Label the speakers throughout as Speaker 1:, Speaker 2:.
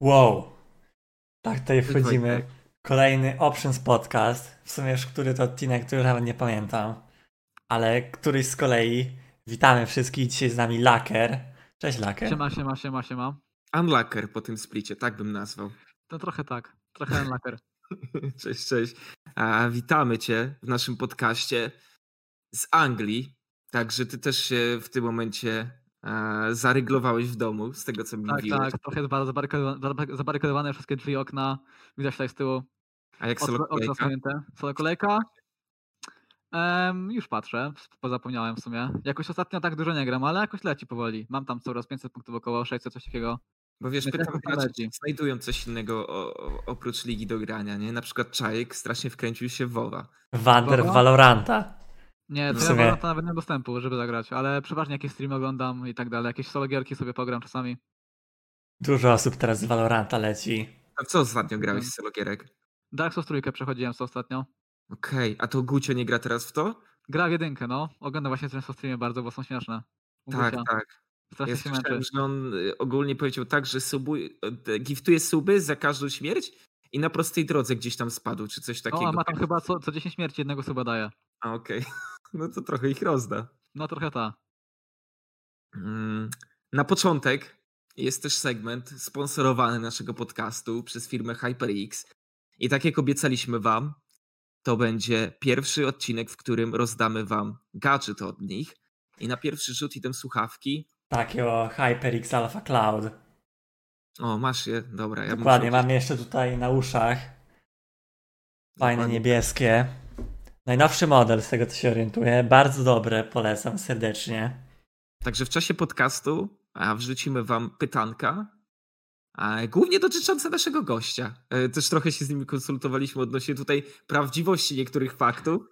Speaker 1: Wow. Tak, tutaj wchodzimy. Kolejny Options Podcast. W sumie już który to odcinek, który nawet nie pamiętam. Ale któryś z kolei. Witamy wszystkich. Dzisiaj z nami Laker. Cześć Laker.
Speaker 2: Siema, siema, siema, siema.
Speaker 3: Unlocker po tym splicie, tak bym nazwał.
Speaker 2: To trochę tak, trochę unlocker.
Speaker 3: Cześć, cześć. A, witamy Cię w naszym podcaście z Anglii. Także Ty też się w tym momencie zaryglowałeś w domu, z tego co mi
Speaker 2: Tak,
Speaker 3: mówiłeś.
Speaker 2: tak, trochę bardzo zabarykadowane, zabaryk- zabarykadowane wszystkie drzwi, okna. Widać tutaj z tyłu.
Speaker 3: A jak solo kolejka?
Speaker 2: zasłonięte. Solo kolejka? Em, już patrzę, pozapomniałem w sumie. Jakoś ostatnio tak dużo nie gram, ale jakoś leci powoli. Mam tam coraz 500 punktów około, 600, coś takiego.
Speaker 3: Bo wiesz, pytam graczy, czy znajdują coś innego o, o, oprócz ligi do grania, nie? Na przykład Czajek strasznie wkręcił się w WoWa.
Speaker 1: Wander. Valoranta.
Speaker 2: Nie, to ja
Speaker 1: sumie-
Speaker 2: to nawet nie dostępu, żeby zagrać, ale przeważnie jakieś streamy oglądam i tak dalej. Jakieś solo gierki sobie pogram czasami.
Speaker 1: Dużo osób teraz z Valoranta leci.
Speaker 3: A co ostatnio grałeś
Speaker 2: Mm.
Speaker 3: z Sologierek?
Speaker 2: Dark Souls trójkę przechodziłem co ostatnio.
Speaker 3: Okej, a to Gucio nie gra teraz w to?
Speaker 2: Gra w jedynkę, no. Oglądam właśnie często streamy bardzo, bo są śmieszne. U
Speaker 3: Tak,
Speaker 2: Gucia.
Speaker 3: tak.
Speaker 2: Strasznie
Speaker 3: Ja
Speaker 2: się męczy.
Speaker 3: że on y, ogólnie powiedział tak, że subu, y, giftuje suby za każdą śmierć i na prostej drodze gdzieś tam spadł, czy coś
Speaker 2: No,
Speaker 3: takiego.
Speaker 2: a ma tam chyba co, co 10 śmierci jednego suba daje.
Speaker 3: A, okej. No to trochę ich rozda.
Speaker 2: No trochę ta.
Speaker 3: Mm, Na początek jest też segment sponsorowany naszego podcastu przez firmę HyperX. I tak jak obiecaliśmy wam, to będzie pierwszy odcinek, w którym rozdamy wam gadżet od nich. I na pierwszy rzut idą słuchawki.
Speaker 1: Takiego HyperX Alpha Cloud.
Speaker 3: O, masz je? Dobra, ja
Speaker 1: Dokładnie,
Speaker 3: muszę...
Speaker 1: mam jeszcze tutaj na uszach. Fajne
Speaker 3: Dokładnie.
Speaker 1: niebieskie. Najnowszy model, z tego co się orientuję. Bardzo dobre, polecam serdecznie.
Speaker 3: Także w czasie podcastu wrzucimy wam pytanka, głównie dotyczące naszego gościa. E, Też trochę się z nimi konsultowaliśmy odnośnie tutaj prawdziwości niektórych faktów.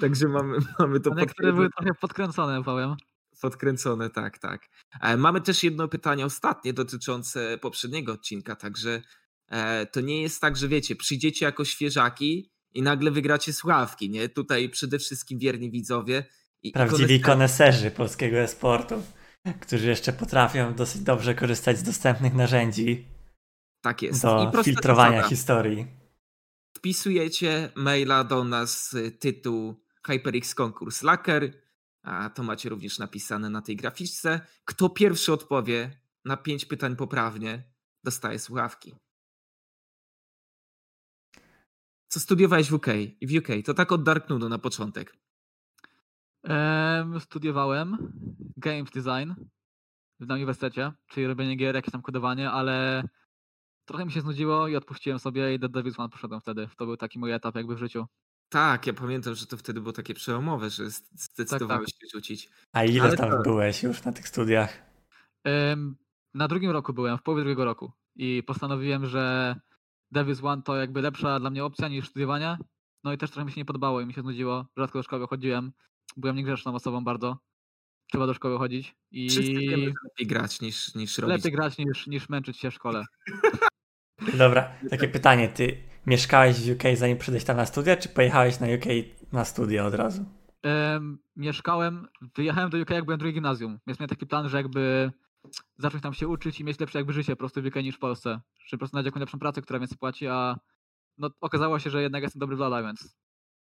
Speaker 3: Także mamy, mamy to
Speaker 2: A niektóre były trochę podkręcone, powiem.
Speaker 3: podkręcone, tak, tak. E, Mamy też jedno pytanie ostatnie dotyczące poprzedniego odcinka, także e, to nie jest tak, że wiecie, przyjdziecie jako świeżaki i nagle wygracie słuchawki, nie? Tutaj przede wszystkim wierni widzowie. i-
Speaker 1: Prawdziwi
Speaker 3: koneserzy.
Speaker 1: polskiego e-sportu, którzy jeszcze potrafią dosyć dobrze korzystać z dostępnych narzędzi
Speaker 3: Tak jest.
Speaker 1: do filtrowania
Speaker 3: zasada.
Speaker 1: historii.
Speaker 3: wpisujecie maila do nas tytuł HyperX Konkurs Laker, a to macie również napisane na tej graficzce. Kto pierwszy odpowie na pięć pytań poprawnie, dostaje słuchawki. Co studiowałeś w UK? W UK, to tak od Dark Nudu na początek.
Speaker 2: Em, studiowałem Games Design na uniwersytecie, czyli robienie gier, jakieś tam kodowanie, ale trochę mi się znudziło i odpuściłem sobie i do Devil's One poszedłem wtedy. To był taki mój etap jakby w życiu.
Speaker 3: Tak, ja pamiętam, że to wtedy było takie przełomowe, że z-
Speaker 2: Tak,
Speaker 3: zdecydowałeś się rzucić.
Speaker 1: A ile
Speaker 3: Ale
Speaker 1: tam
Speaker 3: tak.
Speaker 1: byłeś już na tych studiach?
Speaker 2: Em, na drugim roku byłem, w połowie drugiego roku i postanowiłem, że Devil's One to jakby lepsza dla mnie opcja niż studiowanie. No i też trochę mi się nie podobało i mi się znudziło. Rzadko do szkoły chodziłem. Byłem niegrzeczną osobą bardzo. Trzeba do szkoły chodzić
Speaker 3: Wszyscy wiemy,
Speaker 2: i
Speaker 3: lepiej grać niż, niż robić.
Speaker 2: lepiej grać niż, niż męczyć się w szkole.
Speaker 1: Dobra, takie pytanie. Ty mieszkałeś w UK zanim przyszedłeś tam na studia, czy pojechałeś na UK na studia od razu?
Speaker 2: Em, mieszkałem, wyjechałem do UK jak byłem drugi gimnazjum, więc miałem taki plan, że jakby zacząć tam się uczyć i mieć lepsze jakby życie po prostu w UK niż w Polsce. Że po prostu znaleźć jakąś lepszą pracę, która więcej płaci, a no okazało się, że jednak jestem dobry w LoL'a, więc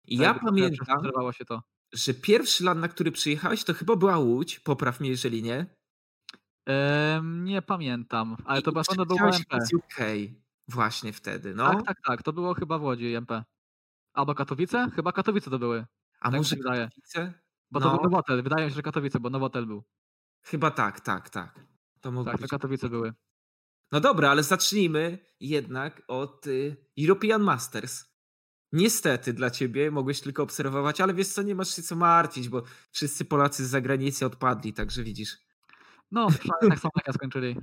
Speaker 3: ja pamiętam,
Speaker 2: się to.
Speaker 3: że pierwszy land, na który przyjechałeś, to chyba była Łódź, popraw mnie jeżeli nie.
Speaker 2: Em, nie pamiętam, ale to
Speaker 3: I
Speaker 2: na pewno było
Speaker 3: przyleciałeś
Speaker 2: MP.
Speaker 3: z UK właśnie wtedy, no.
Speaker 2: Tak, tak, tak, to było chyba w Łodzi MP. Albo Katowice? Chyba Katowice to były,
Speaker 3: A
Speaker 2: tak
Speaker 3: może. Katowice?
Speaker 2: bo
Speaker 3: no,
Speaker 2: to był Nowotel, wydaje mi się, że Katowice, bo Nowotel był.
Speaker 3: Chyba tak, tak, tak. To mogło
Speaker 2: Tak, to
Speaker 3: być.
Speaker 2: Katowice były.
Speaker 3: No dobra, ale zacznijmy jednak od y, European Masters. Niestety dla ciebie mogłeś tylko obserwować, ale wiesz co, nie masz się co martwić, bo wszyscy Polacy z zagranicy odpadli, także widzisz.
Speaker 2: No, tak samo jak ja skończyli.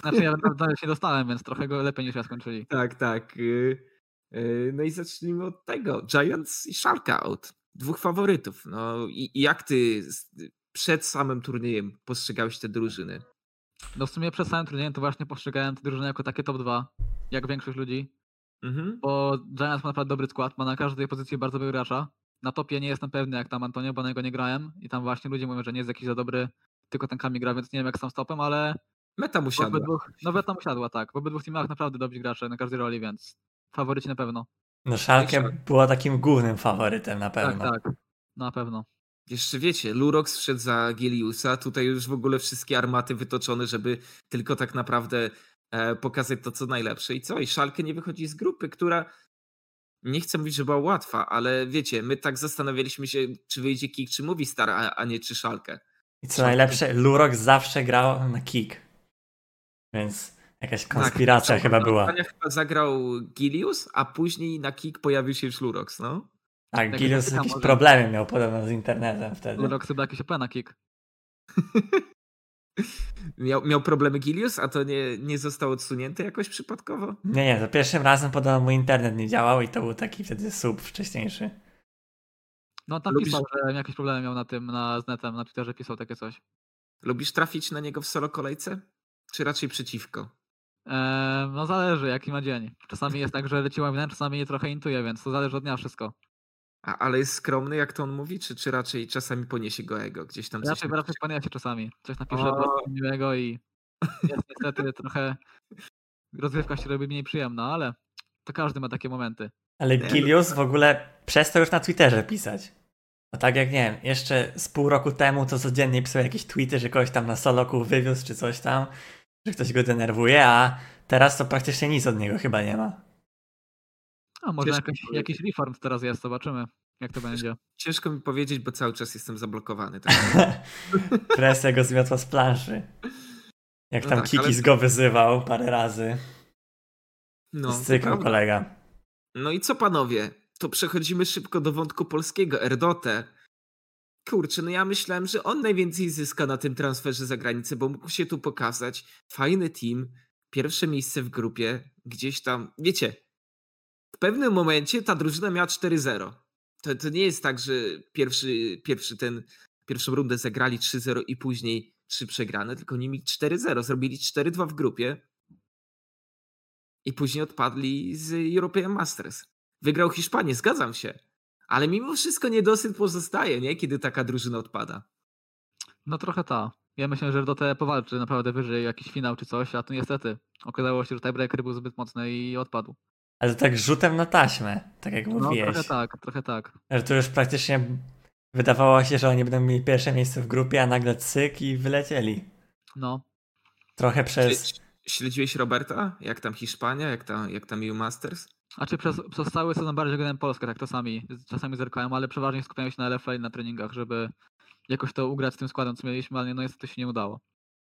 Speaker 2: Znaczy ja nawet się dostałem, więc trochę go lepiej niż ja skończyli.
Speaker 3: Tak, tak. y, y, No i zacznijmy od tego. Giants i Sharkout. Dwóch faworytów. No i i jak ty przed samym turniejem postrzegałeś te drużyny?
Speaker 2: No w sumie przed samym turniejem to właśnie postrzegałem te drużyny jako takie top 2, jak większość ludzi,
Speaker 3: Mhm.
Speaker 2: bo Giants ma naprawdę dobry skład, ma na każdej pozycji bardzo dobrego gracza. Na topie nie jestem pewny jak tam Antonio, bo na niego nie grałem i tam właśnie ludzie mówią, że nie jest jakiś za dobry, tylko ten Kami gra, więc nie wiem jak sam stopem, ale
Speaker 3: Meta mu siadła.
Speaker 2: obydwu, no Weta mu siadła, tak. W obydwu teamach naprawdę dobrzy gracze na każdej roli, więc faworyci na pewno.
Speaker 1: No Schalke. było takim głównym faworytem na pewno.
Speaker 2: Tak, tak. Na pewno.
Speaker 3: Jeszcze wiecie, Lurox wszedł za Giliusa, tutaj już w ogóle wszystkie armaty wytoczone, żeby tylko tak naprawdę e, pokazać to, co najlepsze. I co? I Szalkę nie wychodzi z grupy, która nie chcę mówić, że była łatwa, ale wiecie, my tak zastanawialiśmy się, czy wyjdzie Kik, czy Movistar, a, a nie czy Szalkę.
Speaker 1: I co najlepsze, Lurok zawsze grał na kick. Więc jakaś konspiracja
Speaker 3: Tak,
Speaker 1: chyba była.
Speaker 3: chyba zagrał Gilius, a później na Kik pojawił się już Lurox, no.
Speaker 1: Tak,
Speaker 2: Tak,
Speaker 1: Gilius jakieś
Speaker 2: może.
Speaker 1: problemy miał podobno z internetem wtedy.
Speaker 2: Lurok chyba jakiś OP na kick.
Speaker 3: Miał, miał problemy Gilius, a to nie, nie został odsunięty jakoś przypadkowo?
Speaker 1: Nie, nie, za pierwszym razem podobno mój internet nie działał i to był taki wtedy sub wcześniejszy.
Speaker 2: No tam
Speaker 3: Lubisz-
Speaker 2: pisał, że jakieś problemy miał na tym, na, z netem, na Twitterze pisał takie coś.
Speaker 3: Lubisz trafić na niego w solo kolejce? Czy raczej przeciwko?
Speaker 2: Eee, no zależy, jaki ma dzień. Czasami jest tak, że leci łaminem, czasami je trochę intuje, więc to zależy od dnia wszystko.
Speaker 3: A, ale jest skromny, jak to on mówi, czy, czy raczej czasami poniesie go ego? Gdzieś tam coś
Speaker 2: Raczej,
Speaker 3: napisze?
Speaker 2: raczej panie się czasami. Coś napisze
Speaker 3: O.
Speaker 2: miłego i jest niestety trochę rozgrywka się robi mniej przyjemna, ale to każdy ma takie momenty.
Speaker 1: Ale
Speaker 3: Nie, no
Speaker 1: Gilius w ogóle przestał już na Twitterze pisać. No tak jak nie wiem, jeszcze z pół roku temu to codziennie pisał jakieś tweety, że kogoś tam na soloku wywiózł czy coś tam, że ktoś go denerwuje, a teraz to praktycznie nic od niego chyba nie ma.
Speaker 2: A może
Speaker 3: Ciężko
Speaker 2: jakiś, reform teraz jest, zobaczymy jak to będzie.
Speaker 3: Ciężko mi powiedzieć, bo cały czas jestem zablokowany. Tak?
Speaker 1: Presja go zmiotła z planszy. Jak
Speaker 3: No
Speaker 1: tam
Speaker 3: tak,
Speaker 1: Kikis
Speaker 3: ale-
Speaker 1: go wyzywał parę razy.
Speaker 3: No, prawda.
Speaker 1: kolega.
Speaker 3: no i co panowie? To przechodzimy szybko do wątku polskiego, Erdote. Kurczę, no ja myślałem, że on najwięcej zyska na tym transferze za granicę, bo mógł się tu pokazać. Fajny team, pierwsze miejsce w grupie, gdzieś tam, wiecie, w pewnym momencie ta drużyna miała 4-0. To, to nie jest tak, że pierwszy, pierwszy ten, pierwszą rundę zagrali 3-0 i później 3 przegrane, tylko oni mieli 4-0, zrobili 4-2 w grupie i później odpadli z European Masters. Wygrał Hiszpanię, zgadzam się. Ale mimo wszystko niedosyt pozostaje, nie? Kiedy taka drużyna odpada.
Speaker 2: No trochę ta. Ja myślę, że do te powalczy naprawdę wyżej jakiś finał czy coś, a tu niestety okazało się, że tiebreaker był zbyt mocny i odpadł.
Speaker 1: Ale tak rzutem na taśmę, tak jak
Speaker 2: No
Speaker 1: mówiłeś.
Speaker 2: trochę tak, trochę tak.
Speaker 1: Że to już praktycznie wydawało się, że oni będą mieli pierwsze miejsce w grupie, a nagle cyk i wylecieli.
Speaker 2: No.
Speaker 1: Trochę przez...
Speaker 3: Śle- Śledziłeś Roberta? Jak tam Hiszpania? Jak tam, jak tam EU Masters?
Speaker 2: A czy przez, przez cały sezon bardziej oglądałem Polskę, tak czasami, czasami zerkałem, ale przeważnie skupiałem się na LFL i na treningach, żeby jakoś to ugrać z tym składem, co mieliśmy, ale no niestety się nie udało.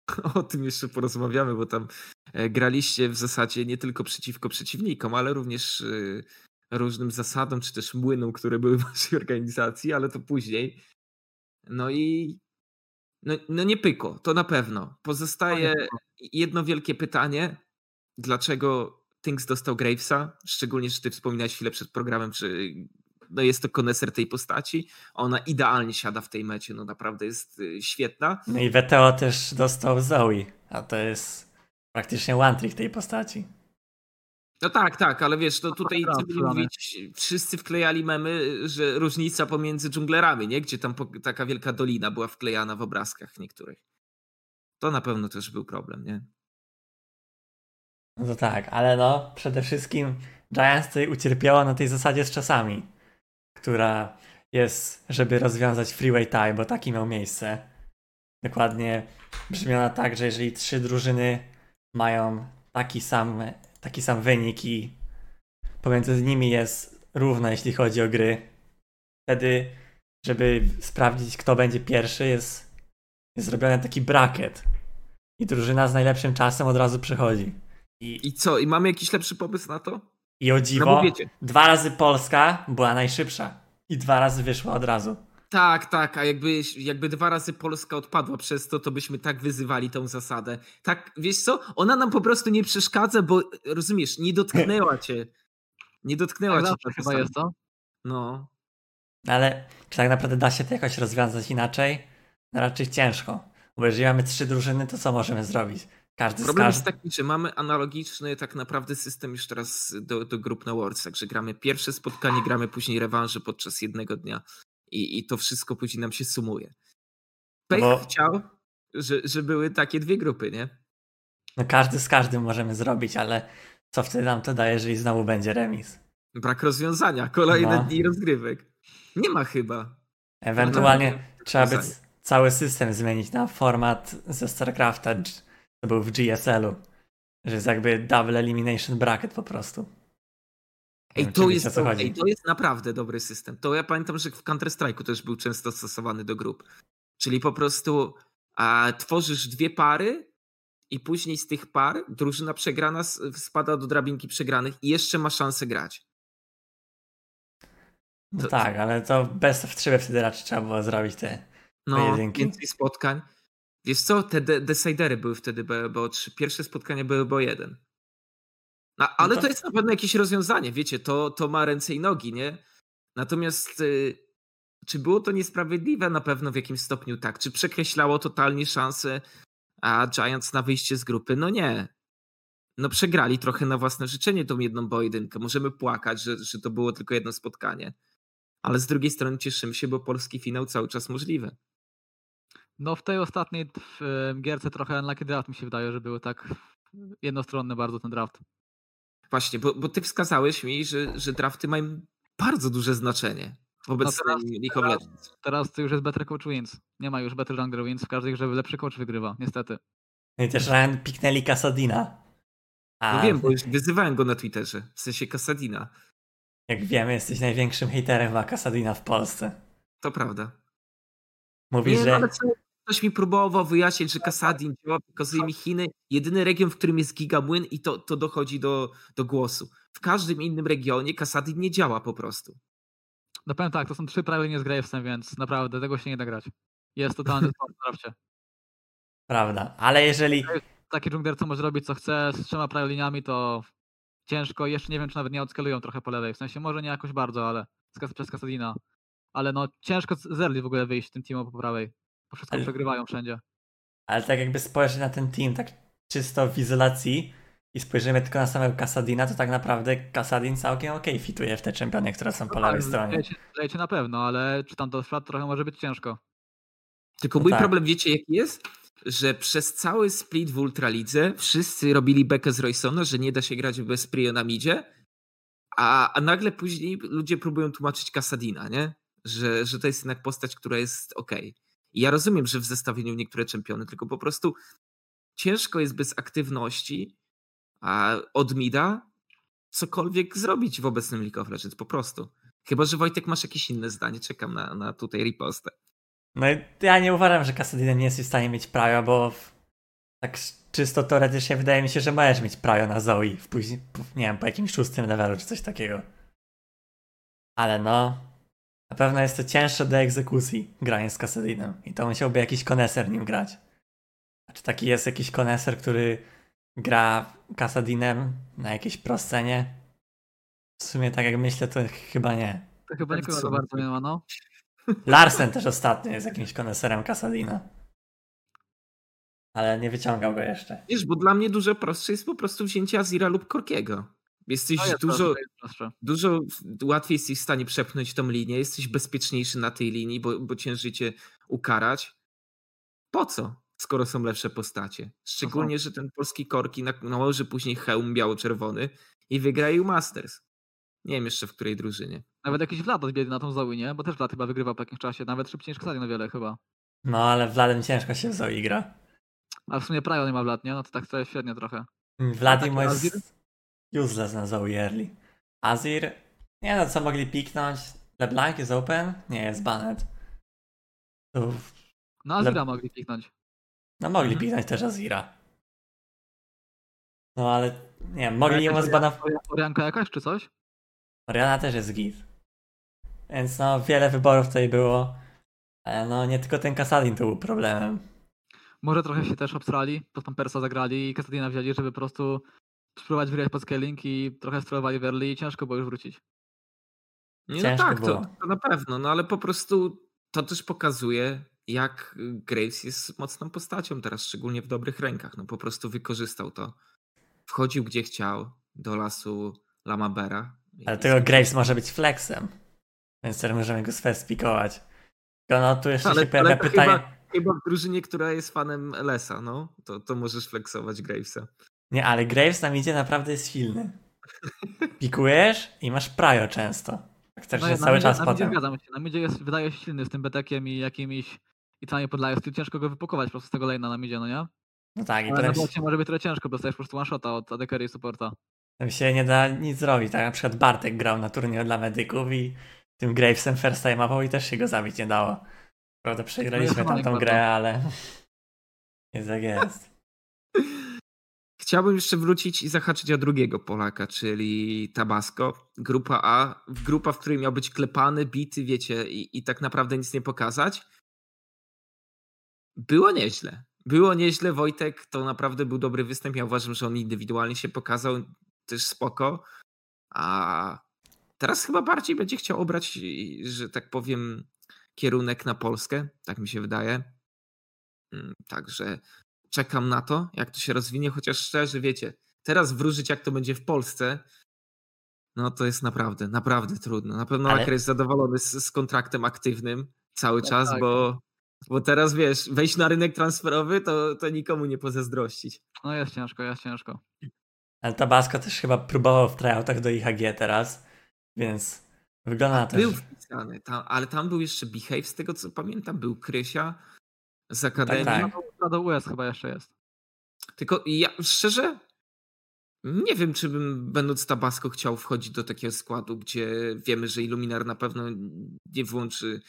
Speaker 3: O tym jeszcze porozmawiamy, bo tam e, graliście w zasadzie nie tylko przeciwko przeciwnikom, ale również e, różnym zasadom, czy też młynom, które były w waszej organizacji, ale to później. No i no, no nie pykło, to na pewno. Pozostaje jedno wielkie pytanie. Dlaczego Things dostał Gravesa? Szczególnie, że ty wspominałeś chwilę przed programem, że no jest to koneser tej postaci. Ona idealnie siada w tej mecie, no naprawdę jest y, świetna.
Speaker 1: No i WTO też dostał Zoe, a to jest praktycznie one trick tej postaci.
Speaker 3: No tak, tak, ale wiesz, to
Speaker 2: No,
Speaker 3: tutaj co by mówić, wszyscy wklejali memy, że różnica pomiędzy dżunglerami, nie? Gdzie tam taka wielka dolina była wklejana w obrazkach niektórych. To na pewno też był problem, nie?
Speaker 1: No to tak, ale no, przede wszystkim Giants tutaj ucierpiało na tej zasadzie z czasami, która jest, żeby rozwiązać freeway tie, bo taki miał miejsce. Dokładnie brzmi ona tak, że jeżeli trzy drużyny mają taki sam, taki sam wynik i pomiędzy nimi jest równo, jeśli chodzi o gry, wtedy, żeby sprawdzić, kto będzie pierwszy, jest, jest zrobiony taki bracket. I drużyna z najlepszym czasem od razu przechodzi. I,
Speaker 3: I co, i mamy jakiś lepszy pomysł na to?
Speaker 1: I o
Speaker 3: No
Speaker 1: dziwo,
Speaker 3: wiecie,
Speaker 1: dwa razy Polska była najszybsza. I dwa razy wyszła od razu.
Speaker 3: tak, tak, a jakby, jakby dwa razy Polska odpadła przez to, to byśmy tak wyzywali tą zasadę. Tak, wiesz co, ona nam po prostu nie przeszkadza, bo rozumiesz, nie dotknęła cię. Nie dotknęła
Speaker 2: Tak
Speaker 3: cię.
Speaker 2: chyba jest to.
Speaker 3: No,
Speaker 1: Ale czy tak naprawdę da się to jakoś rozwiązać inaczej? No raczej ciężko. Bo jeżeli mamy trzy drużyny, to co możemy zrobić? Każdy
Speaker 3: Problem jest taki, że mamy analogiczny tak naprawdę system już teraz do, do grup na Worlds, także gramy pierwsze spotkanie, gramy później rewanże podczas jednego dnia i, i to wszystko później nam się sumuje. Pech
Speaker 1: Bo-
Speaker 3: chciał, że, że były takie dwie grupy, nie?
Speaker 1: No każdy z każdym możemy zrobić, ale co wtedy nam to daje, jeżeli znowu będzie remis?
Speaker 3: Brak rozwiązania, kolejne
Speaker 1: No.
Speaker 3: dni rozgrywek. Nie ma chyba.
Speaker 1: Ewentualnie
Speaker 3: No,
Speaker 1: trzeba by cały system zmienić na format ze StarCrafta, to był w GSL-u. Że jest jakby double elimination bracket po prostu.
Speaker 3: Ej,
Speaker 1: wiem,
Speaker 3: to jest,
Speaker 1: o co chodzi.
Speaker 3: ej, to jest naprawdę dobry system. To ja pamiętam, że w Counter-Strike'u też był często stosowany do grup. Czyli po prostu a, tworzysz dwie pary i później z tych par drużyna przegrana spada do drabinki przegranych i jeszcze ma szansę grać.
Speaker 1: No
Speaker 3: To-
Speaker 1: tak, ale to best 3 by wtedy raczej trzeba było zrobić te.
Speaker 3: No,
Speaker 1: Pojedynki.
Speaker 3: więcej spotkań. Wiesz co, te de- decidery były wtedy bo trzy. Pierwsze spotkania były bo jeden. No, ale
Speaker 1: to-
Speaker 3: to jest na pewno jakieś rozwiązanie, wiecie, to, to ma ręce i nogi, nie? Natomiast y, czy było to niesprawiedliwe? Na pewno w jakimś stopniu tak. Czy przekreślało totalnie szanse a Giants na wyjście z grupy? No nie. No przegrali trochę na własne życzenie tą jedną pojedynkę. Możemy płakać, że, że to było tylko jedno spotkanie. Ale z drugiej strony cieszymy się, bo polski finał cały czas możliwy.
Speaker 2: No w tej ostatniej w, gierce trochę unlucky draft mi się wydaje, że były tak jednostronny bardzo ten draft.
Speaker 3: Właśnie, bo, bo ty wskazałeś mi, że, że drafty mają bardzo duże znaczenie w obecnym
Speaker 2: teraz-
Speaker 3: League of
Speaker 2: teraz-
Speaker 3: Legends.
Speaker 2: Teraz to już jest better coach wins. Nie ma już better jungler wins. W każdej grze lepszy coach wygrywa, niestety.
Speaker 1: No i też Ryan piknęli Kasadina. A
Speaker 3: No wiem, bo już wyzywałem go na Twitterze, w sensie Kasadina.
Speaker 1: jak wiemy, jesteś największym haterem dla Kasadina w Polsce.
Speaker 3: To prawda.
Speaker 1: Mówisz,
Speaker 3: Nie, no,
Speaker 1: że
Speaker 3: ale co, ktoś mi próbował wyjaśnić, że Kasadin działa, pokazuje mi Chiny, jedyny region, w którym jest gigamłyn i to, to dochodzi do, do głosu. W każdym innym regionie Kasadin nie działa po prostu.
Speaker 2: No powiem tak, to są trzy prawie nie z Gravesem, więc naprawdę tego się nie da grać. Jest totalny drafcie.
Speaker 1: prawda. Ale jeżeli
Speaker 2: Taki jungler, co może robić co chce, z trzema prawie liniami, to ciężko. Jeszcze nie wiem, czy nawet nie odskalują trochę po lewej. W sensie może nie jakoś bardzo, ale przez Kasadina. Ale no ciężko z z early w ogóle wyjść tym teamom po prawej. Bo wszystko
Speaker 1: Ale-
Speaker 2: przegrywają wszędzie.
Speaker 1: Ale tak jakby spojrzeć na ten team tak czysto w izolacji i spojrzymy tylko na samego Kasadina, to tak naprawdę Kasadin całkiem okej fituje w te czempiony, które są po lewej stronie.
Speaker 2: Lejcie, lejcie na pewno, ale czy tam do szat trochę może być ciężko.
Speaker 3: Tylko
Speaker 1: No
Speaker 3: mój
Speaker 1: tak.
Speaker 3: problem, wiecie jaki jest? Że przez cały split w Ultralidze wszyscy robili bekę z Roysona, że nie da się grać bez Prio na midzie, a, a nagle później ludzie próbują tłumaczyć Kasadina, nie? Że, że to jest jednak postać, która jest ok. Ja rozumiem, że w zestawieniu niektóre czempiony, tylko po prostu ciężko jest bez aktywności a od mida cokolwiek zrobić w obecnym League of Legends, po prostu. Chyba, że Wojtek masz jakieś inne zdanie, czekam na, na tutaj ripostę.
Speaker 1: No ja nie uważam, że Kasadinem nie jest w stanie mieć prawa, bo tak czysto teoretycznie wydaje mi się, że możesz mieć prawo na Zoe w później, nie wiem, po jakimś szóstym levelu czy coś takiego. Ale no, na pewno jest to cięższe do egzekucji granie z Kasadinem i to musiałby jakiś koneser nim grać. A czy taki jest jakiś koneser, który gra Kasadinem na jakiejś proscenie? W sumie tak jak myślę, to chyba nie.
Speaker 2: To chyba nikogo bardzo nie ma, no.
Speaker 1: Larsen też ostatnio jest jakimś koneserem Kasadina. Ale nie wyciągał go jeszcze.
Speaker 3: Wiesz, bo dla mnie dużo prostsze jest po prostu wzięcie Azira lub Korkiego. Jesteś
Speaker 2: jest
Speaker 3: dużo,
Speaker 2: jest
Speaker 3: dużo łatwiej jesteś w stanie przepchnąć tą linię, jesteś bezpieczniejszy na tej linii, bo, bo ciężej cię ukarać. Po co, skoro są lepsze postacie? Szczególnie, że ten polski Korki na- nałoży później hełm biało-czerwony i wygra EU Masters. Nie wiem jeszcze w której drużynie.
Speaker 2: Nawet jakiś Vlad odbiegł na tą Zoe, nie? Bo też Vlad chyba wygrywa po jakimś czasie, nawet szybciej niż Kasadin o wiele chyba.
Speaker 1: No ale Wladem ciężko się w Zoe gra.
Speaker 2: A w sumie Prajo nie ma Vlad, nie? No to tak to jest świetnie trochę.
Speaker 1: Vladim
Speaker 2: taki
Speaker 1: jest
Speaker 2: Azir?
Speaker 1: Useless na Zoe early. Azir? Nie no, co mogli piknąć? LeBlanc jest open? Nie, jest banned. To,
Speaker 2: No Azira mogli kliknąć.
Speaker 1: no mogli
Speaker 3: Mhm.
Speaker 1: piknąć też Azira. No ale, nie wiem, mogli ją zbanować.
Speaker 2: Orianka jakaś czy coś?
Speaker 1: Oriana też jest git. Więc no, wiele wyborów tutaj było. Ale no, nie tylko ten Kasadin to był problemem.
Speaker 2: Może trochę się też obstrali, po tą Persa zagrali i Kasadina wzięli, żeby po prostu spróbować wygrać pod scaling i trochę sterowali w early i ciężko było już wrócić.
Speaker 3: Nie,
Speaker 1: Ciężko
Speaker 3: no tak,
Speaker 1: było.
Speaker 3: to, to na pewno, no ale po prostu to też pokazuje, jak Graves jest mocną postacią teraz, szczególnie w dobrych rękach. No po prostu wykorzystał to. Wchodził gdzie chciał, do lasu Lamabera.
Speaker 1: Ale tego Graves może być flexem. Więc też możemy go spikować. Tylko no tu jeszcze
Speaker 3: Ale-
Speaker 1: się pojawia pytanie,
Speaker 3: chyba- Chyba w drużynie, która jest fanem Lesa, no. To, to możesz flexować Gravesa.
Speaker 1: Nie, ale Graves nam idzie naprawdę jest silny. Pikujesz i masz prajo często. Chcesz
Speaker 2: No,
Speaker 1: jest
Speaker 2: na
Speaker 1: cały
Speaker 2: midzie-
Speaker 1: czas
Speaker 2: na midzie
Speaker 1: potem.
Speaker 2: Zgadzam się. Na midzie jest, wydaje się silny z tym betekiem i jakimiś i całej podlają. Ciężko go wypakować po prostu z tego lane'a na midzie, no nie?
Speaker 1: No tak, i
Speaker 2: Ale
Speaker 1: potem
Speaker 2: na
Speaker 1: się,
Speaker 2: bocie może być trochę ciężko, bo dostajesz po prostu one shota od ADC i supporta.
Speaker 1: tam się nie da nic zrobić. Tak na przykład Bartek grał na turnieju dla medyków i tym Gravesem first time'ował i też się go zabić nie dało. Prawda, przegraliśmy
Speaker 2: No jest
Speaker 1: tamtą grę, ale jest jak jest.
Speaker 3: Chciałbym jeszcze wrócić i zahaczyć o drugiego Polaka, czyli Tabasco. Grupa A, grupa, w której miał być klepany, bity, wiecie, i, i tak naprawdę nic nie pokazać. Było nieźle. Było nieźle. Wojtek to naprawdę był dobry występ. Ja uważam, że on indywidualnie się pokazał też spoko. A teraz chyba bardziej będzie chciał obrać, że tak powiem, kierunek na Polskę. Tak mi się wydaje. Mm, Także czekam na to, jak to się rozwinie, chociaż szczerze, wiecie, teraz wróżyć, jak to będzie w Polsce, no to jest naprawdę, naprawdę trudno. Na pewno
Speaker 1: Ale-
Speaker 3: Laker jest zadowolony z, z kontraktem aktywnym cały
Speaker 2: Tak,
Speaker 3: czas,
Speaker 2: tak.
Speaker 3: bo, bo teraz wiesz, wejść na rynek transferowy, to, to nikomu nie pozazdrościć.
Speaker 2: No jest ciężko, jest ciężko.
Speaker 1: Ale Tabasco też chyba próbował w tryoutach do IHG teraz, więc wygląda na to,
Speaker 3: Był
Speaker 1: że...
Speaker 3: wpisany, tam, ale tam był jeszcze Behave, z tego co pamiętam, był Krysia z Akademii.
Speaker 1: tak.
Speaker 2: No do US chyba jeszcze jest.
Speaker 3: Tylko ja szczerze nie wiem, czy bym będąc Tabasco chciał wchodzić do takiego składu, gdzie wiemy, że Illuminar na pewno nie włączy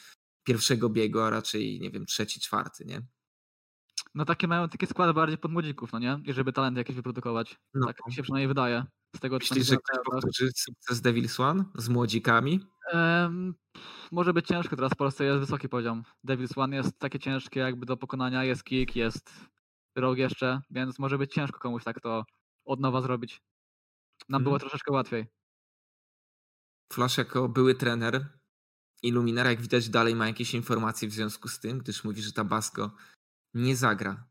Speaker 3: pierwszego biegu, a raczej, nie wiem, trzeci, czwarty, nie?
Speaker 2: No takie mają takie składy bardziej pod młodzików, no nie? I żeby talenty jakieś wyprodukować.
Speaker 3: No.
Speaker 2: Tak mi się przynajmniej wydaje. Z tego, co
Speaker 3: Myślisz, że ktoś powtórzy sukces Devil's One z młodzikami?
Speaker 2: Pff, może być ciężko, teraz w Polsce jest wysoki poziom. Devil's One jest takie ciężkie jakby do pokonania, jest kick, jest rok jeszcze, więc może być ciężko komuś tak to od nowa zrobić. Nam było
Speaker 3: Mhm.
Speaker 2: troszeczkę łatwiej.
Speaker 3: Flash jako były trener Illuminar, jak widać dalej ma jakieś informacje w związku z tym, gdyż mówi, że Tabasco nie zagra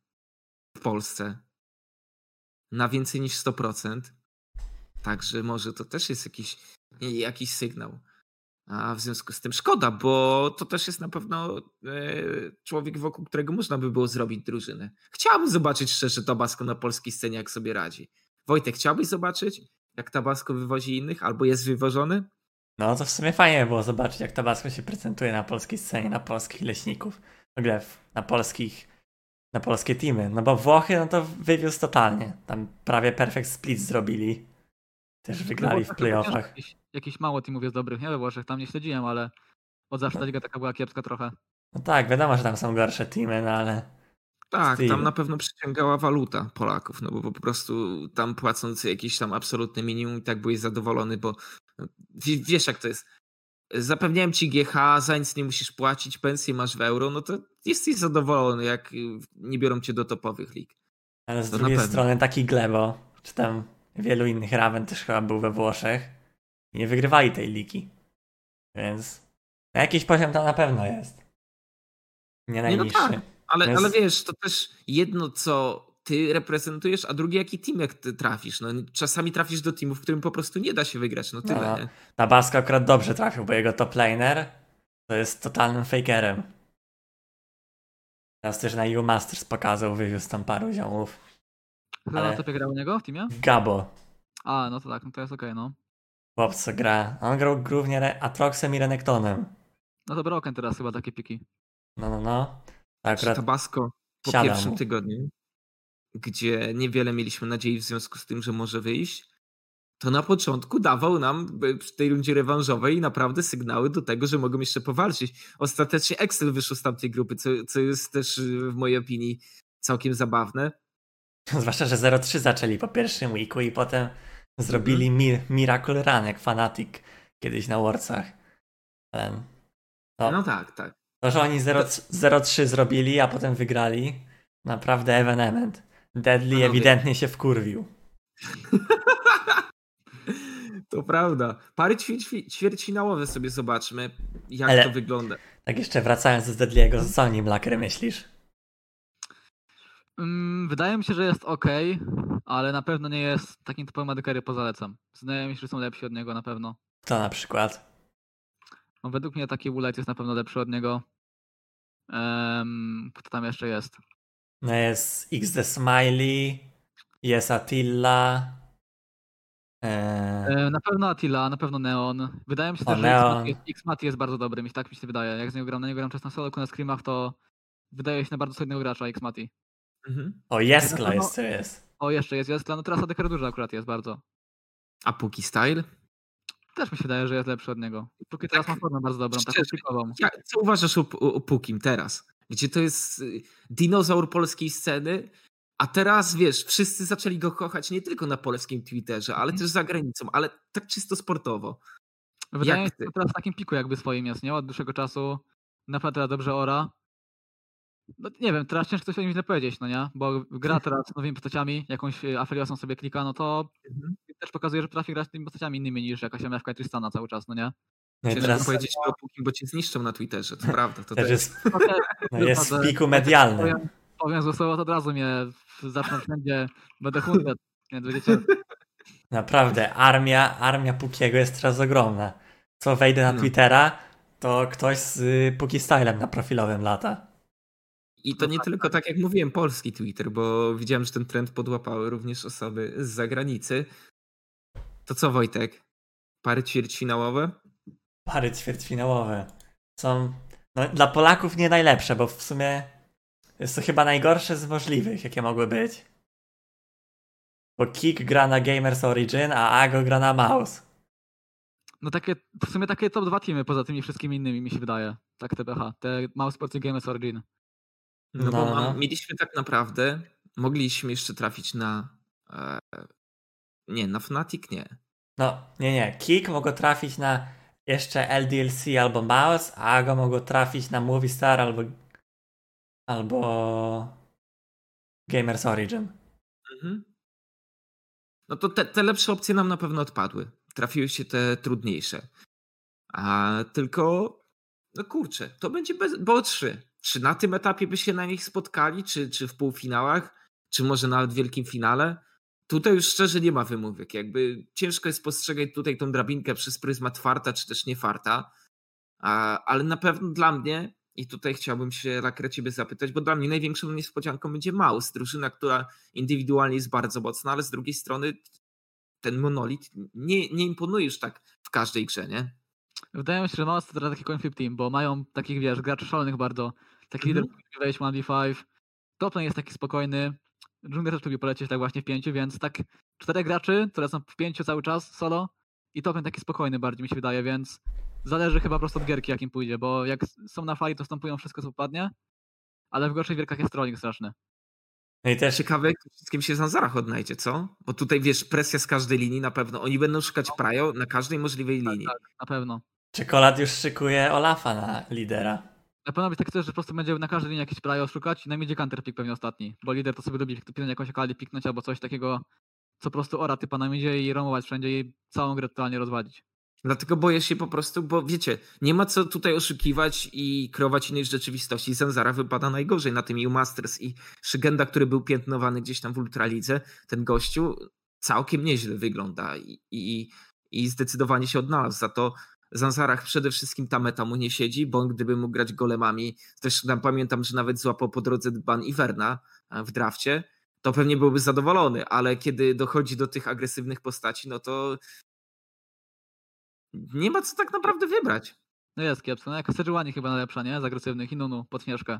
Speaker 3: w Polsce na więcej niż 100%. Także może to też jest jakiś, jakiś sygnał. A w związku z tym szkoda, bo to też jest na pewno e, człowiek, wokół którego można by było zrobić drużynę. Chciałbym zobaczyć szczerze Tabasco na polskiej scenie, jak sobie radzi. Wojtek, chciałbyś zobaczyć, jak Tabasco wywozi innych, albo jest wywożony?
Speaker 1: No to w sumie fajnie było zobaczyć, jak Tabasco się prezentuje na polskiej scenie, na polskich leśników. W ogóle na polskich, na polskie teamy. No bo Włochy, no to wywiózł totalnie. Tam prawie perfect split zrobili. Też wygrali w playoffach.
Speaker 2: Jakiś, jakiś mało teamów jest dobrych, nie we Włoszech, tam nie śledziłem, ale od zawsze ta liga taka była kiepska trochę.
Speaker 1: No tak, wiadomo, że tam są gorsze teamy, no ale
Speaker 3: Tak,
Speaker 1: Styl.
Speaker 3: tam na pewno przyciągała waluta Polaków, no bo po prostu tam płacąc jakieś tam absolutne minimum i tak byłeś zadowolony, bo w- wiesz jak to jest. Zapewniałem ci GH, za nic nie musisz płacić, pensję masz w euro, no to jesteś zadowolony, jak y, nie biorą cię do topowych lig.
Speaker 1: Ale z
Speaker 3: To
Speaker 1: drugiej strony taki Glebo, czy tam wielu innych Raven też chyba był we Włoszech i nie wygrywali tej ligi. Więc na jakiś poziom tam na pewno jest. Nie
Speaker 3: Nie, no
Speaker 1: najniższy.
Speaker 3: tak. Ale,
Speaker 1: Więc-
Speaker 3: ale wiesz, to też jedno, co ty reprezentujesz, a drugie, jaki team jak ty trafisz. No, czasami trafisz do teamu, w którym po prostu nie da się wygrać. No tyle,
Speaker 1: No.
Speaker 3: nie?
Speaker 1: Tabasco akurat dobrze trafił, bo jego top laner to jest totalnym fakerem. Teraz też na EU Masters pokazał, wywiózł tam paru ziomów. Ale-
Speaker 2: na topie grał u niego w teamie?
Speaker 1: Gabo,
Speaker 2: A, no to tak, no to jest okej, no.
Speaker 1: chłop co gra. On grał głównie Atroxem i Renektonem.
Speaker 2: No to Broken teraz chyba takie piki.
Speaker 1: No, no, no. To akurat
Speaker 3: Tabasco po
Speaker 1: siada
Speaker 3: pierwszym tygodniu, gdzie niewiele mieliśmy nadziei w związku z tym, że może wyjść, to na początku dawał nam przy tej rundzie rewanżowej naprawdę sygnały do tego, że mogą jeszcze powalczyć. Ostatecznie Excel wyszło z tamtej grupy, co, co jest też y, w mojej opinii całkiem zabawne.
Speaker 1: Zwłaszcza, że 0-3 zaczęli po pierwszym weeku i potem zrobili mi Miracle Run jak Fanatic kiedyś na Worcach. Ale no,
Speaker 3: No tak, tak.
Speaker 1: to, że oni 0 0-3 zrobili, a potem wygrali, naprawdę evenement. Deadly
Speaker 3: Panowie.
Speaker 1: ewidentnie się wkurwił.
Speaker 3: To prawda. Pary ćwi- ćwierćfinałowe sobie zobaczmy, jak
Speaker 1: Ale-
Speaker 3: to wygląda.
Speaker 1: Tak jeszcze wracając do Deadliego, co o nim Laker myślisz?
Speaker 2: Mm, wydaje mi się, że jest ok, ale na pewno nie jest takim typowym adekery pozalecam. Wydaje mi się, że są lepsi od niego na pewno.
Speaker 1: To na przykład.
Speaker 2: No, według mnie taki Woolite jest na pewno lepszy od niego. Em, kto tam jeszcze jest?
Speaker 1: No jest XD Smiley, jest Attila. E,
Speaker 2: E, na pewno Attila, na pewno Neon. Wydaje mi się
Speaker 1: O,
Speaker 2: też, że
Speaker 1: Neon.
Speaker 2: Jest, X-Mati jest bardzo dobry, mi tak mi się wydaje. Jak z niego gram, na niego gram często na solo, na screamach, to wydaje się na bardzo solidnego gracza X-Mati.
Speaker 3: Mhm.
Speaker 1: o,
Speaker 2: pewno-
Speaker 1: jeszcze jest.
Speaker 2: O, jeszcze jest Jeskla, no teraz Adeker dużo akurat jest bardzo.
Speaker 3: A Puki Style?
Speaker 2: Też mi się wydaje, że jest lepszy od niego. Póki teraz
Speaker 3: Tak,
Speaker 2: ma formę bardzo dobrą, taką
Speaker 3: szczerze,
Speaker 2: pikową.
Speaker 3: Ja, co uważasz o, o, Pukim teraz? Gdzie to jest y, dinozaur polskiej sceny, a teraz wiesz, wszyscy zaczęli go kochać nie tylko na polskim Twitterze, ale
Speaker 2: Mhm.
Speaker 3: też za granicą, ale tak czysto sportowo.
Speaker 2: Wydaje mi
Speaker 3: jak
Speaker 2: się, że teraz w takim piku jakby swoim jest, nie? Od dłuższego czasu. Naprawdę teraz dobrze ora. No nie wiem, teraz ciężko coś o nim źle powiedzieć, no nie? Bo gra teraz z nowymi postaciami, jakąś y, Apheliosą sobie klika, no to
Speaker 3: Mhm.
Speaker 2: też pokazuje, że potrafi grać z tymi postaciami innymi niż jakaś MFK Tristana cały czas, no nie?
Speaker 1: No i
Speaker 3: Ciężko
Speaker 1: teraz
Speaker 3: powiedzieć o Pukim, bo cię zniszczą na Twitterze, to prawda. To
Speaker 1: też jest,
Speaker 2: te-
Speaker 1: no jest w piku medialnym.
Speaker 2: powiem, powiem złe słowo, to od razu mnie w- zaczną wszędzie, będę hunted, więc będziecie...
Speaker 1: Naprawdę, armia, armia Pukiego jest teraz ogromna. Co wejdę na
Speaker 3: No.
Speaker 1: Twittera, to ktoś z y, Puki Stylem na profilowym lata.
Speaker 3: I to
Speaker 2: No
Speaker 3: nie
Speaker 2: tak,
Speaker 3: tylko, tak jak mówiłem, polski Twitter, bo widziałem, że ten trend podłapały również osoby z zagranicy. To co Wojtek? Pary ćwierćfinałowe?
Speaker 1: Pary ćwierćfinałowe są no, dla Polaków nie najlepsze, bo w sumie jest to chyba najgorsze z możliwych, jakie mogły być. Bo Kik gra na Gamers Origin, a Ago gra na Mouse.
Speaker 2: No takie, w sumie takie top dwa teamy poza tymi wszystkimi innymi mi się wydaje. Tak TBH, te Mouse Sports i Gamers Origin.
Speaker 3: No,
Speaker 1: No,
Speaker 3: bo mam,
Speaker 1: no.
Speaker 3: mieliśmy tak naprawdę, mogliśmy jeszcze trafić na. E, nie, na Fnatic nie.
Speaker 1: No, nie, nie. Kik mogło trafić na jeszcze LDLC albo Mouse, a Ago mogło trafić na Movistar albo albo Gamers Origin.
Speaker 3: Mhm. No to te, te lepsze opcje nam na pewno odpadły. Trafiły się te trudniejsze. A tylko, no kurczę, to będzie bez, bo trzy. Czy na tym etapie by się na nich spotkali, czy, czy w półfinałach, czy może nawet w wielkim finale? Tutaj już szczerze nie ma wymówek. Jakby ciężko jest postrzegać tutaj tą drabinkę przez pryzmat farta, czy też nie farta. A, ale na pewno dla mnie, i tutaj chciałbym się Rakrę ciebie zapytać, bo dla mnie największą niespodzianką będzie Maus, drużyna, która indywidualnie jest bardzo mocna, ale z drugiej strony ten monolit nie, nie imponuje już tak w każdej grze, nie?
Speaker 2: Wydaje mi się, że Mouse to teraz taki coin flip team, bo mają takich, wiesz, graczy szalonych bardzo. Taki
Speaker 3: Mhm.
Speaker 2: lider lubi wejść 1v5. Toplane jest taki spokojny. Jungler też lubi polecieć tak właśnie w pięciu, więc tak czterech graczy, które są w pięciu cały czas solo i toplane taki spokojny bardziej mi się wydaje, więc zależy chyba po prostu od gierki jakim pójdzie, bo jak są na fali to stąpują wszystko co popadnie, ale w gorszych gierkach jest trolling straszny.
Speaker 1: No i też
Speaker 3: Ciekawe, z kim się Zanzarach odnajdzie, co? Bo tutaj wiesz, presja z każdej linii na pewno. Oni będą szukać Prajo na każdej możliwej linii.
Speaker 2: Tak, na pewno.
Speaker 1: czekolad już szykuje Olafa na lidera.
Speaker 2: Na pewno być tak też, że po prostu będzie na każdej linii jakiś prajo szukać i na midzie counter pick pewnie ostatni, bo lider to sobie lubi piknąć jakąś akali, piknąć albo coś takiego, co po prostu ora typa na midzie i romować wszędzie i całą grę totalnie rozwalić.
Speaker 3: Dlatego boję się po prostu, bo wiecie, nie ma co tutaj oszukiwać i kreować innej rzeczywistości. Zanzara wypada najgorzej na tym EU Masters i Szygenda, który był piętnowany gdzieś tam w Ultralidze, ten gościu całkiem nieźle wygląda i, i, i zdecydowanie się odnalazł. Za to Zanzarach przede wszystkim ta meta mu nie siedzi, bo gdyby mógł grać golemami, też tam pamiętam, że nawet złapał po drodze ban Iverna e, w drafcie, to pewnie byłby zadowolony, ale kiedy dochodzi do tych agresywnych postaci, no to nie ma co tak naprawdę wybrać.
Speaker 2: No jest kiepsko, no jaka Sejuani chyba najlepsza, nie? Z agresywnych i Nunu, pod śnieżkę.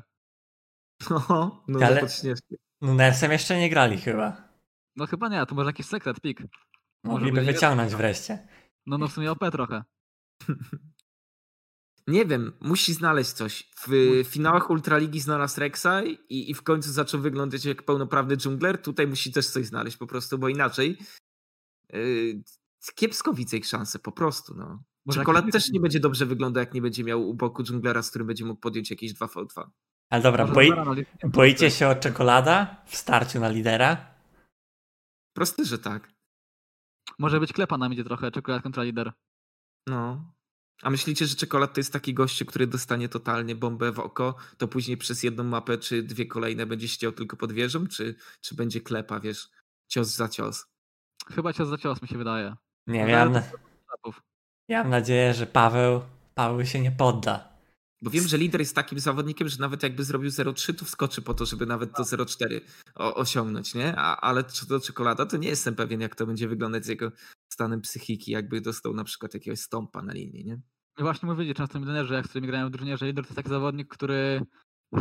Speaker 3: No, no
Speaker 1: Ale-
Speaker 3: pod śnieżkiem.
Speaker 1: Nunesem jeszcze nie grali chyba.
Speaker 2: No chyba nie, to może jakiś sekret. Może
Speaker 1: Mogliby wyciągnąć wreszcie.
Speaker 2: No no w sumie OP trochę.
Speaker 3: Nie wiem, musi znaleźć coś. W finałach Ultraligi znalazł Rexa i, i w końcu zaczął wyglądać jak pełnoprawny dżungler. Tutaj musi też coś znaleźć po prostu, bo inaczej yy, kiepsko widzę ich szanse, po prostu. No.
Speaker 2: Może
Speaker 3: Czekolad też nie będzie dobrze wyglądał, jak nie będzie miał u boku dżunglera, z którym będzie mógł podjąć jakieś 2v2.
Speaker 1: Ale dobra, boi, boicie się o czekolada w starciu na lidera?
Speaker 3: Proste, że tak.
Speaker 2: Może być klepa na midzie trochę, czekolad kontra lider.
Speaker 3: No. A myślicie, że czekolad to jest taki gościu, który dostanie totalnie bombę w oko, to później przez jedną mapę czy dwie kolejne będzie ściął tylko pod wieżą, czy, czy będzie klepa, wiesz, cios za cios?
Speaker 2: Chyba cios za cios mi się wydaje.
Speaker 1: Nie,
Speaker 2: Ale
Speaker 1: ja ja mam nadzieję, że Paweł, Paweł się nie podda.
Speaker 3: Bo wiem, że lider jest takim zawodnikiem, że nawet jakby zrobił 0,3, to wskoczy po to, żeby nawet to 0,4 o- osiągnąć, nie? A, ale co do czekolada, to nie jestem pewien, jak to będzie wyglądać z jego stanem psychiki, jakby dostał na przykład jakiegoś stąpa na linii, nie?
Speaker 2: I właśnie mówili często milionerzy, jak z którymi grają w drużynie, że lider to jest taki zawodnik, który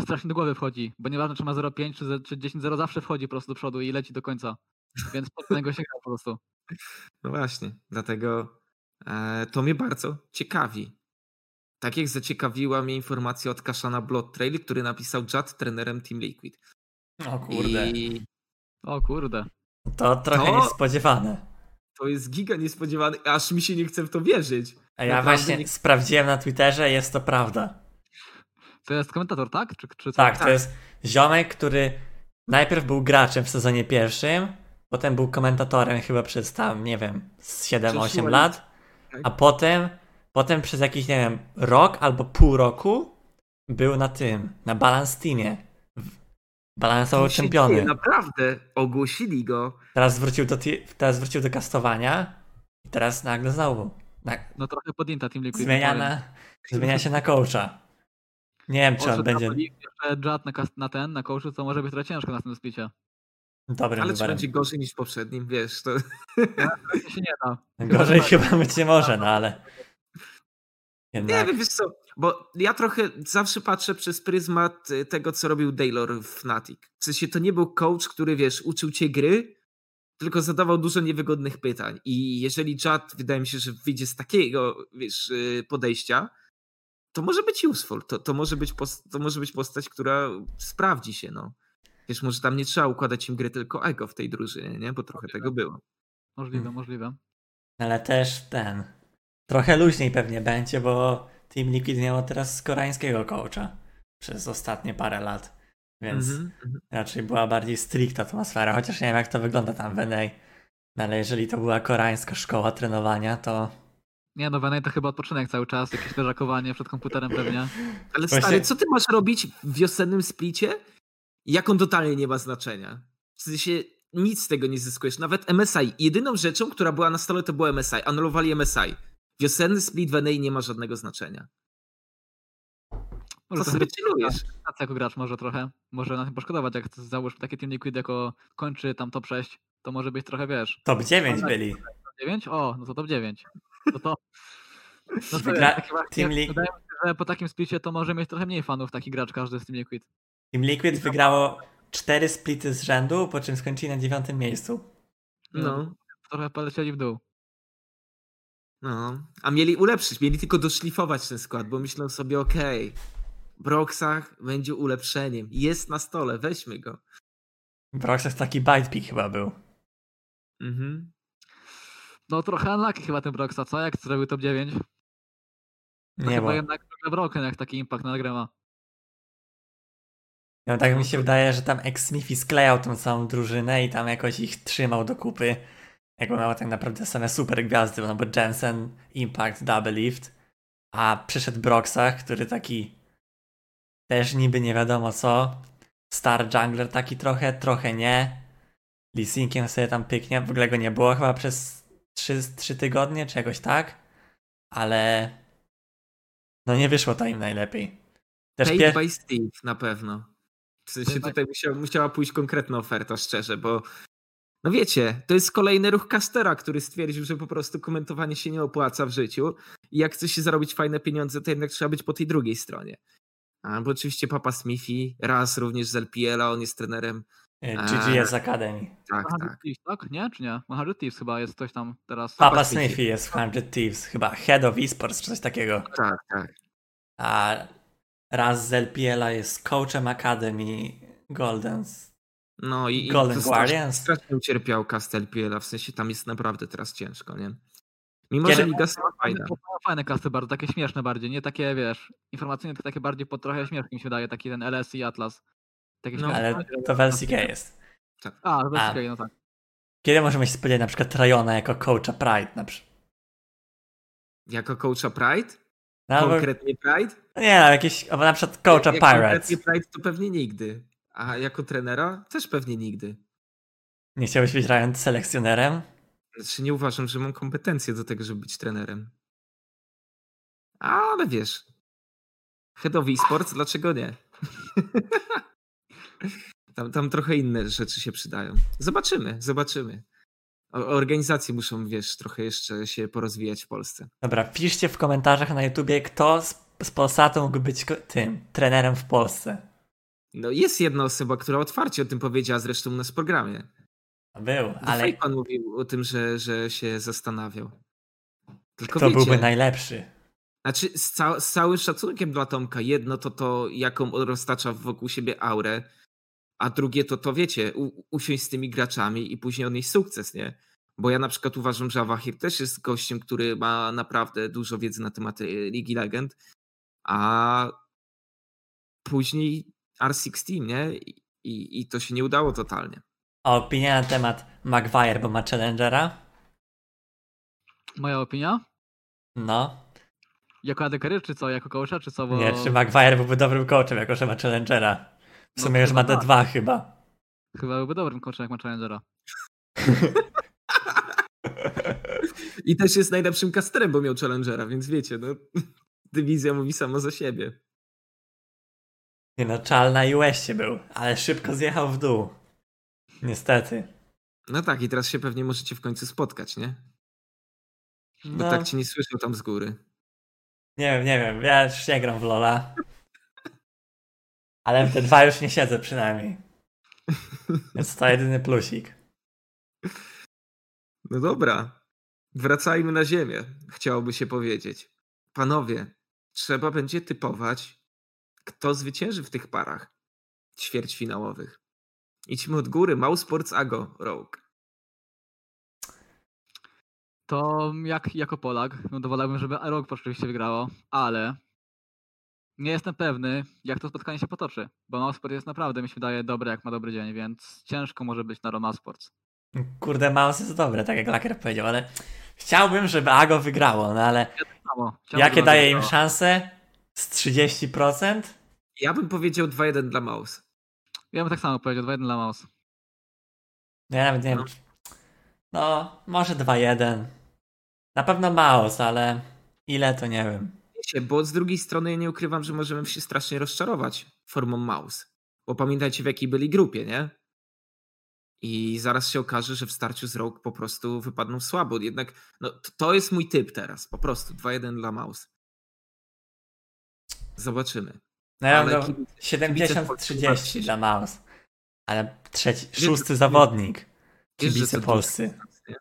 Speaker 2: strasznie do głowy wchodzi, bo nieważne czy ma 0,5 czy, czy 10-0 zawsze wchodzi po prostu do przodu i leci do końca. Więc pod niego się gra po prostu.
Speaker 3: No właśnie, dlatego e, to mnie bardzo ciekawi. Tak jak zaciekawiła mnie informacja od Kaszana Blood Trail, który napisał Judd trenerem Team Liquid.
Speaker 1: O kurde.
Speaker 3: I
Speaker 2: O kurde.
Speaker 1: To trochę
Speaker 3: To-
Speaker 1: niespodziewane.
Speaker 3: To jest giga niespodziewany, aż mi się nie chce w to wierzyć.
Speaker 1: A ja
Speaker 3: Naprawdę
Speaker 1: właśnie
Speaker 3: nie-
Speaker 1: sprawdziłem na Twitterze, jest to prawda.
Speaker 2: To jest komentator, tak? Czy, czy?
Speaker 1: Tak, to
Speaker 3: Tak.
Speaker 1: jest ziomek, który najpierw był graczem w sezonie pierwszym, potem był komentatorem chyba przez tam, nie wiem, z 7-8
Speaker 3: Przeszło
Speaker 1: lat,
Speaker 3: tak.
Speaker 1: a potem, potem przez jakiś, nie wiem, rok albo pół roku był na tym, na Balance Teamie.
Speaker 3: Co się
Speaker 1: czempiony.
Speaker 3: Naprawdę ogłosili go.
Speaker 1: Teraz wrócił do, teraz wrócił do kastowania i teraz nagle znowu na,
Speaker 2: No trochę podjęta Team Liquid.
Speaker 1: zmienia, na, zmienia się na coacha. Nie wiem, czy on będzie
Speaker 2: Judd na, na ten, na coachu, to może być trochę ciężko na tym splicie.
Speaker 1: dobrym
Speaker 3: Ale czy
Speaker 1: wyborem.
Speaker 3: będzie gorzej niż w poprzednim, wiesz, to...
Speaker 2: To się nie da.
Speaker 1: Gorzej chyba być nie może, no ale.
Speaker 3: Nie
Speaker 1: Jednak.
Speaker 3: wiem, wiesz co, bo ja trochę zawsze patrzę przez pryzmat y, tego, co robił Daylor w Fnatic. W sensie to nie był coach, który, wiesz, uczył cię gry, tylko zadawał dużo niewygodnych pytań. I jeżeli Judd, wydaje mi się, że wyjdzie z takiego, wiesz, y, podejścia, to może być useful. To, to, może być to może być postać, która sprawdzi się, no. Wiesz, może tam nie trzeba układać im gry, tylko ego w tej drużynie, nie? Bo trochę tego było.
Speaker 2: Możliwe,
Speaker 1: Hmm.
Speaker 2: możliwe.
Speaker 1: Ale też ten. Trochę luźniej pewnie będzie, bo Team Liquid miało teraz koreańskiego coacha przez ostatnie parę lat. Więc
Speaker 3: Mhm, mhm.
Speaker 1: raczej była bardziej stricta atmosfera, chociaż nie wiem jak to wygląda tam w NA. No ale jeżeli to była koreańska szkoła trenowania, to
Speaker 2: Nie no, Venej to chyba odpoczynek cały czas, jakieś leżakowanie przed komputerem pewnie.
Speaker 3: Ale
Speaker 1: Właśnie-
Speaker 3: stary, co ty masz robić w wiosennym splicie? Jak on totalnie nie ma znaczenia. W sensie nic z tego nie zyskujesz. Nawet MSI. Jedyną rzeczą, która była na stole, to było MSI. Anulowali MSI. Wiosenny split w NA nie ma żadnego znaczenia.
Speaker 2: Może
Speaker 3: Co
Speaker 2: to
Speaker 3: sobie chillujesz?
Speaker 2: sytuacja jako gracz może trochę. Może na tym poszkodować, jak załóżmy takie Team Liquid jako kończy tam top 6, to może być trochę, wiesz,
Speaker 1: top 9
Speaker 2: tak.
Speaker 1: byli.
Speaker 2: top 9? O, no to top 9. No to... No to
Speaker 1: Wygra-
Speaker 2: jest takie właśnie,
Speaker 1: Team Li-
Speaker 2: wydaje mi się, że po takim splicie to może mieć trochę mniej fanów taki gracz każdy z Team Liquid.
Speaker 1: Team Liquid wygrało 4 splity z rzędu, po czym skończyli na dziewiątym miejscu.
Speaker 3: No.
Speaker 2: Trochę polecieli w dół.
Speaker 3: No. A mieli ulepszyć, mieli tylko doszlifować ten skład, bo myślą sobie, okej, Broxach będzie ulepszeniem. Jest na stole, weźmy go.
Speaker 1: W Roxas taki bite chyba był.
Speaker 3: Mhm.
Speaker 2: No trochę unlucky chyba ten Broxa, co? Jak zrobił top 9? To
Speaker 1: Nie,
Speaker 2: chyba
Speaker 1: bo
Speaker 2: jednak trochę broken jak taki impact na grę ma.
Speaker 1: no, tak mi się wydaje, że tam ex-Smithy sklejał tą całą drużynę i tam jakoś ich trzymał do kupy. Jakby miał tak naprawdę same super gwiazdy, no bo Jensen, Impact, Double Lift, a przyszedł Broxach, który taki też niby nie wiadomo co. Star Jungler taki trochę, trochę nie. Lee Sinkiem sobie tam pyknie, w ogóle go nie było chyba przez 3, 3 tygodnie czy jakoś tak. Ale no nie wyszło to im najlepiej. Też
Speaker 3: Paid
Speaker 1: pier...
Speaker 3: by Steve na pewno. W sensie tutaj musiała, musiała pójść konkretna oferta, szczerze, bo no wiecie, to jest kolejny ruch Castera, który stwierdził, że po prostu komentowanie się nie opłaca w życiu i jak chce się zarobić fajne pieniądze, to jednak trzeba być po tej drugiej stronie. A, bo oczywiście Papa Smithy, raz również z LPL-a, on jest trenerem.
Speaker 1: GGS Academy.
Speaker 3: Tak,
Speaker 2: 100
Speaker 3: tak.
Speaker 2: Thieves, tak? Nie? Czy nie? 100 Thieves chyba jest ktoś tam teraz.
Speaker 1: Papa Smithy. jest w 100 Thieves, chyba Head of Esports czy coś takiego.
Speaker 3: Tak, tak.
Speaker 1: A raz z LPL-a jest coachem Academy Goldens.
Speaker 3: No i, i
Speaker 1: Golden
Speaker 3: to strasznie-
Speaker 1: Guardians?
Speaker 3: Strasznie ucierpiał cast LPL-a, w sensie tam jest naprawdę teraz ciężko, nie? Mimo,
Speaker 1: Kiedy-
Speaker 3: że liga jest fajna.
Speaker 2: To są Fajne kasty bardzo, takie śmieszne bardziej, nie takie wiesz, informacyjne, tylko takie bardziej po trochę śmieszne mi się wydaje, taki ten LS i Atlas. Takie
Speaker 3: No,
Speaker 2: śmieszne.
Speaker 1: Ale to w LCK jest.
Speaker 2: A, to
Speaker 1: A.
Speaker 2: jest no tak.
Speaker 1: Kiedy możemy się spodziewać na przykład Trajona jako coacha Pride? Na przykład?
Speaker 3: Jako coacha Pride?
Speaker 1: No,
Speaker 3: Konkretnie Pride?
Speaker 1: nie, no, jakieś, albo na przykład coacha
Speaker 3: Jak
Speaker 1: Pirates.
Speaker 3: konkretnie Pride to pewnie nigdy. A jako trenera też pewnie nigdy.
Speaker 1: Nie chciałbyś być selekcjonerem?
Speaker 3: Znaczy nie uważam, że mam kompetencje do tego, żeby być trenerem. Ale wiesz. Head of Esports, dlaczego nie? tam, tam trochę inne rzeczy się przydają. Zobaczymy, zobaczymy. Organizacje muszą, wiesz, trochę jeszcze się porozwijać w Polsce.
Speaker 1: Dobra, piszcie w komentarzach na YouTubie, kto z, z Polsatu mógł być tym trenerem w Polsce.
Speaker 3: No jest jedna osoba, która otwarcie o tym powiedziała zresztą u nas w programie.
Speaker 1: Był,
Speaker 3: Ale...
Speaker 1: ale
Speaker 3: pan mówił o tym, że, że się zastanawiał. Tylko
Speaker 1: kto
Speaker 3: wiecie,
Speaker 1: byłby najlepszy?
Speaker 3: Znaczy, z, ca- z całym szacunkiem dla Tomka, jedno to to, jaką on roztacza wokół siebie aurę, a drugie to to, wiecie, u, usiąść z tymi graczami i później odnieść sukces, nie? Bo ja na przykład uważam, że Awahir też jest gościem, który ma naprawdę dużo wiedzy na temat Ligi Legend, a później R6 Team, nie? I, i, to się nie udało totalnie.
Speaker 1: A opinia na temat Maguire, bo ma Challengera?
Speaker 2: Moja opinia?
Speaker 1: No.
Speaker 2: Jako adekery, czy co? Jako coacha, czy co? Bo...
Speaker 1: Nie, czy Maguire byłby dobrym coachem, jako że ma Challengera? W
Speaker 2: No,
Speaker 1: sumie już ma
Speaker 2: chyba
Speaker 1: D2 chyba.
Speaker 2: Chyba byłby dobrym coachem, jak ma challengera.
Speaker 3: I też jest najlepszym casterem, bo miał Challengera, więc wiecie, no, dywizja mówi sama za siebie.
Speaker 1: Nie no, Czal na US był, ale szybko zjechał w dół. Niestety.
Speaker 3: No tak, i teraz się pewnie możecie w końcu spotkać, nie? Bo
Speaker 1: No,
Speaker 3: tak cię nie słyszał tam z góry.
Speaker 1: nie wiem, nie wiem, ja już nie gram w Lola. Ale w te dwa już nie siedzę przynajmniej. Więc to jedyny plusik.
Speaker 3: No dobra, wracajmy na ziemię, chciałoby się powiedzieć. Panowie, trzeba będzie typować, kto zwycięży w tych parach ćwierćfinałowych. Idźmy od góry, Mausports Ago Rogue.
Speaker 2: To jak jako Polak, no wolałbym, żeby Rogue oczywiście wygrało, ale nie jestem pewny, jak to spotkanie się potoczy, bo Mousport jest naprawdę, mi się wydaje, dobre, jak ma dobry dzień, więc ciężko może być na Roma Sports.
Speaker 1: Kurde, Mouse jest dobre, tak jak Laker powiedział, ale chciałbym, żeby Ago wygrało, no ale
Speaker 2: Samo, chciałbym,
Speaker 1: jakie daje im szanse? Z 30%?
Speaker 3: Ja bym powiedział 2-1 dla Maus.
Speaker 2: Ja bym tak samo powiedział, 2-1 dla Mouse.
Speaker 1: No Ja nawet nie
Speaker 3: No.
Speaker 1: wiem. No, może 2-1. Na pewno Mouse, ale ile to nie wiem.
Speaker 3: Wiecie, bo z drugiej strony ja nie ukrywam, że możemy się strasznie rozczarować formą Maus. Bo pamiętajcie w jakiej byli grupie, nie? I zaraz się okaże, że w starciu z Rogue po prostu wypadną słabo. Jednak no, to jest mój typ teraz. Po prostu 2-1 dla Maus. Zobaczymy.
Speaker 1: No
Speaker 3: Polski
Speaker 1: 70-30
Speaker 3: bawicie się.
Speaker 1: dla Mouse. Ale trzeci,
Speaker 3: Wiesz,
Speaker 1: szósty
Speaker 3: że-
Speaker 1: zawodnik.
Speaker 3: Wiesz,
Speaker 1: Kibice polscy.
Speaker 3: dużo jest, nie?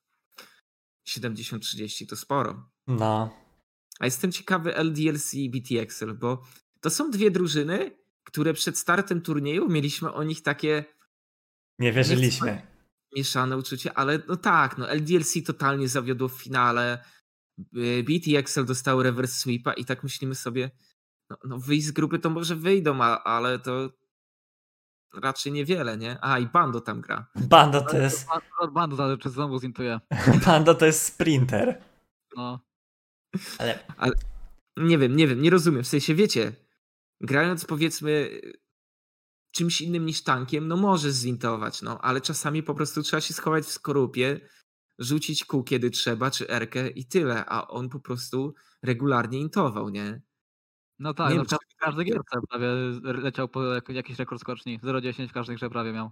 Speaker 3: 70-30 to sporo.
Speaker 1: No.
Speaker 3: A jestem ciekawy LDLC i BTXL, bo to są dwie drużyny, które przed startem turnieju mieliśmy o nich takie
Speaker 1: Nie wierzyliśmy.
Speaker 3: mieszane uczucie, ale no tak, no LDLC totalnie zawiodło w finale. BTXL dostały reverse sweepa i tak myślimy sobie, no, no wyjść z grupy to może wyjdą, a, ale to raczej niewiele, nie? A i Bando tam gra.
Speaker 1: Bando to jest,
Speaker 2: Od bandu zależy, czy znowu zintuje.
Speaker 1: Bando to jest sprinter.
Speaker 2: No,
Speaker 1: Ale
Speaker 3: Nie wiem, nie wiem, nie rozumiem. W sensie, wiecie, grając powiedzmy czymś innym niż tankiem, no może zintować, no, ale czasami po prostu trzeba się schować w skorupie, rzucić kół kiedy trzeba, czy erkę i tyle, a on po prostu regularnie intował, nie?
Speaker 2: No tak,
Speaker 3: Nie
Speaker 2: no, w każdej, gierce prawie leciał po jak- jakiś rekord skoczni. 0,10 w każdej grze prawie miał.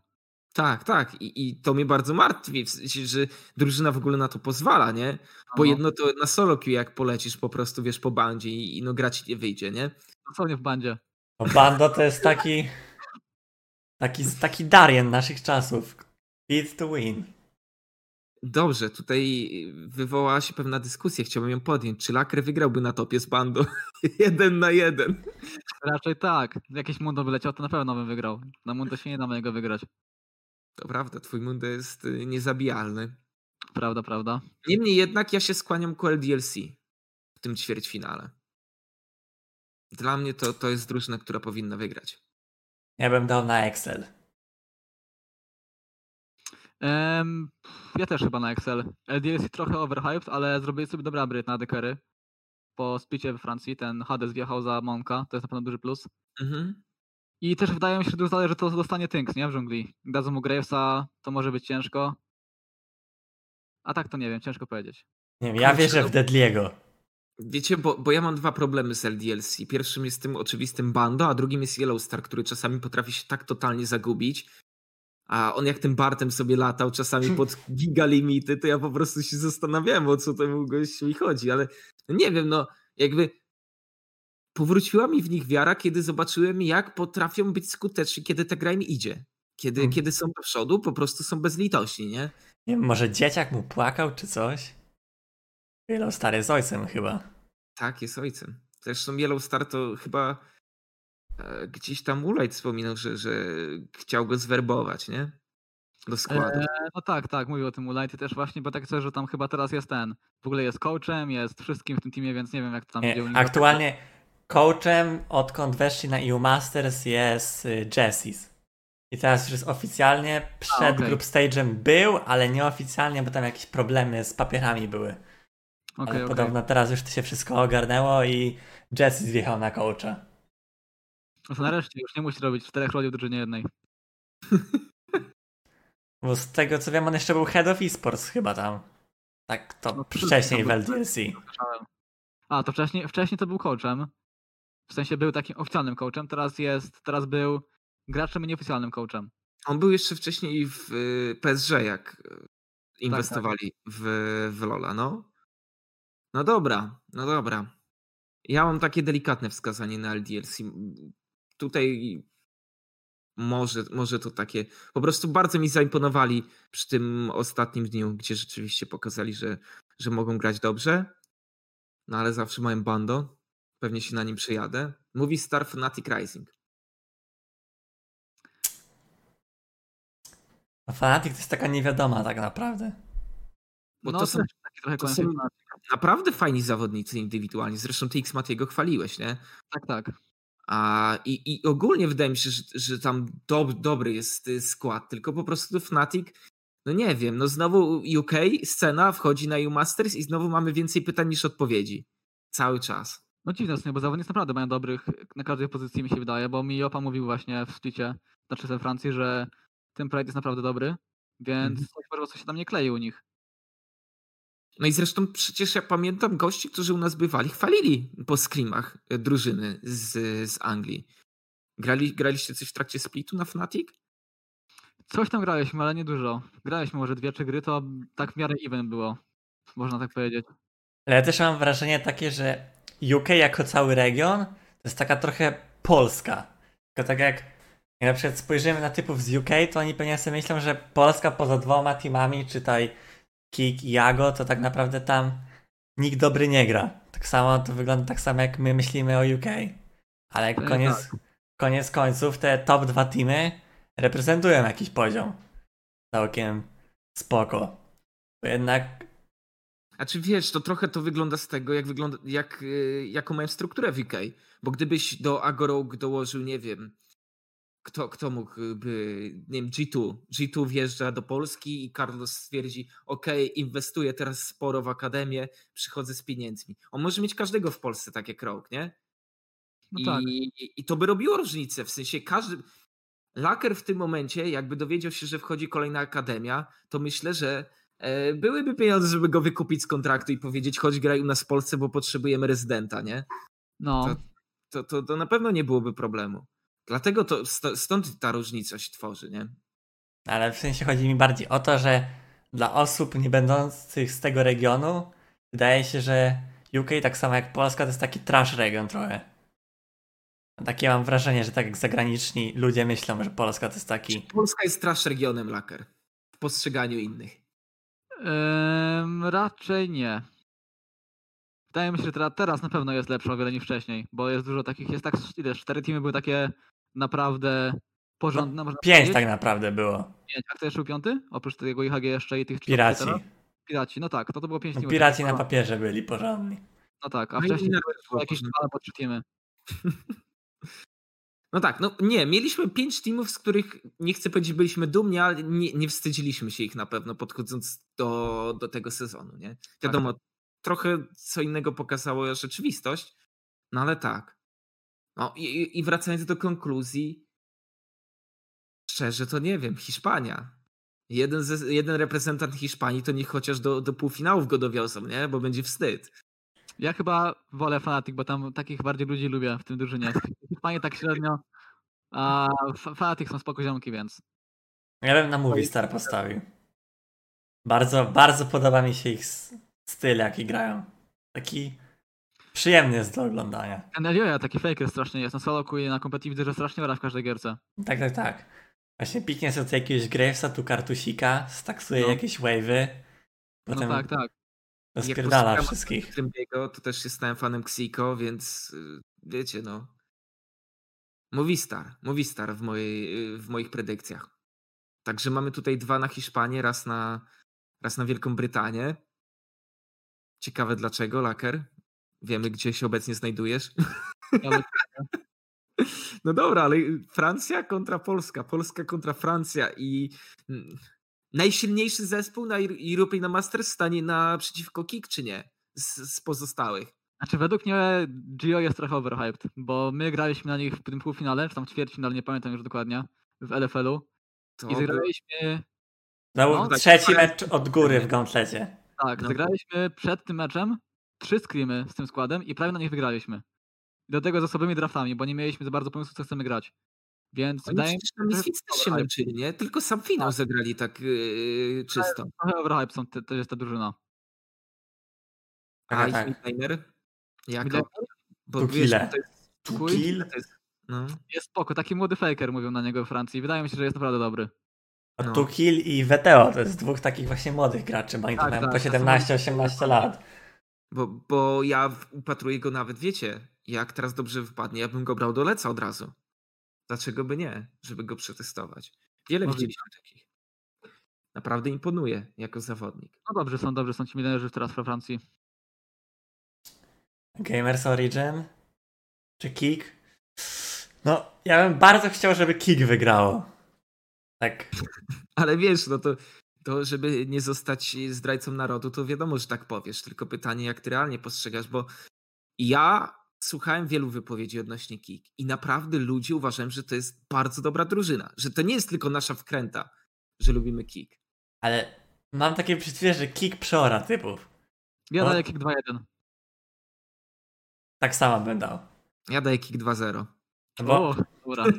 Speaker 3: Tak, tak. I, I to mnie bardzo martwi, w sensie, że drużyna w ogóle na to pozwala, nie? Bo
Speaker 2: No,
Speaker 3: jedno to na solo queue, jak polecisz po prostu, wiesz, po bandzie i, i no gra ci nie wyjdzie, nie?
Speaker 2: Dosłownie w bandzie.
Speaker 1: no Bando to jest taki, taki, taki Darien naszych czasów. Beat to win.
Speaker 3: Dobrze, tutaj wywołała się pewna dyskusja, chciałbym ją podjąć. Czy Laker wygrałby na topie z Bando? jeden na jeden.
Speaker 2: Raczej tak. Jakieś Mundo by leciał, to na pewno bym wygrał. Na Mundo się nie da niego wygrać.
Speaker 3: To prawda, twój Mundo jest y, niezabijalny.
Speaker 2: Prawda, prawda.
Speaker 3: Niemniej jednak ja się skłaniam ku LDLC w tym ćwierćfinale. Dla mnie to, to jest drużyna, która powinna wygrać.
Speaker 1: Ja bym dał na Excel.
Speaker 2: Em, ja też chyba na Excel. LDLC trochę overhyped, ale zrobili sobie dobry upgrade na dekery. Po spicie we Francji ten Hades wjechał za Monka, to jest na pewno duży plus.
Speaker 3: Mhm.
Speaker 2: I też wydaje mi się, że dużo zależy, to dostanie Tynks, nie? W dżungli. Dadzą mu Gravesa, to może być ciężko. A tak to nie wiem, ciężko powiedzieć.
Speaker 1: Nie wiem, ja wierzę
Speaker 3: no-
Speaker 1: w Deadliego.
Speaker 3: Wiecie, bo, bo ja mam dwa problemy z LDLC. Pierwszym jest tym oczywistym Bando, a drugim jest Yellowstar, który czasami potrafi się tak totalnie zagubić. A on jak tym Bartem sobie latał czasami pod gigalimity, to ja po prostu się zastanawiałem, o co temu gościowi chodzi, ale no nie wiem, no jakby powróciła mi w nich wiara, kiedy zobaczyłem, jak potrafią być skuteczni, kiedy ta gra im idzie. Kiedy, hmm. kiedy są do przodu, po prostu są bezlitośni, nie?
Speaker 1: Nie wiem, może dzieciak mu płakał czy coś? Yellowstar jest ojcem chyba.
Speaker 3: Tak, jest ojcem. Zresztą Yellowstar to chyba gdzieś tam Ulajt wspominał, że, że chciał go zwerbować, nie? Do składu. E,
Speaker 2: no tak, tak, mówił o tym Ulajt też właśnie, bo tak coś, że tam chyba teraz jest ten, w ogóle jest coachem, jest wszystkim w tym teamie, więc nie wiem jak to tam
Speaker 1: nie, będzie. Aktualnie coachem, odkąd weszli na EU Masters jest y, Jessis. I teraz już jest oficjalnie, przed A, okay. group stage'em był, ale nieoficjalnie, bo tam jakieś problemy z papierami były. Okay, ale okay. podobno teraz już to się wszystko ogarnęło i Jesse zjechał na coacha.
Speaker 2: No to nareszcie, już nie musi robić czterech roli w drużynie jednej.
Speaker 1: Bo z tego co wiem, on jeszcze był head of esports chyba tam. Tak, to no, wcześniej w LDLC.
Speaker 2: A, to wcześniej, wcześniej to był coachem. W sensie był takim oficjalnym coachem, teraz jest, teraz był graczem i nieoficjalnym coachem.
Speaker 3: On był jeszcze wcześniej w y, PSG, jak y, inwestowali tak, tak. W, w Lola, no. No dobra, no dobra. Ja mam takie delikatne wskazanie na LDLC. Tutaj może, może to takie. Po prostu bardzo mi zaimponowali przy tym ostatnim dniu, gdzie rzeczywiście pokazali, że, że mogą grać dobrze. No ale zawsze mają bando. Pewnie się na nim przejadę. Mówi Star Fnatic Rising.
Speaker 1: A Fnatic to jest taka niewiadoma tak naprawdę.
Speaker 3: Bo no, to, są, to są naprawdę fajni zawodnicy indywidualnie. Zresztą ty X Matiego chwaliłeś, nie?
Speaker 2: Tak, tak.
Speaker 3: A, i, I ogólnie wydaje mi się, że, że tam dob, dobry jest y, skład, tylko po prostu Fnatic, no nie wiem, no znowu UK, scena wchodzi na U-Masters i znowu mamy więcej pytań niż odpowiedzi. Cały czas.
Speaker 2: No dziwne jest, bo zawodnicy naprawdę mają dobrych na każdej pozycji mi się wydaje, bo mi Jopa mówił właśnie w szczycie, znaczy we Francji, że ten projekt jest naprawdę dobry, więc mhm. coś się tam nie klei u nich.
Speaker 3: No i zresztą przecież ja pamiętam gości, którzy u nas bywali, chwalili po screamach e, drużyny z, z Anglii. Grali, graliście coś w trakcie splitu na Fnatic?
Speaker 2: Coś tam graliśmy, ale nie dużo. Graliśmy może dwie, trzy gry, to tak w miarę even było, można tak powiedzieć.
Speaker 1: Ale ja też mam wrażenie takie, że UK jako cały region to jest taka trochę Polska. Tylko tak jak, jak na przykład spojrzymy na typów z UK, to oni pewnie sobie myślą, że Polska poza dwoma teamami, czytaj Kik i Jago, to tak naprawdę tam nikt dobry nie gra. Tak samo to wygląda tak samo jak my myślimy o UK. Ale no koniec, tak. koniec końców te top dwa teamy reprezentują jakiś poziom. Całkiem spoko. Bo jednak
Speaker 3: a czy wiesz, to trochę to wygląda z tego, jak wygląda, jak, y, jaką mają strukturę w UK. Bo gdybyś do Agorog dołożył, nie wiem, kto, kto mógłby, nie wiem, G2. G2 wjeżdża do Polski i Carlos stwierdzi, ok, inwestuję teraz sporo w akademię, przychodzę z pieniędzmi. On może mieć każdego w Polsce tak jak Rogue, nie? No I, tak. I to by robiło różnicę, w sensie każdy... Laker w tym momencie, jakby dowiedział się, że wchodzi kolejna akademia, to myślę, że e, byłyby pieniądze, żeby go wykupić z kontraktu i powiedzieć, chodź graj u nas w Polsce, bo potrzebujemy rezydenta, nie?
Speaker 2: No.
Speaker 3: To, to, to, to na pewno nie byłoby problemu. Dlatego to stąd ta różnica się tworzy, nie?
Speaker 1: Ale w sensie chodzi mi bardziej o to, że dla osób nie będących z tego regionu wydaje się, że UK tak samo jak Polska to jest taki trash region trochę. Takie mam wrażenie, że tak jak zagraniczni ludzie myślą, że Polska to jest taki...
Speaker 3: Polska jest trash regionem, Laker. W postrzeganiu innych.
Speaker 2: Ehm, raczej nie. Wydaje mi się, że teraz na pewno jest lepsza o wiele niż wcześniej, bo jest dużo takich, jest tak, ile, cztery teamy były takie naprawdę porządne.
Speaker 1: No, pięć tak naprawdę było.
Speaker 2: Pięć. A kto jeszcze był piąty? Oprócz tego IHG jeszcze i tych
Speaker 1: Piraci.
Speaker 2: Piraci, no tak, to to było pięć teamów.
Speaker 1: Piraci na papierze byli porządni.
Speaker 2: No tak, a no wcześniej były jakieś dwa albo trzy teamy.
Speaker 3: No tak, no nie, mieliśmy pięć teamów, z których nie chcę powiedzieć, byliśmy dumni, ale nie, nie wstydziliśmy się ich na pewno podchodząc do, do tego sezonu, nie? Wiadomo, tak. trochę co innego pokazało rzeczywistość, no ale tak. No i, i wracając do konkluzji, szczerze to nie wiem, Hiszpania. Jeden, ze, jeden reprezentant Hiszpanii to niech chociaż do, do półfinałów go dowiozą, nie? Bo będzie wstyd.
Speaker 2: Ja chyba wolę Fnatic, bo tam takich bardziej ludzi lubię w tym drużynie. W Hiszpanii tak średnio, a F- Fnatic są spoko ziomki, więc
Speaker 1: Ja bym na Movistar postawił. Bardzo, bardzo podoba mi się ich styl, jaki grają. Taki przyjemny jest do oglądania.
Speaker 2: Elioja taki faker strasznie jest. Na solo i na competitive widzę, że strasznie ora w każdej gierce.
Speaker 1: Tak, tak, tak. Właśnie piknie sobie jakiegoś Gravesa, tu kartusika, staksuje
Speaker 3: No.
Speaker 1: jakieś wave'y,
Speaker 2: No
Speaker 1: potem
Speaker 2: tak, tak.
Speaker 1: rozpierdala wszystkich.
Speaker 3: Trymbiego, to też stałem fanem Xico, więc y, wiecie, no. Movistar, Movistar w, mojej, y, w moich predykcjach. Także mamy tutaj dwa na Hiszpanię, raz na, raz na Wielką Brytanię. Ciekawe dlaczego, Laker. Wiemy, gdzie się obecnie znajdujesz. No dobra, ale Francja kontra Polska, Polska kontra Francja i mm, najsilniejszy zespół na Euro- European Masters stanie naprzeciwko Kik, czy nie? Z, z pozostałych.
Speaker 2: Znaczy według mnie Gio jest trochę overhyped, bo my graliśmy na nich w tym półfinale, czy tam ćwierćfinale, nie pamiętam już dokładnie, w LFL-u
Speaker 3: To
Speaker 2: i zagraliśmy, No,
Speaker 3: tak,
Speaker 1: trzeci
Speaker 3: tak.
Speaker 1: mecz od góry w gauntletie.
Speaker 2: tak,
Speaker 3: No.
Speaker 2: zagraliśmy przed tym meczem trzy screamy z tym składem i prawie na nich wygraliśmy. Do tego z osobymi draftami, bo nie mieliśmy za bardzo pomysłu, co chcemy grać. Więc
Speaker 3: Oni
Speaker 2: wydaje mi
Speaker 3: przecież
Speaker 2: się,
Speaker 3: na
Speaker 2: że
Speaker 3: Misfits też się męczyli, nie? Tylko sam finał zagrali tak yy, czysto.
Speaker 2: trochę overhyped są te, też jest ta drużyna.
Speaker 3: A
Speaker 1: Tak,
Speaker 3: ich
Speaker 1: tak.
Speaker 3: midlaner? Jako? Bo
Speaker 1: Tu
Speaker 3: wiesz, to jest, to jest, no.
Speaker 2: Jest spoko, taki młody faker mówią na niego w Francji. Wydaje mi się, że jest naprawdę dobry.
Speaker 1: a
Speaker 3: No.
Speaker 1: tu kill i Veteo, to jest dwóch takich właśnie młodych graczy, bo oni
Speaker 2: Tak,
Speaker 1: tam mają
Speaker 2: tak,
Speaker 1: po
Speaker 2: to są
Speaker 1: 17-18 lat.
Speaker 3: Bo, bo ja upatruję go nawet, wiecie, jak teraz dobrze wypadnie, ja bym go brał do leca od razu. Dlaczego by nie? Żeby go przetestować. Wiele
Speaker 2: Możliwe.
Speaker 3: widzieliśmy takich. Naprawdę imponuje jako zawodnik.
Speaker 2: No dobrze są, dobrze są ci milionerzy teraz we Francji.
Speaker 1: Gamers Origin? Czy Kik? No, ja bym bardzo chciał, żeby Kik wygrało. Tak,
Speaker 3: Ale wiesz, no to, to żeby nie zostać zdrajcą narodu, to wiadomo, że tak powiesz. Tylko pytanie, jak ty realnie postrzegasz, bo ja słuchałem wielu wypowiedzi odnośnie KIK i naprawdę ludzie uważają, że to jest bardzo dobra drużyna. Że to nie jest tylko nasza wkręta, że lubimy KIK.
Speaker 1: ale mam takie przeczucie, że Kik przeora typów.
Speaker 2: Ja daję kick 2-1.
Speaker 1: Tak samo bym dał.
Speaker 3: Ja daję KIK 2-0.
Speaker 1: No Bo,
Speaker 2: O, dobra.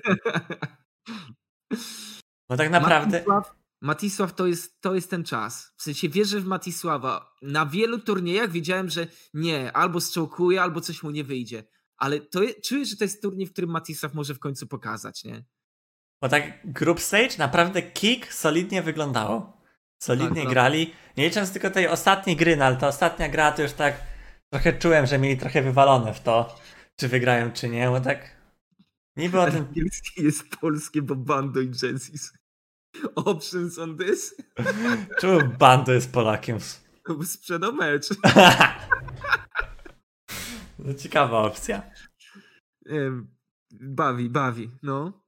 Speaker 1: bo tak naprawdę...
Speaker 3: Matisław, Matisław to jest, to jest ten czas. W sensie wierzę w Matisława. Na wielu turniejach widziałem, że nie, albo strzałkuje, albo coś mu nie wyjdzie. Ale to je, czuję, że to jest turniej, w którym Matisław może w końcu pokazać, nie?
Speaker 1: Bo tak group stage naprawdę Kik solidnie wyglądało. Solidnie
Speaker 2: Tak,
Speaker 1: grali. Nie licząc tylko tej ostatniej gry, no ale ta ostatnia gra to już tak trochę czułem, że mieli trochę wywalone w to, czy wygrają, czy nie, bo tak niby o tym
Speaker 3: Angielskie jest polskie, bo Bando i Genesis. Options on this?
Speaker 1: Czemu Bando jest Polakiem?
Speaker 3: Sprzedał mecz.
Speaker 1: To ciekawa opcja.
Speaker 3: Bawi, bawi, no.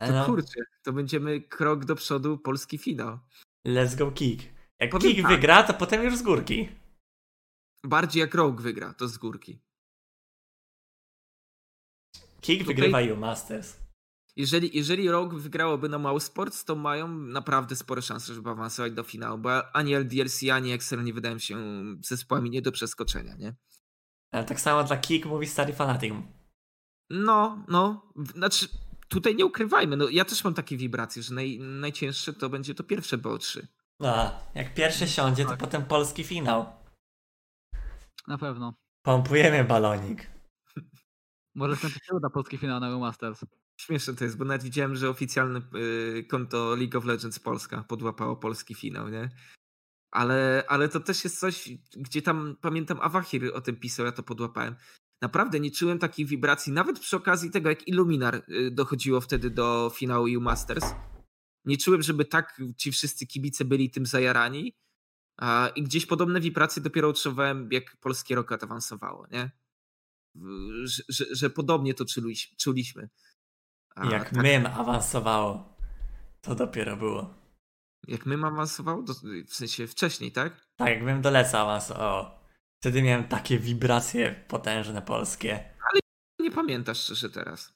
Speaker 3: To
Speaker 1: No,
Speaker 3: kurczę, to będziemy krok do przodu, polski finał.
Speaker 1: let's go Kik. Jak
Speaker 3: Powiem
Speaker 1: Kik
Speaker 3: tak.
Speaker 1: wygra, to potem już z górki.
Speaker 3: Bardziej jak Rogue wygra, to z górki.
Speaker 1: Kik
Speaker 3: Tutaj-
Speaker 1: wygrywa U Masters.
Speaker 3: Jeżeli, jeżeli Rogue wygrałoby na Mouse Sports, to mają naprawdę spore szanse, żeby awansować do finału, bo ani LDLC, ani Excel nie wydają się zespołami nie do przeskoczenia, nie?
Speaker 1: Ale tak samo dla Kik mówi Stary Fanatic.
Speaker 3: No, no, znaczy tutaj nie ukrywajmy, no ja też mam takie wibracje, że naj, najcięższe to będzie to pierwsze BO3.
Speaker 1: No, a jak pierwszy siądzie, to
Speaker 2: Tak.
Speaker 1: potem polski finał.
Speaker 2: Na pewno.
Speaker 1: Pompujemy balonik.
Speaker 2: Może końcu się uda polski finał na EU Masters.
Speaker 3: Śmieszne to jest, bo nawet widziałem, że oficjalne y, konto League of Legends Polska podłapało polski finał, nie? Ale, ale to też jest coś, gdzie tam, pamiętam, Awahir o tym pisał, ja to podłapałem. Naprawdę nie czułem takich wibracji, nawet przy okazji tego, jak Illuminar y, dochodziło wtedy do finału EU Masters. Nie czułem, żeby tak ci wszyscy kibice byli tym zajarani. I gdzieś podobne wibracje dopiero odczuwałem, jak polskie Rocket awansowało, nie? Że, że, że podobnie to czuliśmy. A,
Speaker 1: Jak
Speaker 3: tak,
Speaker 1: mym awansowało, to dopiero było.
Speaker 3: Jak my awansował? Do, w sensie wcześniej, tak?
Speaker 1: Tak, jak mym do leca awansowało. Wtedy miałem takie wibracje potężne polskie.
Speaker 3: Nie pamiętasz szczerze teraz.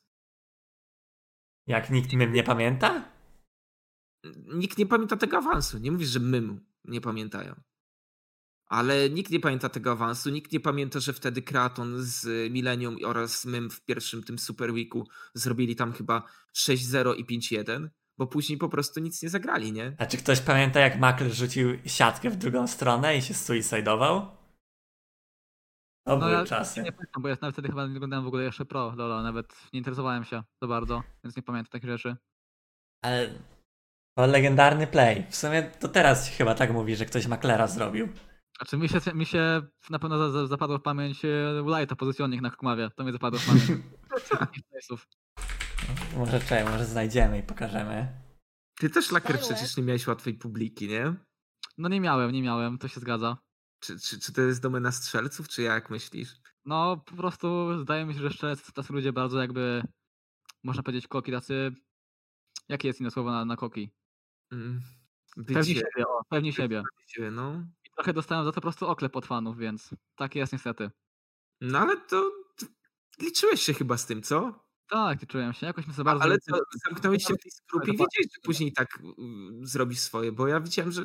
Speaker 1: Jak nikt mym nie pamięta?
Speaker 3: Nikt nie pamięta tego awansu. Nie mówisz, że my nie pamiętają. Ale nikt nie pamięta tego awansu, nikt nie pamięta, że wtedy Kraton z Millennium oraz Mym w pierwszym tym Super Weeku zrobili tam chyba 6-0 i 5-1, bo później po prostu nic nie zagrali, nie?
Speaker 1: A czy ktoś pamięta, jak Makler rzucił siatkę w drugą stronę i się suicidował? To
Speaker 2: No
Speaker 1: były
Speaker 2: ja
Speaker 1: czasy.
Speaker 2: nie pamiętam, bo ja nawet wtedy chyba nie oglądałem w ogóle jeszcze Pro Lola, nawet nie interesowałem się za bardzo, więc nie pamiętam takich rzeczy.
Speaker 1: Ale to legendarny play. W sumie to teraz chyba tak mówi, że ktoś Maklera zrobił.
Speaker 2: Znaczy mi się, mi się na pewno za, za, zapadło w pamięć e, Lighta, pozycjonnik na Kukmawie. To mi zapadło w pamięć.
Speaker 1: Może czekaj, może znajdziemy i pokażemy.
Speaker 3: Ty też, Laker, przecież nie miałeś łatwej publiki, nie?
Speaker 2: no nie miałem, nie miałem, to się zgadza.
Speaker 3: Czy, czy, czy to jest domena strzelców, czy jak myślisz?
Speaker 2: No po prostu zdaje mi się, że jeszcze tacy ludzie bardzo jakby, można powiedzieć, koki tacy... Jakie jest inne słowo na, na koki?
Speaker 3: Mm,
Speaker 2: Pewni siebie, o, pewni siebie.
Speaker 3: bycie, no.
Speaker 2: Trochę dostałem za to po prostu oklep od fanów, więc tak jest niestety.
Speaker 3: No ale to, liczyłeś się chyba z tym, co?
Speaker 2: Tak, nie czułem się. Jakoś mi za bardzo...
Speaker 3: Ale co, zamknąłeś się w tej skrupie i wiedziałeś, że później tak zrobisz swoje, bo ja widziałem, że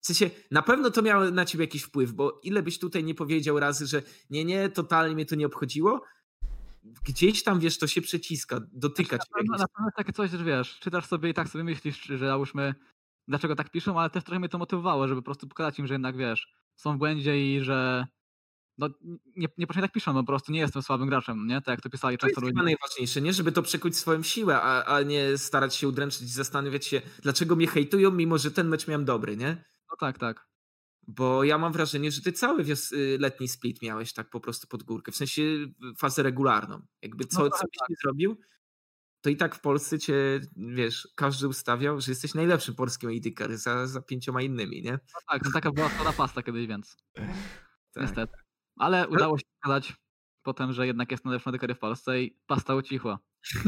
Speaker 3: w sensie na pewno to miało na ciebie jakiś wpływ, bo ile byś tutaj nie powiedział razy, że nie, nie, totalnie mnie to nie obchodziło, gdzieś tam, wiesz, to się przeciska, dotyka
Speaker 2: na
Speaker 3: cię.
Speaker 2: pewno,
Speaker 3: jakiś-
Speaker 2: na pewno takie coś, że wiesz, czytasz sobie i tak sobie myślisz, że załóżmy, dlaczego tak piszą, ale też trochę mnie to motywowało, żeby po prostu pokazać im, że jednak wiesz, są w błędzie i że no nie, nie tak piszą, no po prostu nie jestem słabym graczem, nie? Tak jak to pisali
Speaker 3: To jest
Speaker 2: często ludzie.
Speaker 3: najważniejsze, nie? Żeby to przekuć swoją siłę, a, a nie starać się udręczyć i zastanawiać się, dlaczego mnie hejtują, mimo że ten mecz miałem dobry, nie?
Speaker 2: No tak, tak.
Speaker 3: Bo ja mam wrażenie, że ty cały wios- y, letni split miałeś tak po prostu pod górkę, w sensie y, fazę regularną. Jakby co,
Speaker 2: No
Speaker 3: co
Speaker 2: tak,
Speaker 3: byś nie zrobił, to i tak w Polsce cię, wiesz, każdy ustawiał, że jesteś najlepszym polskim AD za, za pięcioma innymi, nie?
Speaker 2: No tak, no taka była składa pasta kiedyś, więc
Speaker 3: Tak.
Speaker 2: niestety. Ale udało się pokazać potem, że jednak jest najlepszy medykery w Polsce i pasta ucichła.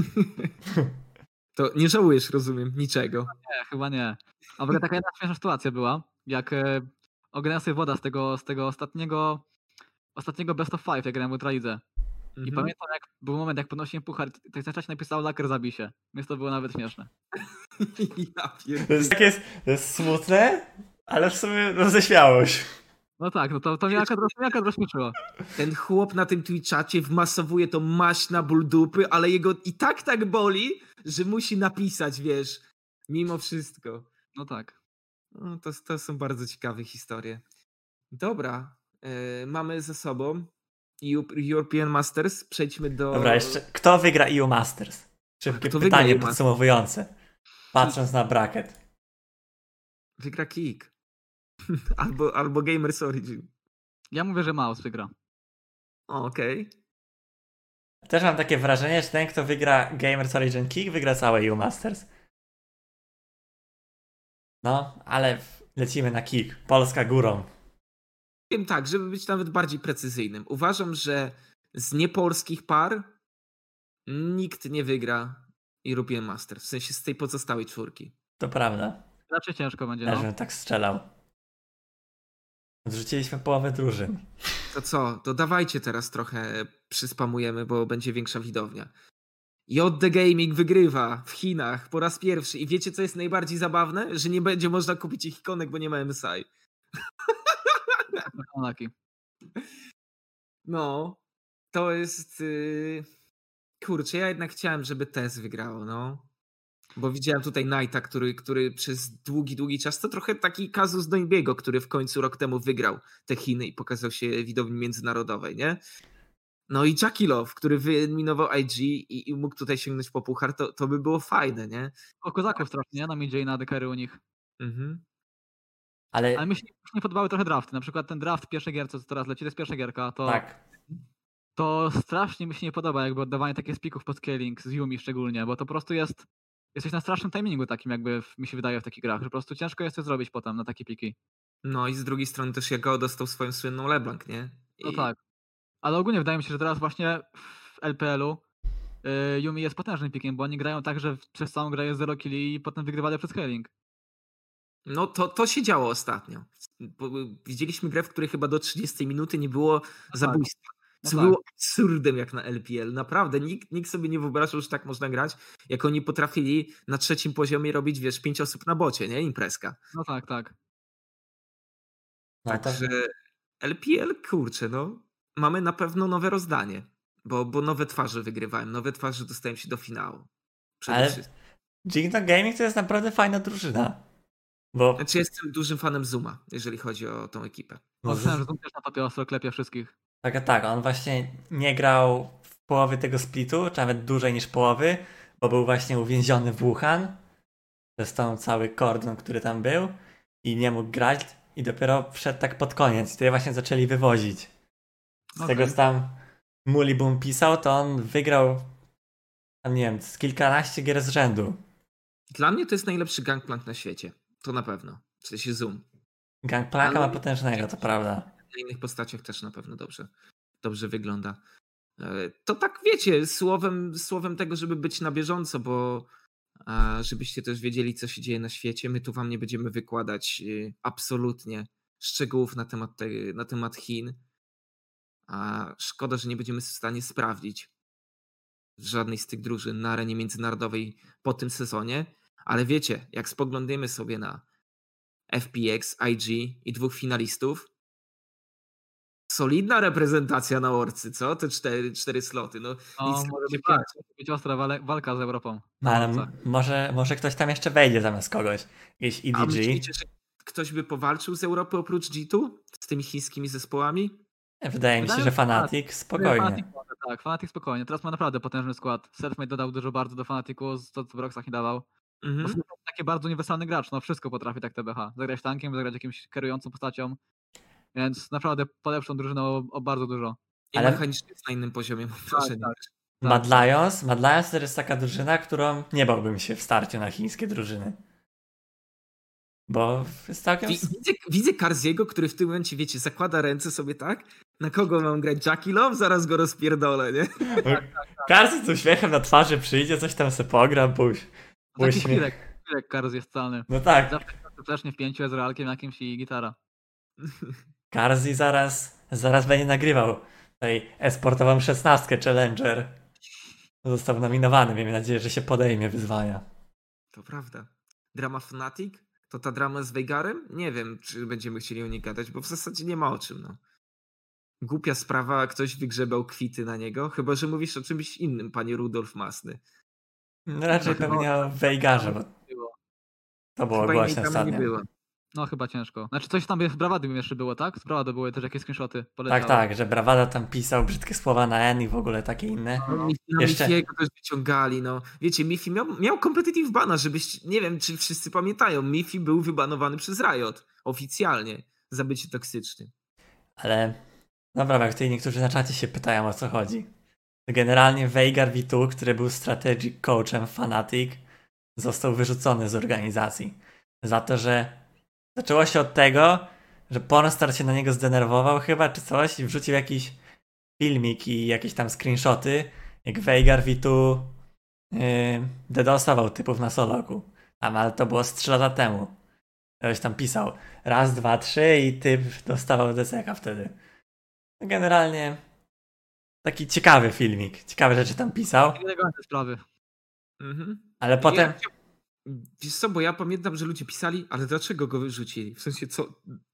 Speaker 3: To nie żałujesz, rozumiem, niczego.
Speaker 2: Nie, chyba nie. A w ogóle taka jedna śmieszna sytuacja była, jak e, ogarniałem sobie woda z tego, z tego ostatniego ostatniego best of five, jak grałem w Ultralidze. I
Speaker 3: Mhm.
Speaker 2: pamiętam, jak był moment, jak podnosiłem puchar, i tak na czacie napisał laker zabij się. Więc to było nawet śmieszne.
Speaker 3: ja.
Speaker 1: To jest, takie, to jest smutne, ale w sumie roześmiałość.
Speaker 2: No tak, no to, to mnie akurat, mnie akurat rozśmieszyło.
Speaker 3: Ten chłop na tym Twitchacie wmasowuje to maść na ból dupy, ale jego i tak tak boli, że musi napisać, wiesz, mimo wszystko.
Speaker 2: No tak.
Speaker 3: No, to, to są bardzo ciekawe historie. Dobra, e, mamy ze sobą European Masters. Przejdźmy do.
Speaker 1: Dobra, jeszcze kto wygra EU Masters? Szybkie
Speaker 3: Kto
Speaker 1: pytanie
Speaker 3: Masters?
Speaker 1: podsumowujące. Patrząc na bracket.
Speaker 3: Wygra Kick. albo, albo Gamers Origin.
Speaker 2: Ja mówię, że Maus wygra.
Speaker 3: Okej.
Speaker 1: Też mam takie wrażenie, że ten, kto wygra Gamers Origin Kick, wygra całe EU Masters. No, ale lecimy na kick. Polska górą.
Speaker 3: Powiem tak, żeby być nawet bardziej precyzyjnym. Uważam, że z niepolskich par nikt nie wygra European Masters. W sensie z tej pozostałej czwórki.
Speaker 1: To prawda.
Speaker 2: Raczej ciężko będzie,
Speaker 1: Ja
Speaker 2: no.
Speaker 1: tak strzelał. Odrzuciliśmy połowę drużyn.
Speaker 3: To co, to dawajcie teraz trochę przyspamujemy, bo będzie większa widownia. JD Gaming wygrywa w Chinach po raz pierwszy. I wiecie, co jest najbardziej zabawne? Że nie będzie można kupić ich ikonek, bo nie ma MSI. No, to jest. Yy... Kurczę, ja jednak chciałem, żeby TES wygrało, no. Bo widziałem tutaj Knighta, który, który przez długi, długi czas, to trochę taki kazus Doinbiego, który w końcu rok temu wygrał te Chiny i pokazał się widowni międzynarodowej, nie? No i Jackie Love, który wyeliminował IG i, i mógł tutaj sięgnąć po puchar, to, to by było fajne, nie?
Speaker 2: O kozaków strasznie, nie? Na midzie i na dekery u nich.
Speaker 3: Mhm.
Speaker 1: Ale
Speaker 2: Ale mi się, nie podobały trochę drafty. Na przykład ten draft pierwszej gierce, co teraz leci, to jest pierwsza gierka, to,
Speaker 1: tak.
Speaker 2: to strasznie mi się nie podoba jakby oddawanie takich spików pod scaling z Yumi szczególnie, bo to po prostu jest jesteś na strasznym timingu takim jakby w, mi się wydaje w takich grach, że po prostu ciężko jest to zrobić potem na takie piki.
Speaker 3: No i z drugiej strony też Jago dostał swoją słynną LeBlanc, nie?
Speaker 2: No
Speaker 3: I-
Speaker 2: tak. Ale ogólnie wydaje mi się, że teraz właśnie w LPL-u y, Yumi jest potężnym pikiem, bo oni grają tak, że przez całą grę jest 0 killi i potem wygrywali przez scaling.
Speaker 3: No to, to się działo ostatnio. Widzieliśmy grę, w której chyba do 30 minuty nie było zabójstwa.
Speaker 2: No
Speaker 3: Co
Speaker 2: tak.
Speaker 3: było absurdem jak na LPL. Naprawdę, nikt, nikt sobie nie wyobrażał, że tak można grać, jak oni potrafili na trzecim poziomie robić, wiesz, pięć osób na bocie, nie? Imprezka.
Speaker 2: No tak, tak.
Speaker 1: No, to,
Speaker 3: Także LPL, kurczę, no. Mamy na pewno nowe rozdanie, bo, bo nowe twarze wygrywałem, nowe twarze dostałem się do finału. Przede
Speaker 1: Ale
Speaker 3: wszystkim.
Speaker 1: Jingdong Gaming to jest naprawdę fajna drużyna. Bo
Speaker 3: Znaczy jestem dużym fanem Zuma, jeżeli chodzi o tą ekipę.
Speaker 1: no,
Speaker 2: Myślałem, że Zoom też na topie ostro wszystkich.
Speaker 1: tak, tak, on właśnie nie grał w połowie tego splitu, czy nawet dłużej niż połowy, bo był właśnie uwięziony w Wuhan przez tą cały kordon, który tam był i nie mógł grać i dopiero wszedł tak pod koniec. Wtedy właśnie zaczęli wywozić. Z
Speaker 2: Okej.
Speaker 1: tego co tam Mulibum pisał, to on wygrał tam nie wiem, z kilkanaście gier z rzędu.
Speaker 3: Dla mnie to jest najlepszy gangplank na świecie. To na pewno. W sensie Zoom.
Speaker 1: Gangplanka ma potężnego, to prawda.
Speaker 3: Na innych postaciach też na pewno dobrze, dobrze wygląda. E, To tak wiecie, słowem, słowem tego, żeby być na bieżąco, bo żebyście też wiedzieli, co się dzieje na świecie. My tu wam nie będziemy wykładać y, absolutnie szczegółów na temat, te, na temat Chin. A szkoda, że nie będziemy w stanie sprawdzić żadnej z tych drużyn na arenie międzynarodowej po tym sezonie. Ale wiecie, jak spoglądamy sobie na FPX, IG i dwóch finalistów, solidna reprezentacja na orcy, co? Te cztery, cztery sloty. No,
Speaker 2: No,
Speaker 3: nic
Speaker 2: może
Speaker 3: nie
Speaker 2: być,
Speaker 3: bać.
Speaker 2: może być ostra walka z Europą.
Speaker 1: Ale może, może ktoś tam jeszcze wejdzie zamiast kogoś. Jakiś
Speaker 3: A
Speaker 1: EDG.
Speaker 3: myślicie, że ktoś by powalczył z Europy oprócz G2? Z tymi chińskimi zespołami?
Speaker 1: Wydaje mi się,
Speaker 2: Wydaje
Speaker 1: że
Speaker 2: mi się,
Speaker 1: Fanatic spokojnie.
Speaker 2: Fnatic może, tak, Fnatic spokojnie. Teraz ma naprawdę potężny skład. Selfmade dodał dużo bardzo do Fnaticu, co co w Roxach nie dawał.
Speaker 3: Mhm.
Speaker 2: taki bardzo uniwersalny gracz, no wszystko potrafi tak TBH. Zagrać tankiem, zagrać jakimś kierującą postacią. Więc naprawdę polepszą drużynę o, o bardzo dużo.
Speaker 3: I
Speaker 1: Ale-
Speaker 3: mechanicznie jest na innym poziomie, mam wrażenie.
Speaker 2: tak.
Speaker 1: Mad Lions, Mad Lions to jest taka drużyna, którą nie bałbym się w starciu na chińskie drużyny. Bo jest całkiem...
Speaker 3: Wi- Widzę, widzę Karziego, który w tym momencie, wiecie, zakłada ręce sobie tak, na kogo mam grać Jackie Love, zaraz go rozpierdolę, nie?
Speaker 1: Każdy z uśmiechem na twarzy przyjdzie, coś tam se pogra, buś.
Speaker 2: Taki chwilek, chwilek Karz jest calny.
Speaker 1: No tak,
Speaker 2: Zawsze flesznie w pięciu, z realkiem jakimś i gitara.
Speaker 1: Karzi zaraz, zaraz będzie nagrywał tej esportową szesnastkę Challenger. Został nominowany, miejmy nadzieję, że się podejmie wyzwania.
Speaker 3: To prawda. Drama Fnatic? To ta drama z Veigarem? Nie wiem, czy będziemy chcieli o niej gadać, bo w zasadzie nie ma o czym, no. Głupia sprawa, ktoś wygrzebał kwity na niego, chyba, że mówisz o czymś innym, panie Rudolf Masny.
Speaker 1: No raczej
Speaker 2: No,
Speaker 1: pewnie o Veigarze, bo to było
Speaker 3: Chyba
Speaker 1: głośne ostatnio.
Speaker 2: No chyba ciężko. Znaczy coś tam z Brawady jeszcze było, tak? Z Brawady były też jakieś screenshoty. poleciały.
Speaker 1: Tak, tak, że Brawada tam pisał brzydkie słowa na N i w ogóle takie inne.
Speaker 2: No,
Speaker 3: No, na
Speaker 1: Jeszcze-
Speaker 3: Mifiego też wyciągali, no. Wiecie, Mifi miał, miał competitive bana, żebyś, nie wiem, czy wszyscy pamiętają, Mifi był wybanowany przez Riot, oficjalnie, za bycie toksycznym.
Speaker 1: Ale dobra, jak tutaj niektórzy na czacie się pytają o co chodzi. Generalnie Veigar V2, który był strategic coachem Fnatic, został wyrzucony z organizacji. Za to, że zaczęło się od tego, że Pornstar się na niego zdenerwował chyba czy coś i wrzucił jakiś filmik i jakieś tam screenshoty, jak Veigar V2 yy, dedosował typów na soloku. Tam, ale to było z 3 lata temu. Ktoś tam pisał raz, dwa, trzy i typ dostawał deseka wtedy. Generalnie taki ciekawy filmik. Ciekawe rzeczy tam pisał,
Speaker 2: sprawy.
Speaker 3: Mhm.
Speaker 1: ale potem...
Speaker 3: Wiesz co, bo ja pamiętam, że ludzie pisali, ale dlaczego go wyrzucili? W sensie, co,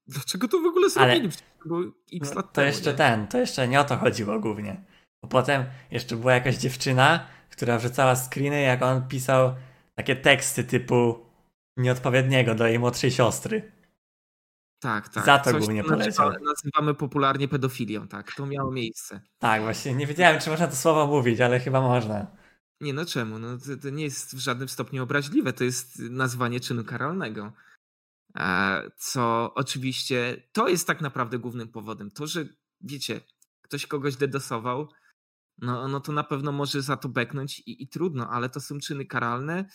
Speaker 3: dlaczego to w ogóle
Speaker 1: Ale-
Speaker 3: zrobili? Było x
Speaker 1: No,
Speaker 3: lat
Speaker 1: to
Speaker 3: temu,
Speaker 1: jeszcze
Speaker 3: nie?
Speaker 1: ten, to jeszcze nie o to chodziło głównie. Bo potem jeszcze była jakaś dziewczyna, która wrzucała screeny, jak on pisał takie teksty typu nieodpowiedniego do jej młodszej siostry.
Speaker 3: Tak, tak.
Speaker 1: Za to
Speaker 3: Coś,
Speaker 1: głównie
Speaker 3: co
Speaker 1: poleciał.
Speaker 3: nazywa- Nazywamy popularnie pedofilią, tak. To miało miejsce.
Speaker 1: Tak, właśnie nie wiedziałem, czy można to słowo mówić, ale chyba można.
Speaker 3: Nie, no czemu? No, to, to nie jest w żadnym stopniu obraźliwe, to jest nazwanie czynu karalnego. E, Co oczywiście, to jest tak naprawdę głównym powodem. To, że wiecie, ktoś kogoś dedosował, no, no to na pewno może za to beknąć i, i trudno, ale to są czyny karalne,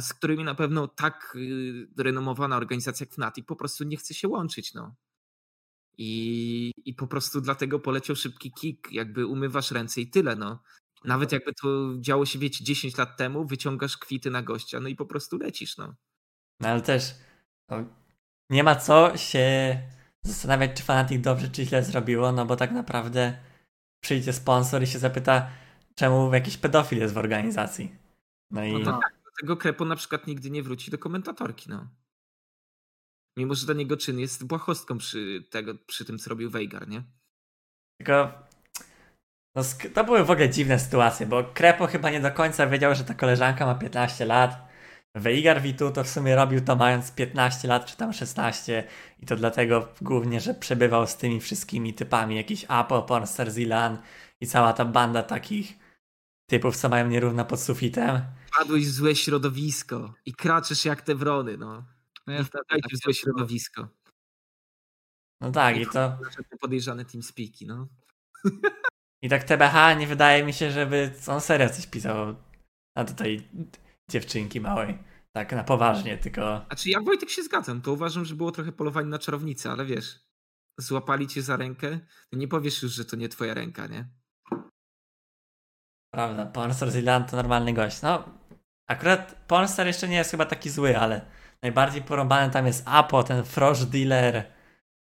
Speaker 3: z którymi na pewno tak y, renomowana organizacja jak Fnatic po prostu nie chce się łączyć. No. I, I po prostu dlatego poleciał szybki kick, jakby umywasz ręce i tyle. No. Nawet jakby to działo się, wiecie, 10 lat temu, wyciągasz kwity na gościa, no i po prostu lecisz, no.
Speaker 1: No ale też no, nie ma co się zastanawiać, czy Fanatic dobrze czy źle zrobiło, no bo tak naprawdę przyjdzie sponsor i się zapyta, czemu jakiś pedofil jest w organizacji. No i
Speaker 2: No tak.
Speaker 3: Dlatego Krepo na przykład nigdy nie wróci do komentatorki, no. Mimo, że dla niego czyn jest błahostką przy, tego, przy tym, co robił Veigar, nie?
Speaker 1: Tylko no, to były w ogóle dziwne sytuacje, bo Krepo chyba nie do końca wiedział, że ta koleżanka ma 15 lat. Veigar Vitu to w sumie robił to mając 15 lat, czy tam 16 i to dlatego głównie, że przebywał z tymi wszystkimi typami, jakiś Apo, Pornster, Zilan i cała ta banda takich typów, co mają nierówno pod sufitem.
Speaker 3: Padłeś w złe środowisko i kraczesz jak te wrony, no.
Speaker 2: No niestety,
Speaker 3: wpadajcie
Speaker 2: tak
Speaker 3: w złe środowisko.
Speaker 1: No tak, i to...
Speaker 3: Podejrzane TeamSpeaki, no.
Speaker 1: I tak TBH nie wydaje mi się, żeby on serio coś pisał na tej dziewczynki małej. Tak na poważnie, tylko...
Speaker 3: Znaczy ja Wojtek się zgadzam, to uważam, że było trochę polowanie na czarownicę, ale wiesz, złapali cię za rękę, to nie powiesz już, że to nie twoja ręka, nie?
Speaker 1: Prawda, Pornstar Zilan to normalny gość. No, akurat Pornstar jeszcze nie jest chyba taki zły, ale najbardziej porąbany tam jest Apo, ten Frosh Dealer.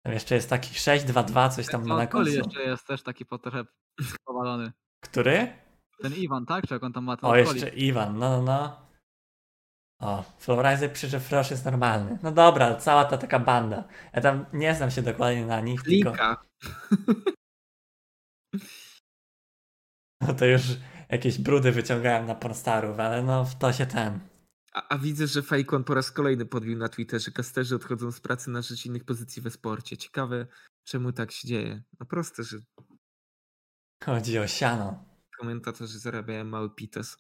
Speaker 1: Tam jeszcze jest taki 622, coś tam ma na końcu.
Speaker 2: jeszcze jest też taki po trochę powalony.
Speaker 1: Który?
Speaker 2: Ten Iwan, tak? Czy jak on tam ma ten
Speaker 1: O, jeszcze? Iwan, no, no, no. O, Flowriser pisze, że Frosh jest normalny. No dobra, cała ta taka banda. Ja tam nie znam się dokładnie na nich, tylko
Speaker 3: Linka.
Speaker 1: no to już jakieś brudy wyciągałem na Pornstarów, ale no w to się ten...
Speaker 3: A, a widzę, że Fejkon po raz kolejny podbił na Twitterze, kasterzy odchodzą z pracy na rzecz innych pozycji we sporcie. Ciekawe, czemu tak się dzieje. No proste, że
Speaker 1: Chodzi o siano.
Speaker 3: komentatorzy zarabiają mały pites.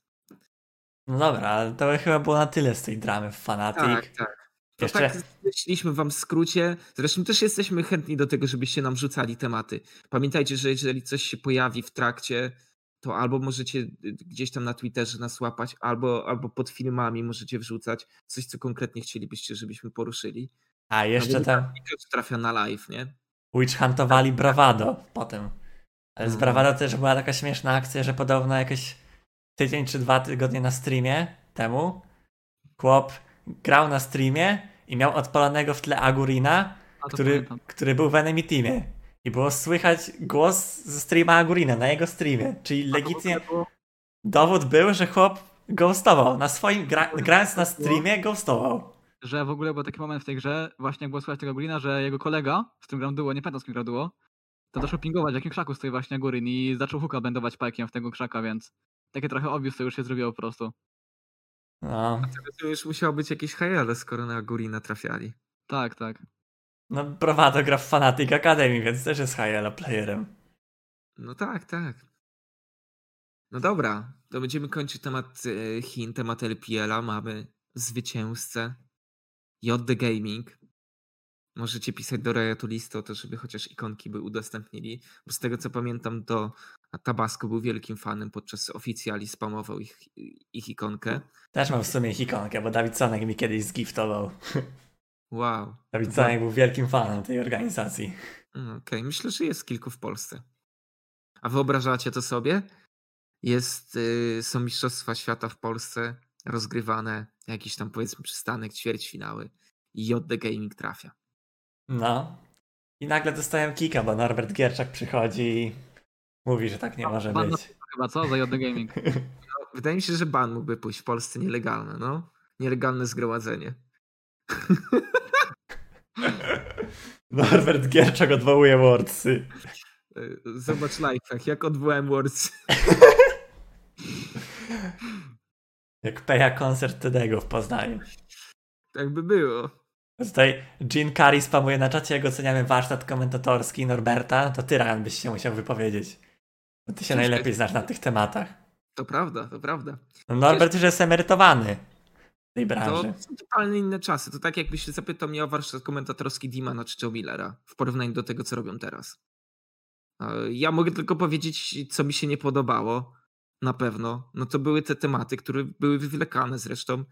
Speaker 1: No dobra, ale to chyba było na tyle z tej dramy w Fanatic.
Speaker 3: Tak, tak. To
Speaker 1: Jeszcze-
Speaker 3: tak zleciliśmy wam w skrócie. Zresztą też jesteśmy chętni do tego, żebyście nam rzucali tematy. Pamiętajcie, że jeżeli coś się pojawi w trakcie, to albo możecie y, gdzieś tam na Twitterze nas łapać, albo, albo pod filmami możecie wrzucać coś, co konkretnie chcielibyście, żebyśmy poruszyli.
Speaker 1: A jeszcze
Speaker 3: No
Speaker 1: tam
Speaker 3: trafia na live, nie?
Speaker 1: Witch Huntowali Bravado potem. Ale z
Speaker 3: Mhm.
Speaker 1: Bravado też była taka śmieszna akcja, że podobno jakoś tydzień czy dwa tygodnie na streamie temu chłop grał na streamie i miał odpalonego w tle Agurina, który,
Speaker 2: pamiętam.
Speaker 1: który był w Enemy Teamie. I było słychać głos ze streama Agurina na jego streamie. Czyli legitnie dowód był, że chłop ghostował. Na swoim, gra, grając na streamie ghostował.
Speaker 2: Że w ogóle był taki moment w tej grze, właśnie jak było słychać tego Gulina, że jego kolega, z którym grał duo, nie pamiętam z kim grał duo, to zaczął pingować, w jakim krzaku stoi właśnie Gurin i zaczął huka będować pajkiem w tego krzaka, więc takie trochę obvious to już się zrobiło po prostu.
Speaker 1: No,
Speaker 3: To już musiało być jakieś hajale, skoro na Gurina trafiali.
Speaker 2: Tak, tak.
Speaker 1: No Bravado gra w Fanatic Academy, więc też jest high playerem.
Speaker 3: No tak, tak. No dobra, to będziemy kończyć temat e, Chin, temat LPL-a. Mamy zwycięzcę JD Gaming. Możecie pisać do Riotu List o to, żeby chociaż ikonki by udostępnili. Bo z tego co pamiętam, to Tabasco był wielkim fanem podczas oficjali, spamował ich, ich ikonkę.
Speaker 1: Też mam w sumie ich ikonkę, bo Dawid Sonek mi kiedyś zgiftował.
Speaker 3: Wow.
Speaker 1: Dawid Sonek był wielkim fanem tej organizacji.
Speaker 3: Mm, Okej, myślę, że jest kilku w Polsce. A wyobrażacie to sobie? Jest, y, są Mistrzostwa Świata w Polsce rozgrywane, jakiś tam powiedzmy przystanek, ćwierćfinały i JD Gaming trafia.
Speaker 1: No. I nagle dostałem kika, bo Norbert Gierczak przychodzi i mówi, że tak nie może
Speaker 2: Ban
Speaker 1: być.
Speaker 2: Chyba co? Za JD Gaming.
Speaker 3: No, wydaje mi się, że ban mógłby pójść w Polsce nielegalne, no. Nielegalne zgromadzenie.
Speaker 1: Norbert Gierczak odwołuje Wordsy.
Speaker 3: Y, Zobacz lifehack, jak odwołałem Words.
Speaker 1: Jak peja koncert Tedego w Poznaniu.
Speaker 3: Tak by było.
Speaker 1: Tutaj Jean Curry spamuje na czacie, jak oceniamy warsztat komentatorski Norberta, to ty, Ryan, byś się musiał wypowiedzieć. Bo ty się
Speaker 3: Ciężko
Speaker 1: najlepiej znasz na tych tematach.
Speaker 3: To prawda, to prawda.
Speaker 1: No Norbert już jest emerytowany tej
Speaker 3: To
Speaker 1: branży.
Speaker 3: są totalnie inne czasy. To tak jakbyś zapytał mnie o warsztat komentatorski Dimana czy Joe Millera w porównaniu do tego, co robią teraz. Ja mogę tylko powiedzieć, co mi się nie podobało. Na pewno. No to były te tematy, które były wywlekane zresztą.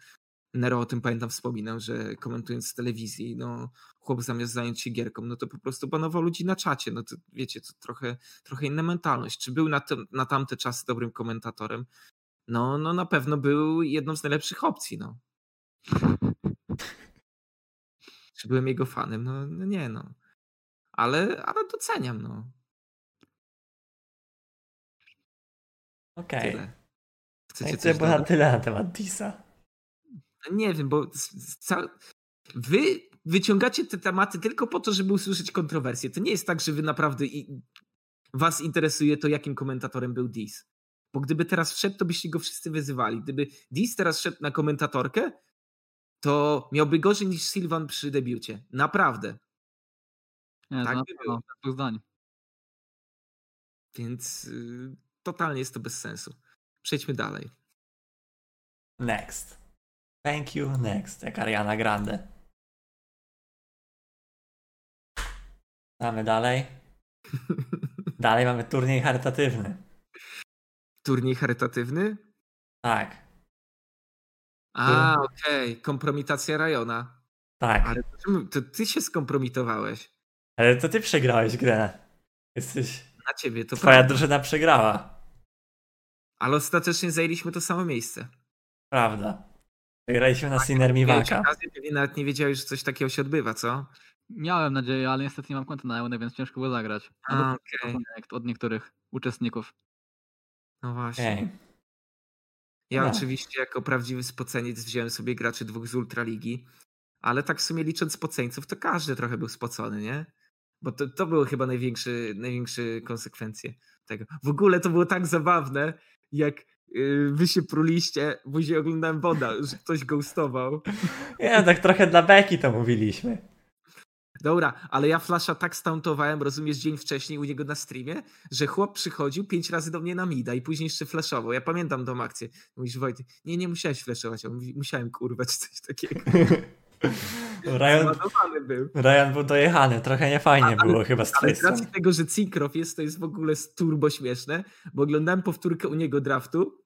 Speaker 3: Nero o tym pamiętam wspominał, że komentując z telewizji, no chłop zamiast zająć się gierką, no to po prostu banował ludzi na czacie. No to wiecie, to trochę, trochę inna mentalność. Czy był na, te, na tamte czasy dobrym komentatorem? No, no na pewno był jedną z najlepszych opcji, no. Czy byłem jego fanem? No, no nie, no. Ale, ale doceniam, no.
Speaker 1: Okej.
Speaker 3: Tyle. Chcecie
Speaker 1: Okay.
Speaker 3: coś dodać?
Speaker 1: tyle na temat Disa.
Speaker 3: Nie wiem, bo ca... wy wyciągacie te tematy tylko po to, żeby usłyszeć kontrowersje. To nie jest tak, że wy naprawdę i was interesuje to, jakim komentatorem był Dis. Bo gdyby teraz wszedł, to byście go wszyscy wyzywali. Gdyby Dis teraz szedł na komentatorkę, to miałby gorzej niż Sylvan przy debiucie. Naprawdę.
Speaker 2: Nie,
Speaker 3: Tak by było.
Speaker 2: dwóch zdań.
Speaker 3: Więc y, totalnie jest to bez sensu. Przejdźmy dalej.
Speaker 1: Next. Thank you, next. Jak Ariana Grande. Mamy dalej. Dalej mamy turniej charytatywny.
Speaker 3: Turniej charytatywny?
Speaker 1: Tak,
Speaker 3: A, okej. Kompromitacja Rajona.
Speaker 1: tak.
Speaker 3: Ale to, ty się skompromitowałeś.
Speaker 1: Ale to ty przegrałeś grę. Jesteś.
Speaker 3: Na ciebie to
Speaker 1: Twoja
Speaker 3: prawda.
Speaker 1: drużyna przegrała.
Speaker 3: Ale ostatecznie zajęliśmy to samo miejsce.
Speaker 1: Prawda. Wygraliśmy na Sinner Miwaka.
Speaker 3: pewnie nawet nie wiedziałeś, że coś takiego się odbywa, co?
Speaker 2: Miałem nadzieję, ale niestety nie mam konta na Eunę, więc ciężko było zagrać.
Speaker 3: A,
Speaker 2: jak od niektórych uczestników.
Speaker 3: No właśnie.
Speaker 1: Okej.
Speaker 3: Ja
Speaker 1: No.
Speaker 3: oczywiście jako prawdziwy spoceniec wziąłem sobie graczy dwóch z Ultraligi, ale tak w sumie licząc spoceńców, to każdy trochę był spocony, nie? Bo to, to były chyba największe, największe konsekwencje tego. W ogóle to było tak zabawne, jak yy, wy się pruliście, później oglądałem woda, że ktoś ghostował.
Speaker 1: Nie, tak trochę dla beki to mówiliśmy.
Speaker 3: Dobra, ale ja Flasha tak stauntowałem, rozumiesz, dzień wcześniej u niego na streamie, że chłop przychodził pięć razy do mnie na mida i później jeszcze flashował. Ja pamiętam tą akcję. Mówisz, Wojtek, nie, nie musiałeś flashować, a on mówi, musiałem kurwa, czy coś takiego.
Speaker 1: Ryan,
Speaker 3: był.
Speaker 1: Ryan był dojechany, trochę niefajnie było chyba z
Speaker 3: Ale
Speaker 1: twojej
Speaker 3: z
Speaker 1: strony.
Speaker 3: racji tego, że Cinkrow jest, to jest w ogóle turbo śmieszne, bo oglądałem powtórkę u niego draftu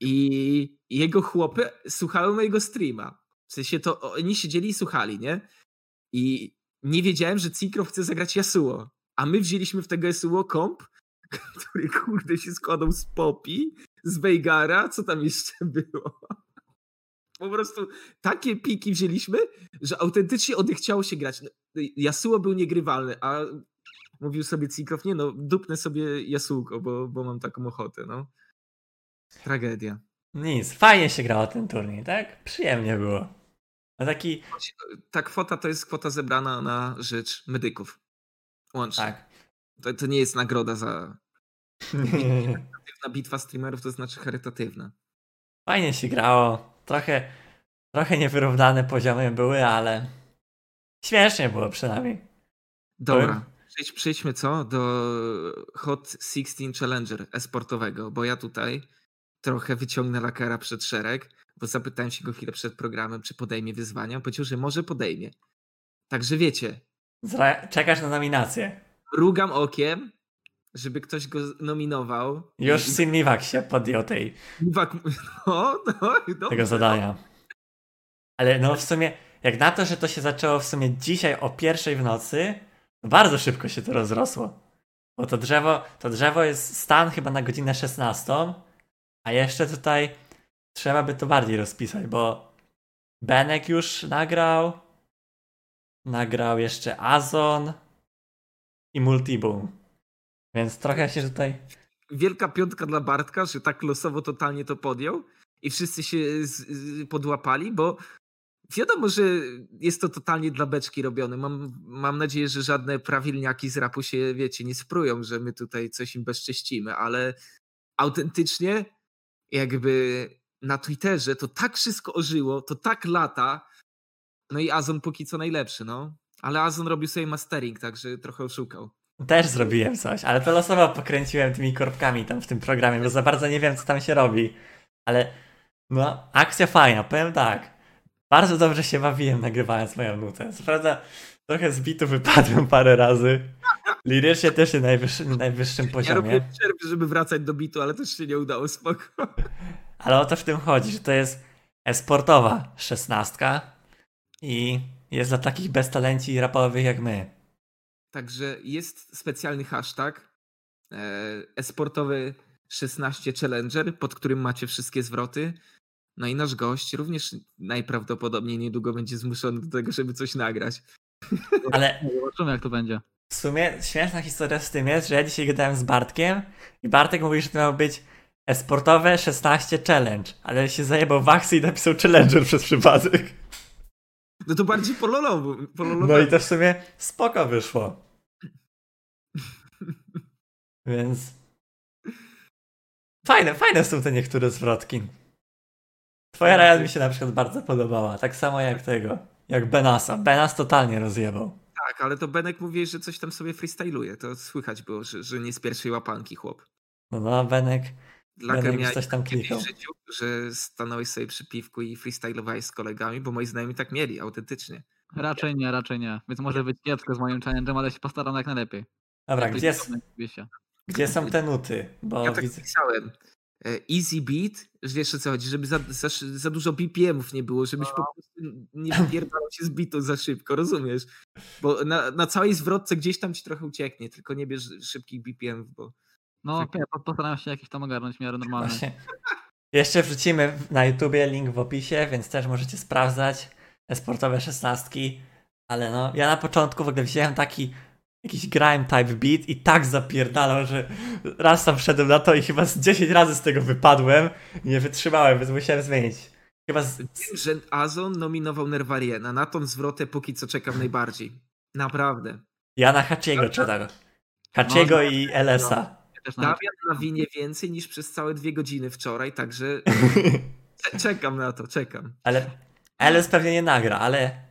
Speaker 3: i jego chłopy słuchały mojego streama. W sensie to oni siedzieli i słuchali, nie? I nie wiedziałem, że Cinkrow chce zagrać Yasuo. A my wzięliśmy w tego Yasuo komp, który kurde się składał z Popi, z Veigara, co tam jeszcze było. Po prostu takie piki wzięliśmy, że autentycznie odechciało się grać. No, Yasuo był niegrywalny, a mówił sobie Cinkrow, nie no, dupnę sobie Jasułko, bo, bo mam taką ochotę, no. Tragedia.
Speaker 1: Nic, fajnie się grało ten turniej, tak? Przyjemnie było. A taki,
Speaker 3: Ta kwota to jest kwota zebrana na rzecz medyków. Łącznie.
Speaker 1: tak.
Speaker 3: To, to nie jest nagroda za... Na bitwa streamerów to znaczy charytatywna.
Speaker 1: Fajnie się grało. Trochę, trochę niewyrównane poziomy były, ale śmiesznie było przynajmniej.
Speaker 3: Dobra, przejdź, przejdźmy co? Do Hot 16 Challenger esportowego, bo ja tutaj trochę wyciągnę lakera przed szereg, bo zapytałem się go chwilę przed programem, czy podejmie wyzwania. On powiedział, że może podejmie. Także wiecie,
Speaker 1: Zra- czekasz na nominację.
Speaker 3: rugam okiem, żeby ktoś go nominował.
Speaker 1: Już Sin Miwak się podjął tej,
Speaker 3: Iwak, no, no, dobrze.
Speaker 1: tego zadania. Ale no w sumie, jak na to, że to się zaczęło w sumie dzisiaj o pierwszej w nocy, bardzo szybko się to rozrosło. Bo to drzewo, to drzewo jest stan chyba na godzinę 16, a jeszcze tutaj trzeba by to bardziej rozpisać, bo Benek już nagrał, nagrał jeszcze Azon i Multiboom. Więc trochę się tutaj...
Speaker 3: Wielka piątka dla Bartka, że tak losowo totalnie to podjął i wszyscy się z, z, podłapali, bo wiadomo, że jest to totalnie dla beczki robione. Mam, mam nadzieję, że żadne prawilniaki z rapu się, wiecie, nie sprują, że my tutaj coś im bezcześcimy, ale autentycznie jakby na Twitterze to tak wszystko ożyło, to tak lata, no i Azon póki co najlepszy, no. Ale Azon robił sobie mastering, także trochę oszukał.
Speaker 1: Też zrobiłem coś, ale to losowo pokręciłem tymi korbkami tam w tym programie, bo za bardzo nie wiem, co tam się robi. Ale no, akcja fajna, powiem tak. Bardzo dobrze się bawiłem nagrywając moją nutę. Co prawda trochę z bitu wypadłem parę razy. Lirycznie też na najwyższym, najwyższym
Speaker 3: Ja
Speaker 1: poziomie.
Speaker 3: robię przerwy, żeby wracać do bitu, ale też się nie udało, spoko.
Speaker 1: Ale o to w tym chodzi, że to jest esportowa szesnastka i jest dla takich beztalenci rapowych jak my.
Speaker 3: Także jest specjalny hashtag e, esportowy 16 Challenger, pod którym macie wszystkie zwroty. No i nasz gość również najprawdopodobniej niedługo będzie zmuszony do tego, żeby coś nagrać.
Speaker 1: Ale
Speaker 2: Zobaczymy jak to będzie.
Speaker 1: W sumie śmieszna historia z tym jest, że ja dzisiaj gadałem z Bartkiem i Bartek mówi, że to miał być esportowe 16 challenge, ale się zajebał w akcji i napisał challenger przez przypadek.
Speaker 3: No to bardziej pololowo. pololowo.
Speaker 1: No i to w sumie spoko wyszło. Więc fajne, fajne są te niektóre zwrotki. Twoja Ryan mi się na przykład bardzo podobała, tak samo jak tego, jak Benasa. Benas totalnie rozjebał.
Speaker 3: Tak, ale to Benek mówi, że coś tam sobie freestyluje. To słychać było, że, że nie z pierwszej łapanki chłop.
Speaker 1: No, no Benek,
Speaker 3: Laker
Speaker 1: Benek coś tam klikał.
Speaker 3: w życiu, że stanąłeś sobie przy piwku i freestylowałeś z kolegami, bo moi znajomi tak mieli, autentycznie.
Speaker 2: Raczej nie, raczej nie. Więc może być kiepsko z moim challenge'em, ale się postaram jak najlepiej.
Speaker 1: Dobra, gdzie, gdzie są te nuty? Bo
Speaker 3: Ja tak
Speaker 1: widzę...
Speaker 3: pisałem. E, Easy beat, że wiesz o co chodzi, żeby za, za, za dużo BPM-ów nie było, żebyś po prostu nie wypierdalał się z bitu za szybko, rozumiesz? Bo na, na całej zwrotce gdzieś tam ci trochę ucieknie, tylko nie bierz szybkich BPM-ów, bo
Speaker 2: No,
Speaker 3: Tak.
Speaker 2: postaram się jakiś tam ogarnąć w miarę normalny.
Speaker 1: Właśnie. Jeszcze wrzucimy na YouTubie link w opisie, więc też możecie sprawdzać sportowe szesnastki. Ale no, ja na początku w ogóle wziąłem taki jakiś grime type beat i tak zapierdalał, że raz tam wszedłem na to i chyba z 10 razy z tego wypadłem i nie wytrzymałem, więc musiałem zmienić. Chyba z...
Speaker 3: wiem, że Azon nominował Nerwariena. Na tą zwrotę póki co czekam najbardziej. Naprawdę.
Speaker 1: ja na Hachiego czytam. Hachiego i LS-a.
Speaker 2: Ja też na
Speaker 3: Damian nawinie więcej niż przez całe dwie godziny wczoraj, także cze- czekam na to, czekam.
Speaker 1: Ale LS pewnie nie nagra, ale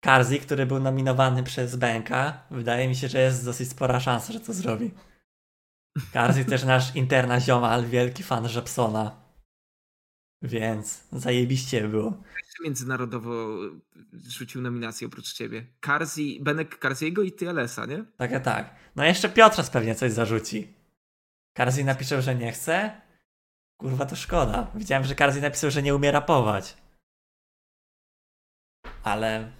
Speaker 1: Karzi, który był nominowany przez Benka, wydaje mi się, że jest dosyć spora szansa, że to zrobi. Karzi też nasz interna ziomal, wielki fan Żepsona. Więc zajebiście było.
Speaker 3: Międzynarodowo rzucił nominację oprócz ciebie. Karzi, Benek Karziego i ty Elesa, nie?
Speaker 1: Tak, a tak. No jeszcze Piotras pewnie coś zarzuci. Karzi napisze, że nie chce. Kurwa, to szkoda. Widziałem, że Karzi napisał, że nie umie rapować. Ale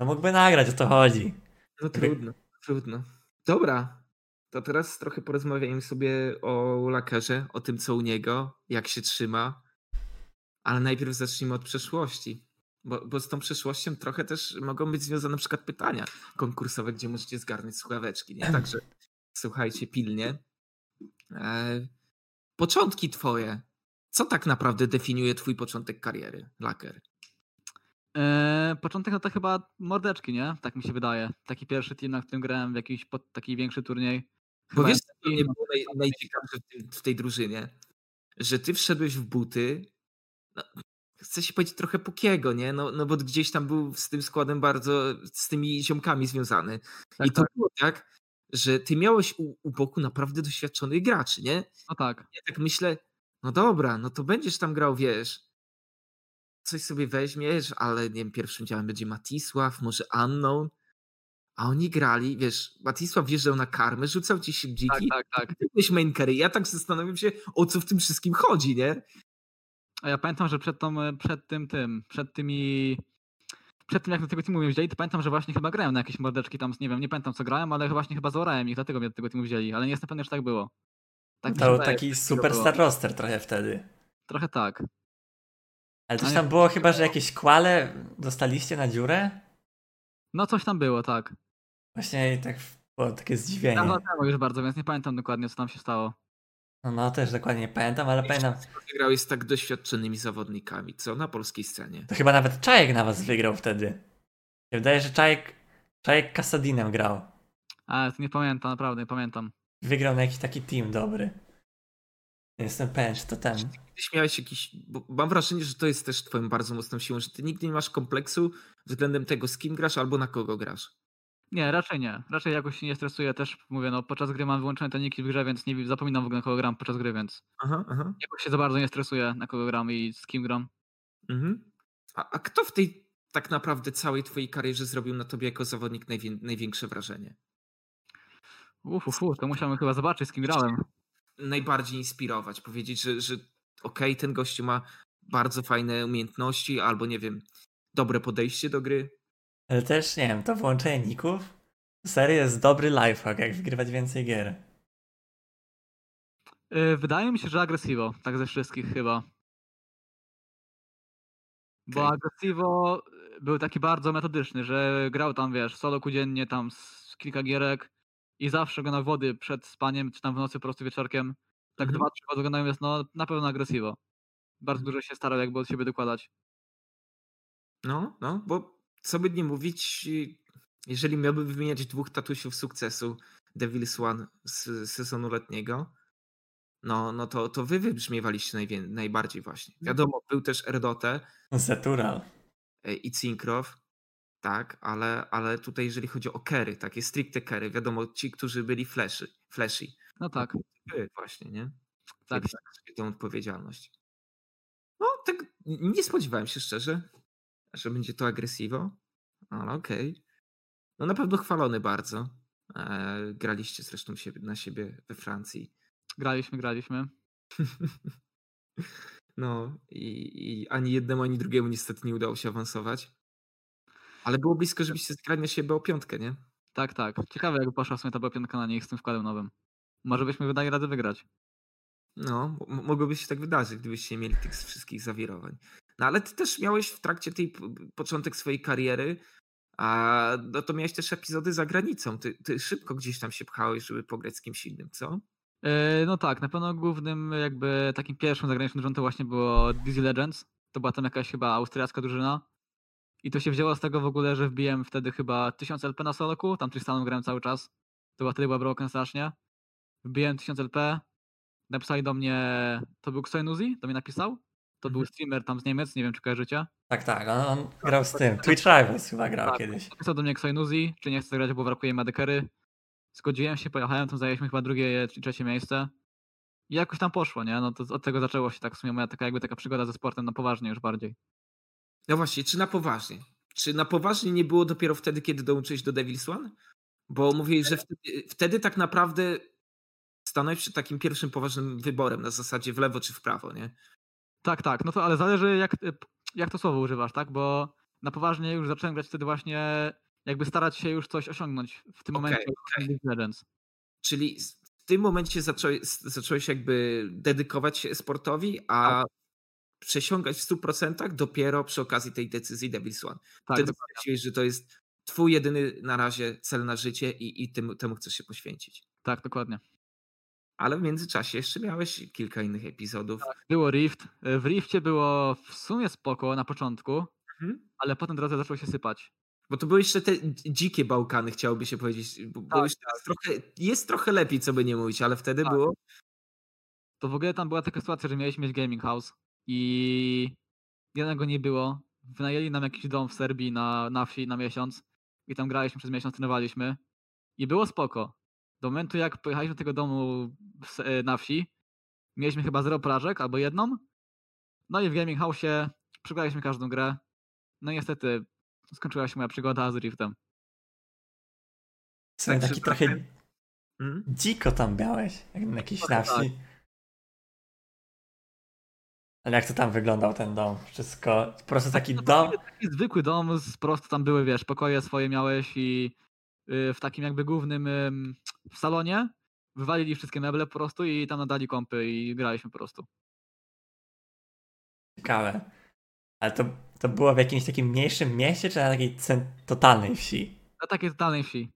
Speaker 1: no mógłby nagrać, o to chodzi.
Speaker 3: No trudno, trudno. Dobra, to teraz trochę porozmawiajmy sobie o Lakerze, o tym co u niego, jak się trzyma. Ale najpierw zacznijmy od przeszłości. Bo, bo z tą przeszłością trochę też mogą być związane na przykład pytania konkursowe, gdzie możecie zgarnąć słuchaweczki, nie? Także słuchajcie pilnie. E, początki twoje. Co tak naprawdę definiuje twój początek kariery, Laker?
Speaker 2: Eee, początek no to chyba mordeczki, nie? Tak mi się wydaje. Taki pierwszy team, na którym grałem w jakiś pod, taki większy turniej.
Speaker 3: Bo wiesz, co mnie było naj, najciekawsze w, tym, w tej drużynie? Że ty wszedłeś w buty, no, chcę się powiedzieć trochę Pukiego, nie? No, no bo gdzieś tam był z tym składem bardzo, z tymi ziomkami związany.
Speaker 2: Tak,
Speaker 3: I to
Speaker 2: tak.
Speaker 3: było tak, że ty miałeś u, u boku naprawdę doświadczonych graczy, nie?
Speaker 2: No tak.
Speaker 3: Ja tak myślę, no dobra, no to będziesz tam grał, wiesz, coś sobie weźmiesz, ale nie wiem, pierwszym działem będzie Matisław, może Unknown, a oni grali, wiesz, Matisław wjeżdżał na karmę, rzucał ci się
Speaker 2: Tak,
Speaker 3: dziki,
Speaker 2: tak, tak.
Speaker 3: ty byłeś main carry. Ja tak zastanawiam się, o co w tym wszystkim chodzi, nie?
Speaker 2: A ja pamiętam, że przed, tą, przed tym, tym, przed tymi. Przed tym, jak do tego teamu mnie wzięli, to pamiętam, że właśnie chyba grałem na jakieś mordeczki tam, nie wiem, nie pamiętam co grałem, ale właśnie chyba zaorałem ich, dlatego mnie do tego teamu wzięli, ale nie jestem pewny, że tak było. Tak
Speaker 1: To był taki
Speaker 2: tak
Speaker 1: superstar roster trochę wtedy.
Speaker 2: Trochę tak.
Speaker 1: Ale coś tam było chyba, że jakieś kwale dostaliście na dziurę?
Speaker 2: No coś tam było, tak.
Speaker 1: Właśnie tak było takie zdziwienie.
Speaker 2: Dawno temu już bardzo, więc nie pamiętam dokładnie, co tam się stało.
Speaker 1: No, no też dokładnie nie pamiętam, ale pamiętam.
Speaker 3: Grałeś z tak doświadczonymi zawodnikami, co na polskiej scenie.
Speaker 1: To chyba nawet Czajek na was wygrał wtedy. Się wydaje, że Czajek, Czajek Kasadinem grał.
Speaker 2: Ale to nie pamiętam, naprawdę nie pamiętam.
Speaker 1: Wygrał na jakiś taki team dobry. Jestem pewien, czy to ten.
Speaker 3: Kiedyś miałeś jakiś, bo mam wrażenie, że to jest też twoją bardzo mocną siłą, że ty nigdy nie masz kompleksu względem tego, z kim grasz albo na kogo grasz.
Speaker 2: Nie, raczej nie. Raczej jakoś się nie stresuję. Też mówię, no podczas gry mam wyłączone te niki w grze, więc nie zapominam w ogóle na kogo gram podczas gry, więc
Speaker 3: Aha, aha.
Speaker 2: jakoś się za bardzo nie stresuję na kogo gram i z kim gram.
Speaker 3: Mhm. A, a kto w tej tak naprawdę całej twojej karierze zrobił na tobie jako zawodnik najwię- największe wrażenie?
Speaker 2: Uf, uf, uf, to musiałem chyba zobaczyć z kim grałem.
Speaker 3: Najbardziej inspirować, powiedzieć, że, że okej, ten gościu ma bardzo fajne umiejętności albo nie wiem, dobre podejście do gry.
Speaker 1: Ale też, nie wiem, to włączenie ników. Serio jest dobry lifehack, jak wygrywać więcej gier.
Speaker 2: Yy, Wydaje mi się, że Aggressivo, tak ze wszystkich chyba. Bo
Speaker 3: Okej.
Speaker 2: Aggressivo y, był taki bardzo metodyczny, że grał tam, wiesz, solo codziennie tam z kilka gierek i zawsze go na wody przed spaniem, czy tam w nocy po prostu wieczorkiem. Tak
Speaker 3: Mhm.
Speaker 2: dwa, trzy razy oglądałem, jest no na pewno Aggressivo. Bardzo
Speaker 3: Mhm.
Speaker 2: dużo się starał jakby od siebie dokładać.
Speaker 3: No, no, bo co by nie mówić, jeżeli miałbym wymieniać dwóch tatusiów sukcesu Devil's One z sezonu letniego, no, no to, to wy wybrzmiewaliście najwię- najbardziej właśnie.
Speaker 2: Mhm.
Speaker 3: Wiadomo, był też Erdote
Speaker 1: Zetural.
Speaker 3: e, i Cinkrow, tak, ale, ale tutaj jeżeli chodzi o kery, takie stricte kery, wiadomo, ci, którzy byli flashy, flashy
Speaker 2: No tak,
Speaker 3: wy właśnie, nie?
Speaker 2: tak.
Speaker 3: Na siebie tą odpowiedzialność. No, tak nie spodziewałem się szczerze, że będzie to agresywo, ale okej. No na pewno chwalony bardzo. E, graliście zresztą siebie, na siebie we Francji.
Speaker 2: Graliśmy, graliśmy.
Speaker 3: No i, i ani jednemu, ani drugiemu niestety nie udało się awansować. Ale było blisko, żebyście zgrali na siebie o piątkę, nie?
Speaker 2: Tak, tak. Ciekawe, jakby poszła w sumie ta była piątka na nich z tym wkładem nowym. Może byśmy wydali radę wygrać.
Speaker 3: No, mogłoby się tak wydarzyć, gdybyście nie mieli tych wszystkich zawirowań. No ale ty też miałeś w trakcie tej początek swojej kariery, a no to miałeś też epizody za granicą. Ty, ty szybko gdzieś tam się pchałeś, żeby pograć z kimś innym, co?
Speaker 2: Yy, no tak, na pewno głównym jakby takim pierwszym zagranicznym rządem właśnie było Dizzy Legends. To była tam jakaś chyba austriacka drużyna. I to się wzięło z tego w ogóle, że wbiłem wtedy chyba 1000 LP na soloku, tam Tristanem grałem cały czas. To była wtedy była broken strasznie. Wbiłem 1000 LP, napisali do mnie, to był Xoinuzi, do mnie napisał. To był
Speaker 3: Mhm.
Speaker 2: streamer tam z Niemiec, nie wiem czy kojarzycie.
Speaker 1: Tak, tak, on, on grał z tym. Twitch Rivals chyba grał
Speaker 2: Tak.
Speaker 1: kiedyś.
Speaker 2: Napisał do mnie Xoinuzi, czy nie chcę grać, bo brakuje mi adekery. Zgodziłem się, pojechałem, tam zajęliśmy chyba drugie czy trzecie miejsce. I jakoś tam poszło, nie? No to od tego zaczęło się tak w sumie moja taka jakby taka przygoda ze sportem na poważnie już bardziej.
Speaker 3: No właśnie, czy na poważnie? Czy na poważnie nie było dopiero wtedy, kiedy dołączyłeś do Devil's One? Bo mówiłeś, że wtedy, wtedy tak naprawdę stanąłeś przed takim pierwszym poważnym wyborem na zasadzie w lewo czy w prawo, nie?
Speaker 2: Tak, tak, no to ale zależy jak, p- jak to słowo używasz, tak? Bo na poważnie już zacząłem grać wtedy właśnie jakby starać się już coś osiągnąć w tym
Speaker 3: Okej,
Speaker 2: momencie Legends.
Speaker 3: Czyli w tym momencie zacząłeś, zacząłeś jakby dedykować się sportowi, a przesiągać w 100% dopiero przy okazji tej decyzji Devil's One.
Speaker 2: Tak,
Speaker 3: Wtedy stwierdziłeś, że to jest twój jedyny na razie cel na życie i, i tym, temu chcesz się poświęcić.
Speaker 2: tak, dokładnie.
Speaker 3: Ale w międzyczasie jeszcze miałeś kilka innych epizodów.
Speaker 2: Było Rift. y, W Rifcie było w sumie spoko na początku,
Speaker 3: Mhm.
Speaker 2: ale potem drodze zaczęło się sypać.
Speaker 3: Bo to były jeszcze te dzikie Bałkany, chciałoby się powiedzieć.
Speaker 2: Tak,
Speaker 3: teraz trochę, jest trochę lepiej, co by nie mówić, ale wtedy
Speaker 2: Tak.
Speaker 3: było.
Speaker 2: to w ogóle tam była taka sytuacja, że mieliśmy mieć gaming house i jednego nie było. Wynajęli nam jakiś dom w Serbii na, na wsi na miesiąc i tam graliśmy przez miesiąc, trenowaliśmy i było spoko. Do momentu jak pojechaliśmy do tego domu w, na wsi, mieliśmy chyba zero porażek albo jedną. No i w gaming house'ie przegraliśmy każdą grę. No i niestety skończyła się moja przygoda z Riftem.
Speaker 3: Także
Speaker 1: taki trochę
Speaker 3: Mhm.
Speaker 1: dziko tam miałeś, jak na jakiejś na wsi. Ale jak to tam wyglądał ten dom? Wszystko, po prostu taki
Speaker 2: No
Speaker 1: dom.
Speaker 2: Taki zwykły dom, z prostu tam były, wiesz, pokoje swoje miałeś i y, w takim jakby głównym ym, w salonie wywalili wszystkie meble po prostu i tam nadali kompy i graliśmy po prostu.
Speaker 1: Ciekawe. Ale to, to było w jakimś takim mniejszym mieście, czy na takiej totalnej wsi?
Speaker 2: Na takiej totalnej wsi.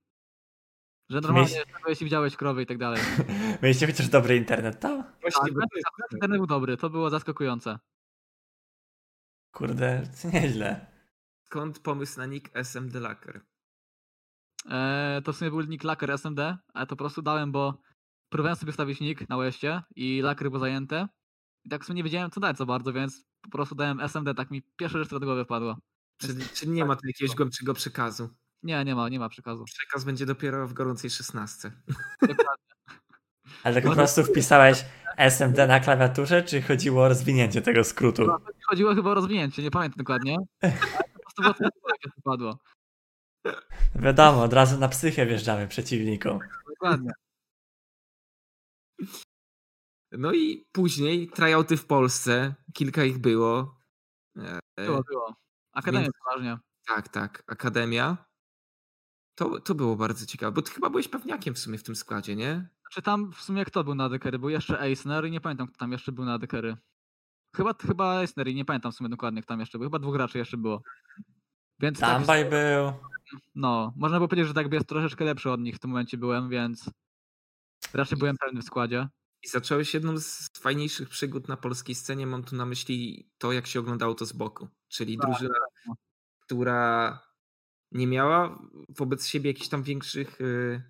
Speaker 2: Że normalnie
Speaker 1: Mieś-
Speaker 2: jeśli widziałeś krowy i tak dalej.
Speaker 1: Mieliście chociaż dobry internet tam?
Speaker 3: Właśnie,
Speaker 2: Tak,
Speaker 3: bo to jest-
Speaker 2: akurat internet był dobry, to było zaskakujące.
Speaker 1: Kurde, nieźle.
Speaker 3: skąd pomysł na nick SM Delaker?
Speaker 2: E, to w sumie był nick Laker SMD, ale to po prostu dałem, bo próbowałem sobie wstawić nick na łeście i Laker był zajęte. I tak w sumie nie wiedziałem co dać za bardzo, więc po prostu dałem SMD, tak mi pierwsza rzecz, która do głowy wpadła.
Speaker 3: Czyli, czyli nie ma tu jakiegoś głębszego przekazu.
Speaker 2: Nie, nie ma, nie ma przekazu.
Speaker 3: Przekaz będzie dopiero w gorącej szesnastce.
Speaker 2: Dokładnie.
Speaker 1: Ale tak po prostu wpisałeś SMD na klawiaturze, czy chodziło o rozwinięcie tego skrótu?
Speaker 2: Chodziło chyba o rozwinięcie, nie pamiętam dokładnie. Po prostu wypadło.
Speaker 1: Wiadomo, od razu na psychę wjeżdżamy przeciwnikom.
Speaker 2: Dokładnie.
Speaker 3: No i później tryouty w Polsce, kilka ich było. E,
Speaker 2: Było, było. Akademia poważnie.
Speaker 3: Tak, tak, Akademia. To, to było bardzo ciekawe, bo ty chyba byłeś pewniakiem w sumie w tym składzie, nie?
Speaker 2: Znaczy tam w sumie kto był na dekery? Był jeszcze Eisner i nie pamiętam kto tam jeszcze był na dekery. Chyba, chyba Eisner i nie pamiętam w sumie dokładnie kto tam jeszcze był. Chyba dwóch graczy jeszcze było. Więc tak,
Speaker 1: Tambaj był.
Speaker 2: no, można było powiedzieć, że tak jest troszeczkę lepszy od nich w tym momencie byłem, więc raczej byłem pewny w składzie.
Speaker 3: I zacząłeś jedną z fajniejszych przygód na polskiej scenie. Mam tu na myśli to, jak się oglądało to z boku. Czyli
Speaker 2: Tak,
Speaker 3: drużyna,
Speaker 2: no.
Speaker 3: która nie miała wobec siebie jakichś tam większych. Yy...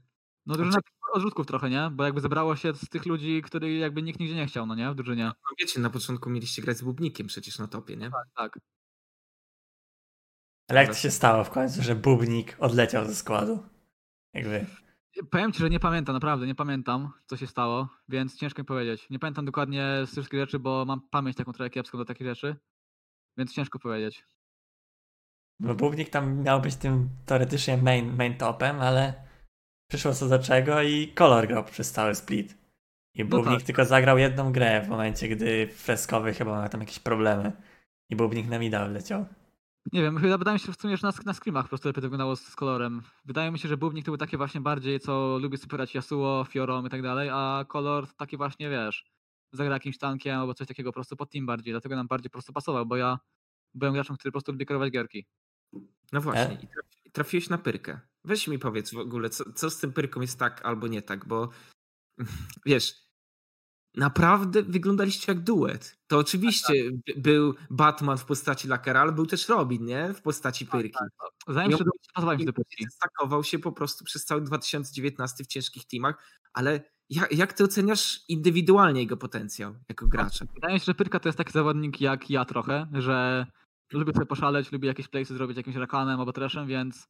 Speaker 2: No drużyna odrzutków trochę, nie? Bo jakby zebrało się z tych ludzi, których jakby nikt nigdzie nie chciał, no nie? W drużynie. No,
Speaker 3: wiecie, na początku mieliście grać z Bubnikiem przecież na topie, nie?
Speaker 2: Tak, tak.
Speaker 1: Ale jak to się stało w końcu, że Bubnik odleciał ze składu? Jakby.
Speaker 2: Powiem ci, że nie pamiętam, naprawdę nie pamiętam, co się stało, więc ciężko mi powiedzieć. Nie pamiętam dokładnie z wszystkich rzeczy, bo mam pamięć taką trochę kiepską do takich rzeczy, więc ciężko powiedzieć.
Speaker 1: Bo Bubnik tam miał być tym teoretycznie main, main topem, ale przyszło co do czego i kolor grał przez cały split. I Bubnik no tak. tylko zagrał jedną grę w momencie, gdy freskowy chyba miał tam jakieś problemy. I Bubnik na mida wleciał.
Speaker 2: Nie wiem, chyba wydaje mi się w sumie, że na, na screamach po prostu lepiej to wyglądało z, z kolorem. Wydaje mi się, że Bubnik to był taki właśnie bardziej, co lubi wspierać Yasuo, Fiorą i tak dalej, a kolor taki właśnie, wiesz, zagra jakimś tankiem albo coś takiego po prostu pod team bardziej, dlatego nam bardziej po prostu pasował, bo ja byłem graczem, który po prostu lubi kierować gierki.
Speaker 3: No właśnie, e? i trafiłeś na pyrkę. Weź mi powiedz w ogóle, co, co z tym pyrką jest tak albo nie tak, bo wiesz, naprawdę wyglądaliście jak duet. To oczywiście tak, tak. był Batman w postaci Lakera, ale był też Robin, nie? W postaci tak, Pyrki. Tak,
Speaker 2: tak. Zanim się do, do Pyrki.
Speaker 3: Stakował się po prostu przez cały 2019 w ciężkich teamach, ale jak, jak ty oceniasz indywidualnie jego potencjał jako gracza?
Speaker 2: Wydaje mi się, że Pyrka to jest taki zawodnik jak ja trochę, że lubię sobie poszaleć, lubię jakieś playsy zrobić jakimś rakanem albo treszem, więc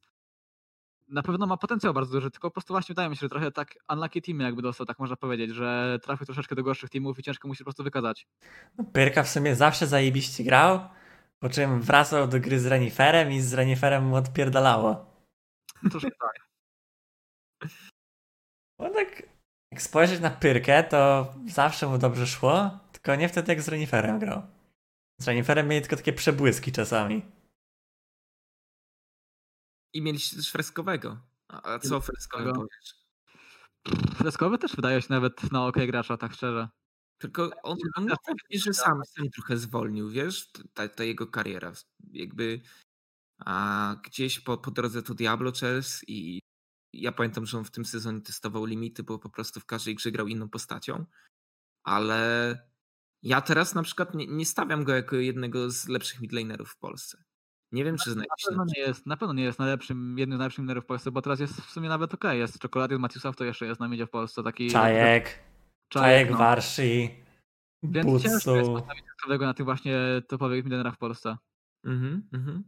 Speaker 2: na pewno ma potencjał bardzo duży, tylko po prostu właśnie wydaje mi się, że trochę tak unlucky teamy jakby dostał, tak można powiedzieć, że trafił troszeczkę do gorszych teamów i ciężko mu się po prostu wykazać.
Speaker 1: No, Pyrka w sumie zawsze zajebiście grał, po czym wracał do gry z Reniferem i z Reniferem mu odpierdalało.
Speaker 2: Troszkę tak.
Speaker 1: Bo tak, jak spojrzeć na Pyrkę, to zawsze mu dobrze szło, tylko nie wtedy jak z Reniferem grał. Z Reniferem mieli tylko takie przebłyski czasami.
Speaker 3: I mieliście też freskowego. A co o freskowym powiesz?
Speaker 2: Freskowy też wydaje się nawet na OK gracza, tak szczerze.
Speaker 3: Tylko on, on mówi, że sam, sam trochę zwolnił, wiesz, ta, ta jego kariera. Jakby a gdzieś po, po drodze to Diablo Chess i ja pamiętam, że on w tym sezonie testował limity, bo po prostu w każdej grze grał inną postacią. Ale ja teraz na przykład nie, nie stawiam go jako jednego z lepszych midlanerów w Polsce. Nie wiem, czy znajdzie
Speaker 2: się. Na pewno nie jest, na pewno nie jest najlepszym, jednym z najlepszych minerów w Polsce, bo teraz jest w sumie nawet okej. Okay. Jest Czekolady Matiusów, to jeszcze jest na midzie w Polsce. Taki
Speaker 1: Czajek, Czajek, Czajek no. Warszy,
Speaker 2: Więc Butsu. ciężko jest postawić na tych właśnie topowych minerach w Polsce. Mhm, mhm.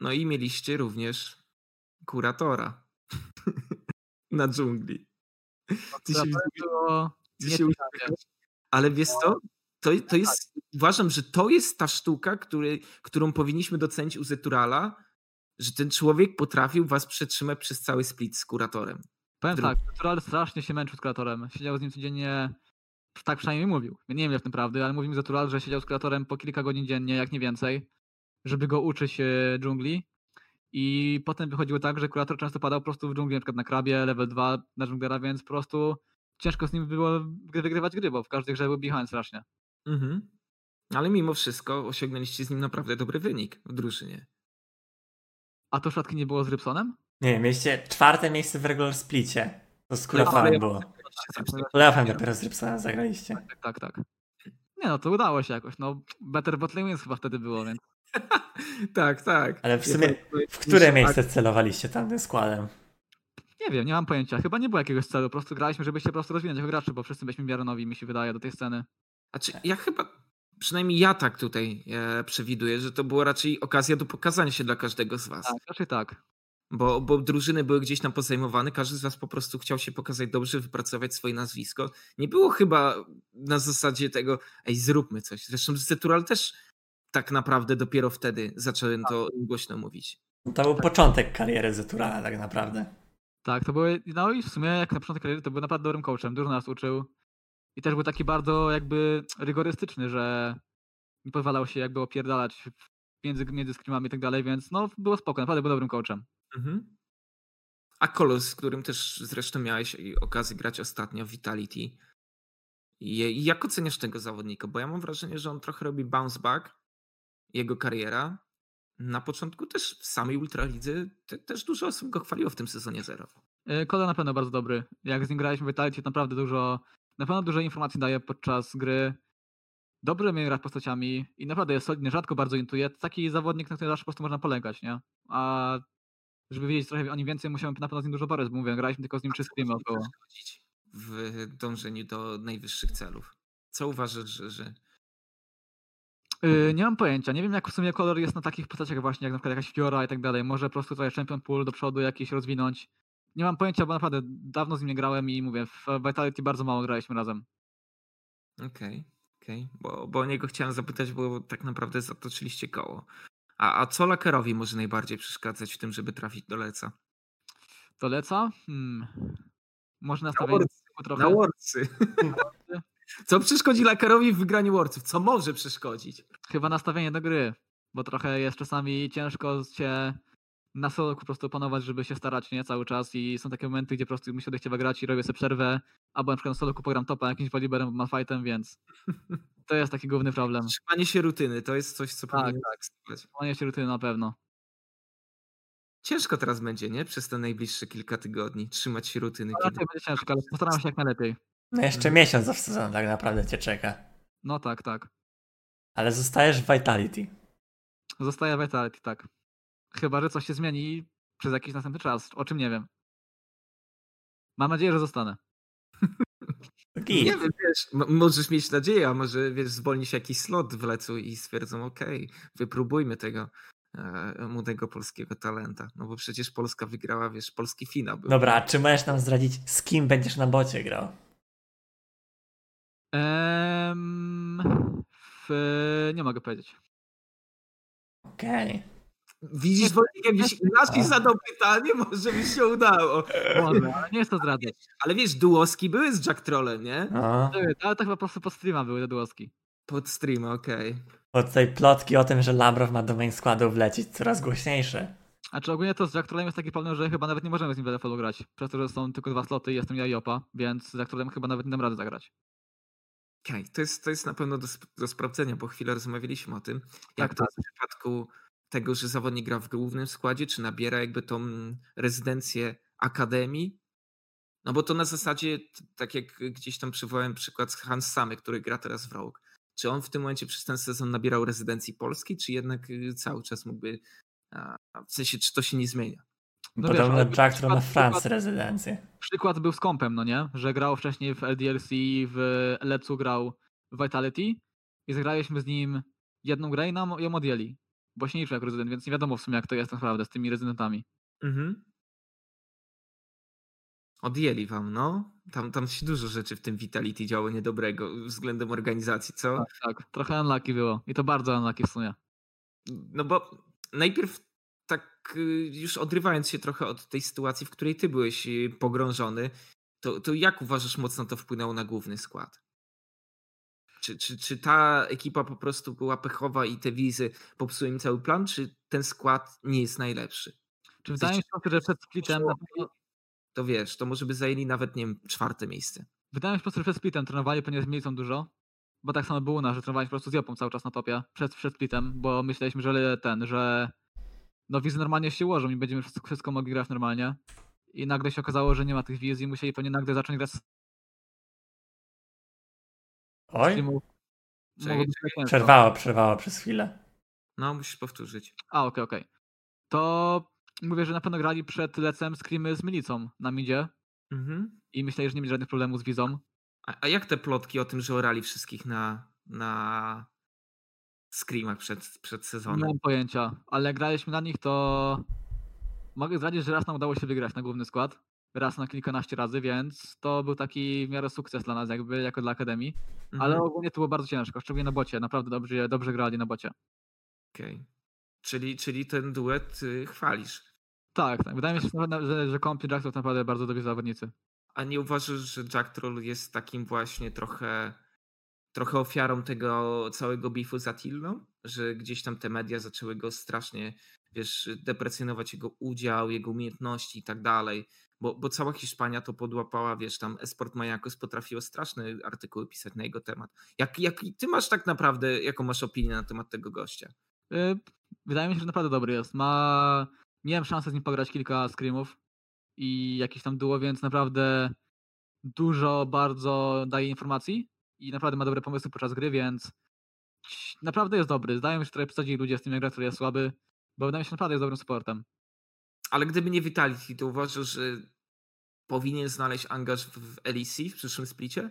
Speaker 3: No i mieliście również kuratora na dżungli.
Speaker 2: Ty się, było... ty się
Speaker 3: Ale wiesz co? To, to jest, uważam, że to jest ta sztuka, który, którą powinniśmy docenić u Zeturala, że ten człowiek potrafił was przetrzymać przez cały split z kuratorem.
Speaker 2: Powiem tak, Zetural strasznie się męczył z kuratorem. Siedział z nim codziennie, tak przynajmniej mówił. Nie wiem, jak w tym prawdy, ale mówił mi Zetural, że siedział z kuratorem po kilka godzin dziennie, jak nie więcej, żeby go uczyć dżungli. I potem wychodziło tak, że kurator często padał po prostu w dżungli, na przykład na krabie, level 2 na dżunglera, więc po prostu ciężko z nim było wygrywać gry, bo w każdej grze był behind strasznie. Mhm.
Speaker 3: Ale mimo wszystko osiągnęliście z nim naprawdę dobry wynik w drużynie.
Speaker 2: A to w nie było z Rybsonem?
Speaker 1: Nie, mieliście czwarte miejsce w regular splicie. To z Kulafanem było. Playoffem dopiero z Rybsonem zagraliście.
Speaker 2: Tak, tak, tak. Nie no, to udało się jakoś. No, Better Botlane Wins chyba wtedy było, więc...
Speaker 3: tak, tak.
Speaker 1: Ale w sumie w które miejsce celowaliście tamtym składem?
Speaker 2: Nie wiem, nie mam pojęcia. Chyba nie było jakiegoś celu. Po prostu graliśmy, żeby się po prostu rozwinąć jako gracze, bo wszyscy byliśmy miarę nowi, mi się wydaje, do tej sceny.
Speaker 3: Znaczy, ja chyba, przynajmniej ja tak tutaj e, przewiduję, że to była raczej okazja do pokazania się dla każdego z was.
Speaker 2: Tak, raczej tak.
Speaker 3: Bo, bo drużyny były gdzieś tam pozajmowane, każdy z was po prostu chciał się pokazać dobrze, wypracować swoje nazwisko. Nie było chyba na zasadzie tego, ej, zróbmy coś. Zresztą Zetural też tak naprawdę dopiero wtedy zacząłem to głośno mówić.
Speaker 1: To był początek kariery Zeturala tak naprawdę.
Speaker 2: Tak, to były, no i w sumie jak na początek kariery to był naprawdę dobrym coachem, dużo nas uczył. I też był taki bardzo jakby rygorystyczny, że nie pozwalał się jakby opierdalać między, między screamami i tak dalej, więc no było spoko, naprawdę był dobrym coachem. Mhm.
Speaker 3: A Kolos, z którym też zresztą miałeś okazję grać ostatnio Vitality. I jak oceniasz tego zawodnika? Bo ja mam wrażenie, że on trochę robi bounce back, jego kariera. Na początku też w samej Ultralidze te, też dużo osób go chwaliło w tym sezonie zero.
Speaker 2: E, Kola na pewno bardzo dobry. Jak z nim graliśmy w Vitality, naprawdę dużo na pewno dużo informacji daje podczas gry. dobrze umie grać postaciami i naprawdę jest solidny, rzadko bardzo intuje. Taki zawodnik, na który zawsze po prostu można polegać, nie? A żeby wiedzieć trochę o nim więcej, musiałem na pewno z nim dużo borec, bo mówię, graliśmy tylko z nim streamy około.
Speaker 3: w dążeniu do najwyższych celów? Co uważasz, że... że...
Speaker 2: Yy, nie mam pojęcia. Nie wiem, jak w sumie kolor jest na takich postaciach właśnie, jak na przykład jakaś Fiora i tak dalej. Może po prostu trochę Champion Pool do przodu jakiś rozwinąć. Nie mam pojęcia, bo naprawdę dawno z nim nie grałem i mówię, w Vitality bardzo mało graliśmy razem.
Speaker 3: Okej, okej. Bo, bo o niego chciałem zapytać, bo tak naprawdę zatoczyliście koło. A, a co Lakerowi może najbardziej przeszkadzać w tym, żeby trafić do Leca?
Speaker 2: To leca? Hmm. Może nastawienie.
Speaker 3: Na Worcy. Co przeszkodzi Lakerowi w wygraniu Worców? Co może przeszkodzić?
Speaker 2: Chyba nastawienie do gry, bo trochę jest czasami ciężko się na solo po prostu opanować, żeby się starać nie cały czas i są takie momenty, gdzie po prostu mi się odechciewa grać i robię sobie przerwę, albo na przykład na solo pogram topa jakimś woliberem, malfightem, więc to jest taki główny problem.
Speaker 3: Trzymanie się rutyny to jest coś, co
Speaker 2: Tak,
Speaker 3: powinien
Speaker 2: tak. Mam się rutyny na pewno.
Speaker 3: Ciężko teraz będzie, nie? Przez te najbliższe kilka tygodni trzymać się rutyny.
Speaker 2: No,
Speaker 3: Kiedy...
Speaker 2: będzie ciężko, ale postaram się jak najlepiej.
Speaker 1: No jeszcze miesiąc w sezonie tak naprawdę cię czeka.
Speaker 2: No tak, tak.
Speaker 1: Ale zostajesz w Vitality.
Speaker 2: Zostaje Vitality, tak. Chyba, że coś się zmieni przez jakiś następny czas, o czym nie wiem. Mam nadzieję, że zostanę.
Speaker 1: Git.
Speaker 3: Nie wiem, wiesz, możesz mieć nadzieję, a może wiesz, zwolni się jakiś slot w lecu i stwierdzą, okej, wypróbujmy tego e, młodego polskiego talenta. No bo przecież Polska wygrała, wiesz, polski finał był.
Speaker 1: Dobra, a czy możesz nam zdradzić, z kim będziesz na bocie grał?
Speaker 2: Ehm, w... Nie mogę powiedzieć.
Speaker 1: Okej.
Speaker 3: Widzisz, Wojtek, jakbyś inaczej
Speaker 1: A.
Speaker 3: zadał pytanie, może by się udało.
Speaker 2: Może, ale nie chcę zdradzać.
Speaker 3: Ale wiesz, duoski były z Jack Trollem, nie?
Speaker 1: No.
Speaker 2: Były, Ale to chyba po prostu pod streama były te duoski.
Speaker 3: Pod stream, okej.
Speaker 1: Bo tutaj plotki o tym, że Labrow ma do main składu wlecieć coraz głośniejsze.
Speaker 2: A czy ogólnie to z Jack Trollem jest taki problem, że chyba nawet nie możemy z nim w grać. Przez to, że są tylko dwa sloty i jestem ja i Opa, więc z Jack Trollem chyba nawet nie dam rady zagrać.
Speaker 3: Okej, to, jest, to jest na pewno do, do sprawdzenia, bo chwilę rozmawialiśmy o tym. Jak
Speaker 2: Tak,
Speaker 3: to
Speaker 2: tak.
Speaker 3: jest w przypadku tego, że zawodnik gra w głównym składzie, czy nabiera jakby tą rezydencję akademii? No bo to na zasadzie, tak jak gdzieś tam przywołałem przykład z Hans Samy, który gra teraz w Rogue. Czy on w tym momencie przez ten sezon nabierał rezydencji polskiej, czy jednak y, cały czas mógłby, w sensie, czy to się nie zmienia?
Speaker 2: No
Speaker 1: Podobno
Speaker 2: wiesz,
Speaker 1: Jack Francji
Speaker 2: przykład-
Speaker 1: rezydencję.
Speaker 2: Przykład był z kompem, no nie? Że grał wcześniej w LDLC, w Lecu grał Vitality i zagraliśmy z nim jedną grę i nam ją odjęli. Bo się nie liczył jako rezydent, więc nie wiadomo w sumie jak to jest naprawdę z tymi rezydentami.
Speaker 3: Mhm. Odjęli wam, no. Tam, tam się dużo rzeczy w tym Vitality działo niedobrego względem organizacji, co?
Speaker 2: Tak, tak. Trochę unlucky było. I to bardzo unlucky w sumie.
Speaker 3: No bo najpierw tak y, już odrywając się trochę od tej sytuacji, w której ty byłeś y, pogrążony, to, to jak uważasz mocno to wpłynęło na główny skład? Czy, czy, czy ta ekipa po prostu była pechowa i te wizy popsuły im cały plan, czy ten skład nie jest najlepszy?
Speaker 2: Czy wydaje mi się, że przed splitem
Speaker 3: To wiesz, to może by zajęli nawet, nie wiem, czwarte miejsce.
Speaker 2: wydaje mi się po prostu, że przed splitem trenowali z Milicą dużo. Bo tak samo było nas, że trenowaliśmy po prostu z Jopą cały czas na topie przed, przed splitem, bo myśleliśmy, że ten, że no wizy normalnie się ułożą i będziemy wszystko, wszystko mogli grać normalnie. I nagle się okazało, że nie ma tych wiz i musieli pewnie nagle zacząć grać z
Speaker 1: Oj,
Speaker 2: Mogło być ciężko.
Speaker 1: przerwało, przerwało przez chwilę.
Speaker 3: No, musisz powtórzyć.
Speaker 2: A, okej, okej. To mówię, że na pewno grali przed lecem screamy z milicą na midzie
Speaker 3: Mhm.
Speaker 2: i myśleli, że nie będzie żadnych problemów z wizą.
Speaker 3: A, a jak te plotki o tym, że orali wszystkich na, na screamach przed, przed
Speaker 2: Nie
Speaker 3: sezonem?
Speaker 2: mam pojęcia, ale graliśmy na nich, to mogę zdradzić, że raz nam udało się wygrać na główny skład. Raz na kilkanaście razy, więc to był taki w miarę sukces dla nas, jakby jako dla Akademii. Ale
Speaker 3: Mhm.
Speaker 2: ogólnie to było bardzo ciężko, szczególnie na bocie. Naprawdę dobrze, dobrze grali na bocie.
Speaker 3: Okej. Czyli, czyli ten duet y, chwalisz.
Speaker 2: Tak, tak. Wydaje mi się, że, że Comp i Jack to naprawdę bardzo dobrzy zawodnicy.
Speaker 3: A nie uważasz, że Jack Troll jest takim właśnie trochę, trochę ofiarą tego całego bifu z Attilą? Że gdzieś tam te media zaczęły go strasznie, wiesz, deprecjonować jego udział, jego umiejętności i tak dalej. Bo, bo cała Hiszpania to podłapała, wiesz, tam Esport Majakos potrafiło straszne artykuły pisać na jego temat. Jak, jak ty masz tak naprawdę, jaką masz opinię na temat tego gościa?
Speaker 2: Y, Wydaje mi się, że naprawdę dobry jest. Ma. Miałem szansę z nim pograć kilka screamów i jakieś tam duo, więc naprawdę dużo bardzo daje informacji i naprawdę ma dobre pomysły podczas gry, więc naprawdę jest dobry. Zdają mi się, że trochę przesadzili ludzie z tym, jak Drexler jest słaby, bo wydaje mi się, że naprawdę jest dobrym sportem.
Speaker 3: Ale gdyby nie Vitality, to uważasz, że powinien znaleźć angaż w LEC w przyszłym splicie?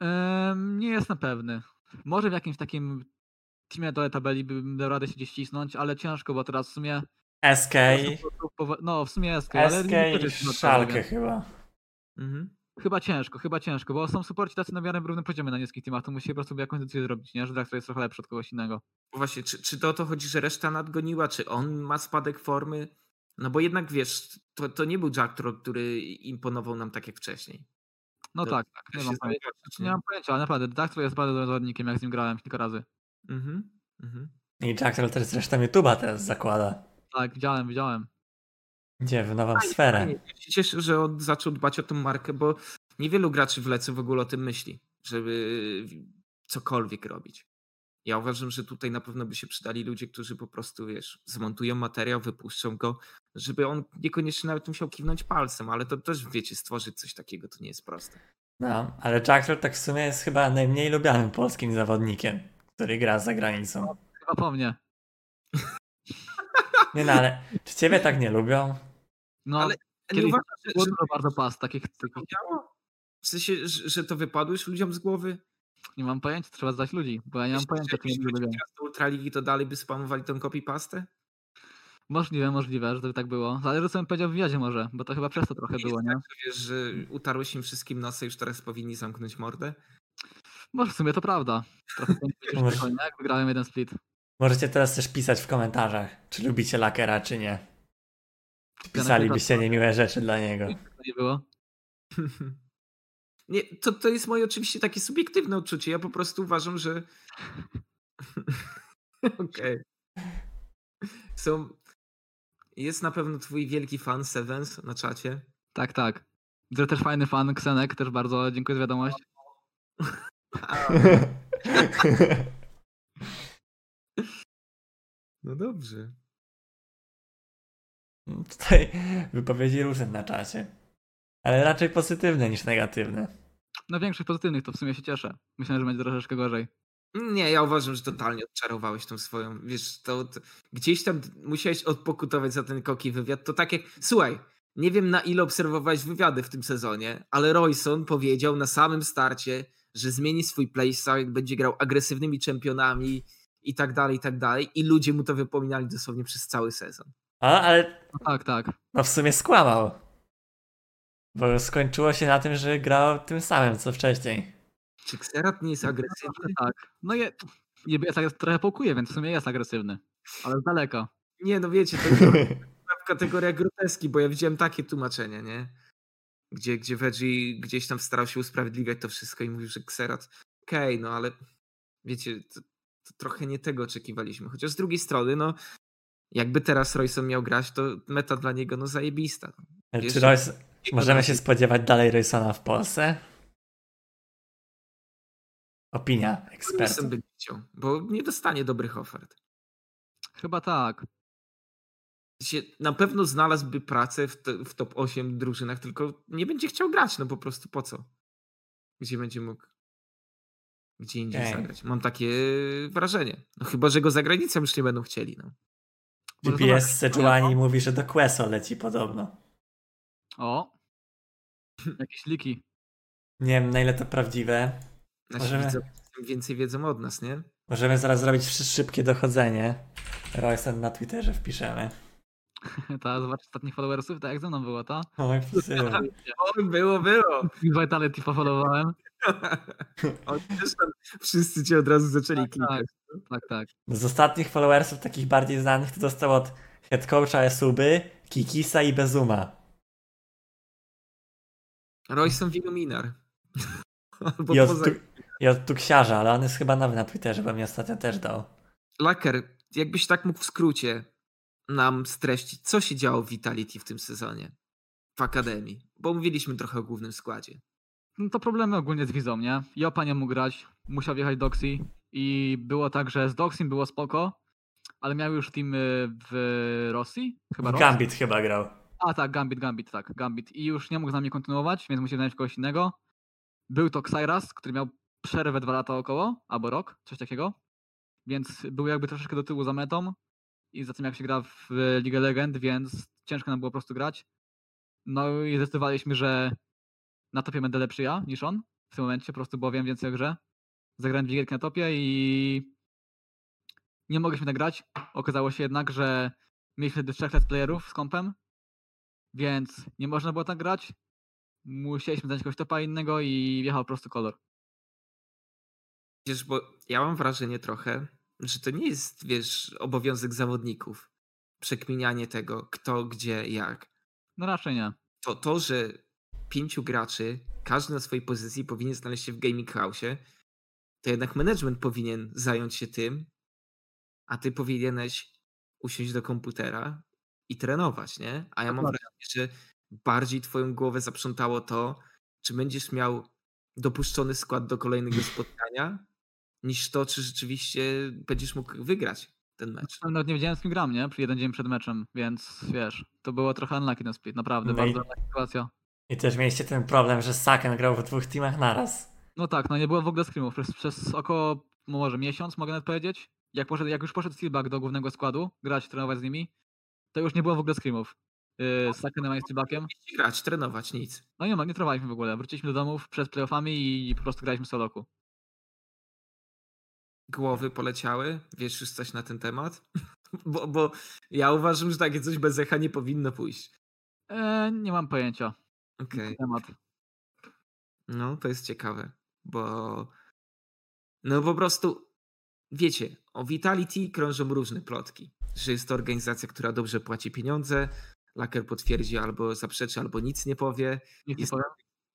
Speaker 2: Em, nie jestem pewny. Może w jakimś takim teamie dole tabeli bym dał radę się gdzieś cisnąć, ale ciężko, bo teraz w sumie...
Speaker 1: SK,
Speaker 2: No, w sumie SK, ale...
Speaker 1: SK
Speaker 2: nie
Speaker 1: i Szalkę chyba.
Speaker 3: Mhm.
Speaker 2: Chyba ciężko, chyba ciężko, bo są suporci tacy na miarę równym poziomie na niskich teamach, to musi po prostu jakąś decyzję zrobić, nie? Że Drexler jest trochę lepszy od kogoś innego.
Speaker 3: Właśnie, czy, czy to o to chodzi, że reszta nadgoniła, czy on ma spadek formy? No bo jednak wiesz, to, to nie był Jack Troll, który imponował nam tak jak wcześniej.
Speaker 2: No
Speaker 3: To
Speaker 2: tak, tak, nie mam pojęcia. nie mam pojęcia, ale naprawdę, Drexler jest bardzo dobrym zawodnikiem, jak z nim grałem kilka razy.
Speaker 3: Mhm. Mhm.
Speaker 1: I Jack Troll też zresztą YouTube'a teraz zakłada.
Speaker 2: Tak, widziałem, widziałem.
Speaker 1: Gdzie? W nową sferę.
Speaker 3: Fajnie. Ja się cieszę, że on zaczął dbać o tą markę, bo niewielu graczy w Lece w ogóle o tym myśli, żeby cokolwiek robić. Ja uważam, że tutaj na pewno by się przydali ludzie, którzy po prostu, wiesz, zmontują materiał, wypuszczą go, żeby on niekoniecznie nawet musiał kiwnąć palcem, ale to też, wiecie, stworzyć coś takiego to nie jest proste.
Speaker 1: No, ale Jack Troll tak w sumie jest chyba najmniej lubianym polskim zawodnikiem, który gra za granicą.
Speaker 2: Chyba po mnie.
Speaker 1: Nie no, ale czy ciebie tak nie lubią?
Speaker 2: No,
Speaker 3: Ale Nie uważasz, że, że
Speaker 2: dużo bardzo pas, takich, takich
Speaker 3: to? W sensie, że, że to wypadło już ludziom z głowy?
Speaker 2: nie mam pojęcia, trzeba zdać ludzi, bo ja nie mam
Speaker 3: Myślisz,
Speaker 2: pojęcia, czy nie
Speaker 3: do Ultraligi to dalej by spamowali tą copy-pastę?
Speaker 2: Możliwe, możliwe, że to by tak było. Zależy, co bym powiedział w wywiadzie może, bo to chyba przez to trochę
Speaker 3: Nie
Speaker 2: było,
Speaker 3: jest
Speaker 2: nie?
Speaker 3: tak, że wiesz, że utarłeś im wszystkim nosy, już teraz powinni zamknąć mordę?
Speaker 2: Może w sumie to prawda. Trochę to jak wygrałem jeden split.
Speaker 1: Możecie teraz też pisać w komentarzach, czy lubicie Lakera, czy nie. Pisalibyście niemiłe rzeczy dla niego.
Speaker 2: To nie było.
Speaker 3: Nie, to, to jest moje oczywiście takie subiektywne odczucie. Ja po prostu uważam, że. Okej. Są. Jest na pewno twój wielki fan Sevens na czacie.
Speaker 2: Tak, tak. To też fajny fan, Ksenek, też bardzo dziękuję za wiadomość.
Speaker 3: No dobrze.
Speaker 1: Tutaj wypowiedzi różne na czacie. Ale raczej pozytywne niż negatywne.
Speaker 2: No większość pozytywnych, to w sumie się cieszę. Myślałem, że będzie troszeczkę gorzej.
Speaker 3: Nie, ja uważam, że totalnie odczarowałeś tą swoją. Wiesz, to, to gdzieś tam musiałeś odpokutować za ten koki wywiad. To tak jak. Słuchaj, nie wiem na ile obserwowałeś wywiady w tym sezonie, ale Royson powiedział na samym starcie, że zmieni swój playstyle, będzie grał agresywnymi czempionami i tak dalej, i tak dalej. I ludzie mu to wypominali dosłownie przez cały sezon.
Speaker 1: A, ale
Speaker 2: No tak, tak.
Speaker 1: no w sumie skłamał. Bo skończyło się na tym, że grał tym samym co wcześniej.
Speaker 3: Czy Xerath nie jest agresywny?
Speaker 2: Tak. No je, je, ja tak trochę pokuje, więc w sumie jest agresywny. Ale z daleka.
Speaker 3: Nie, no wiecie, to jest kategoria groteski, bo ja widziałem takie tłumaczenie, nie? Gdzie, gdzie Veggie gdzieś tam starał się usprawiedliwiać to wszystko i mówił, że Xerath, okej, no ale wiecie, to, to trochę nie tego oczekiwaliśmy. Chociaż z drugiej strony, no jakby teraz Royson miał grać, to meta dla niego no zajebista.
Speaker 1: Czy
Speaker 3: Jeszcze-
Speaker 1: Royce, możemy się spodziewać dalej Roysona w Polsce? Opinia eksperta.
Speaker 3: By nie chciał, bo nie dostanie dobrych ofert.
Speaker 2: Chyba tak.
Speaker 3: Na pewno znalazłby pracę w, w top 8 drużynach, tylko nie będzie chciał grać, no po prostu po co? Gdzie będzie mógł gdzie indziej
Speaker 1: Okej.
Speaker 3: zagrać? Mam takie wrażenie. No chyba, że go za granicą już nie będą chcieli. No.
Speaker 1: GPS. Sejuani mówi, że do Queso leci podobno.
Speaker 2: O! Jakieś liki.
Speaker 1: Nie wiem na ile to prawdziwe.
Speaker 3: Nasi
Speaker 1: Możemy-
Speaker 3: widzowie więcej wiedzą od nas, nie?
Speaker 1: Możemy zaraz zrobić szy- szybkie dochodzenie. Royson na Twitterze wpiszemy.
Speaker 2: Ta, zobacz ostatnich followersów, tak jak ze mną było, to.
Speaker 1: Oj,
Speaker 3: było, było.
Speaker 2: Vitality pofollowowałem.
Speaker 3: Wszyscy cię od razu zaczęli
Speaker 2: Tak,
Speaker 3: klikać.
Speaker 2: Tak, tak.
Speaker 1: Z ostatnich followersów, takich bardziej znanych, to dostał od head coacha Esuby, Kikisa i Bezuma.
Speaker 3: Royson Wigominar. Albo
Speaker 1: I od,
Speaker 3: poza...
Speaker 1: tu, I od Tuksiarza, ale on jest chyba nowy na Twitterze, bo mi ostatnio też dał.
Speaker 3: Laker, jakbyś tak mógł w skrócie nam streścić, co się działo w Vitality w tym sezonie? W Akademii. Bo mówiliśmy trochę o głównym składzie.
Speaker 2: No to problemy ogólnie z wizą, nie? Jopa nie mógł grać, musiał wjechać Doxy i było tak, że z Doxym było spoko, ale miał już team w Rosji? Chyba Rosji?
Speaker 1: Gambit chyba grał.
Speaker 2: A tak, Gambit, Gambit, tak, Gambit. I już nie mógł z nami kontynuować, więc musiał znaleźć kogoś innego. Był to Xyras, który miał przerwę dwa lata około, albo rok, coś takiego. Więc był jakby troszeczkę do tyłu za metą i za tym jak się gra w Ligę Legend, więc ciężko nam było po prostu grać. No i zdecydowaliśmy, że na topie będę lepszy ja niż on w tym momencie, po prostu bo wiem więcej o grze. Zagrałem dwie gierki na topie i nie mogliśmy nagrać. Okazało się jednak, że mieliśmy wtedy trzech let's playerów z kompem, więc nie można było tak grać. Musieliśmy dać jakiegoś topa innego i wjechał po prostu kolor.
Speaker 3: Wiesz, bo ja mam wrażenie trochę, że to nie jest, wiesz, obowiązek zawodników. Przekminianie tego, kto, gdzie, jak.
Speaker 2: No raczej nie.
Speaker 3: To, to że pięciu graczy, każdy na swojej pozycji powinien znaleźć się w gaming house, to jednak management powinien zająć się tym, a ty powinieneś usiąść do komputera i trenować, nie? A ja mam wrażenie, że bardziej twoją głowę zaprzątało to, czy będziesz miał dopuszczony skład do kolejnego spotkania, niż to, czy rzeczywiście będziesz mógł wygrać ten mecz.
Speaker 2: Nawet nie wiedziałem z kim gram, nie? Przy jeden dzień przed meczem, więc wiesz, to było trochę unlucky ten split, naprawdę,
Speaker 1: No i-
Speaker 2: bardzo unlucky sytuacja.
Speaker 1: I też mieliście ten problem, że Saken grał w dwóch teamach naraz.
Speaker 2: No tak, no nie było w ogóle screamów. Przez, przez około może miesiąc, mogę nawet powiedzieć. Jak, poszedł, jak już poszedł Steelback do głównego składu, grać, trenować z nimi, to już nie było w ogóle screamów. Yy, z Sakenem i Steelbackiem.
Speaker 3: Grać, trenować, nic.
Speaker 2: No nie ma, nie trwaliśmy w ogóle. Wróciliśmy do domów przed playoffami i po prostu graliśmy soloku.
Speaker 3: Głowy poleciały, wiesz już coś na ten temat? Bo, bo ja uważam, że takie coś bez echa nie powinno pójść.
Speaker 2: E, nie mam pojęcia
Speaker 3: Okej.
Speaker 2: temat.
Speaker 3: No, to jest ciekawe, bo no po prostu wiecie, o Vitality krążą różne plotki, że jest to organizacja, która dobrze płaci pieniądze, Laker potwierdzi albo zaprzeczy, albo nic nie powie. Jest-.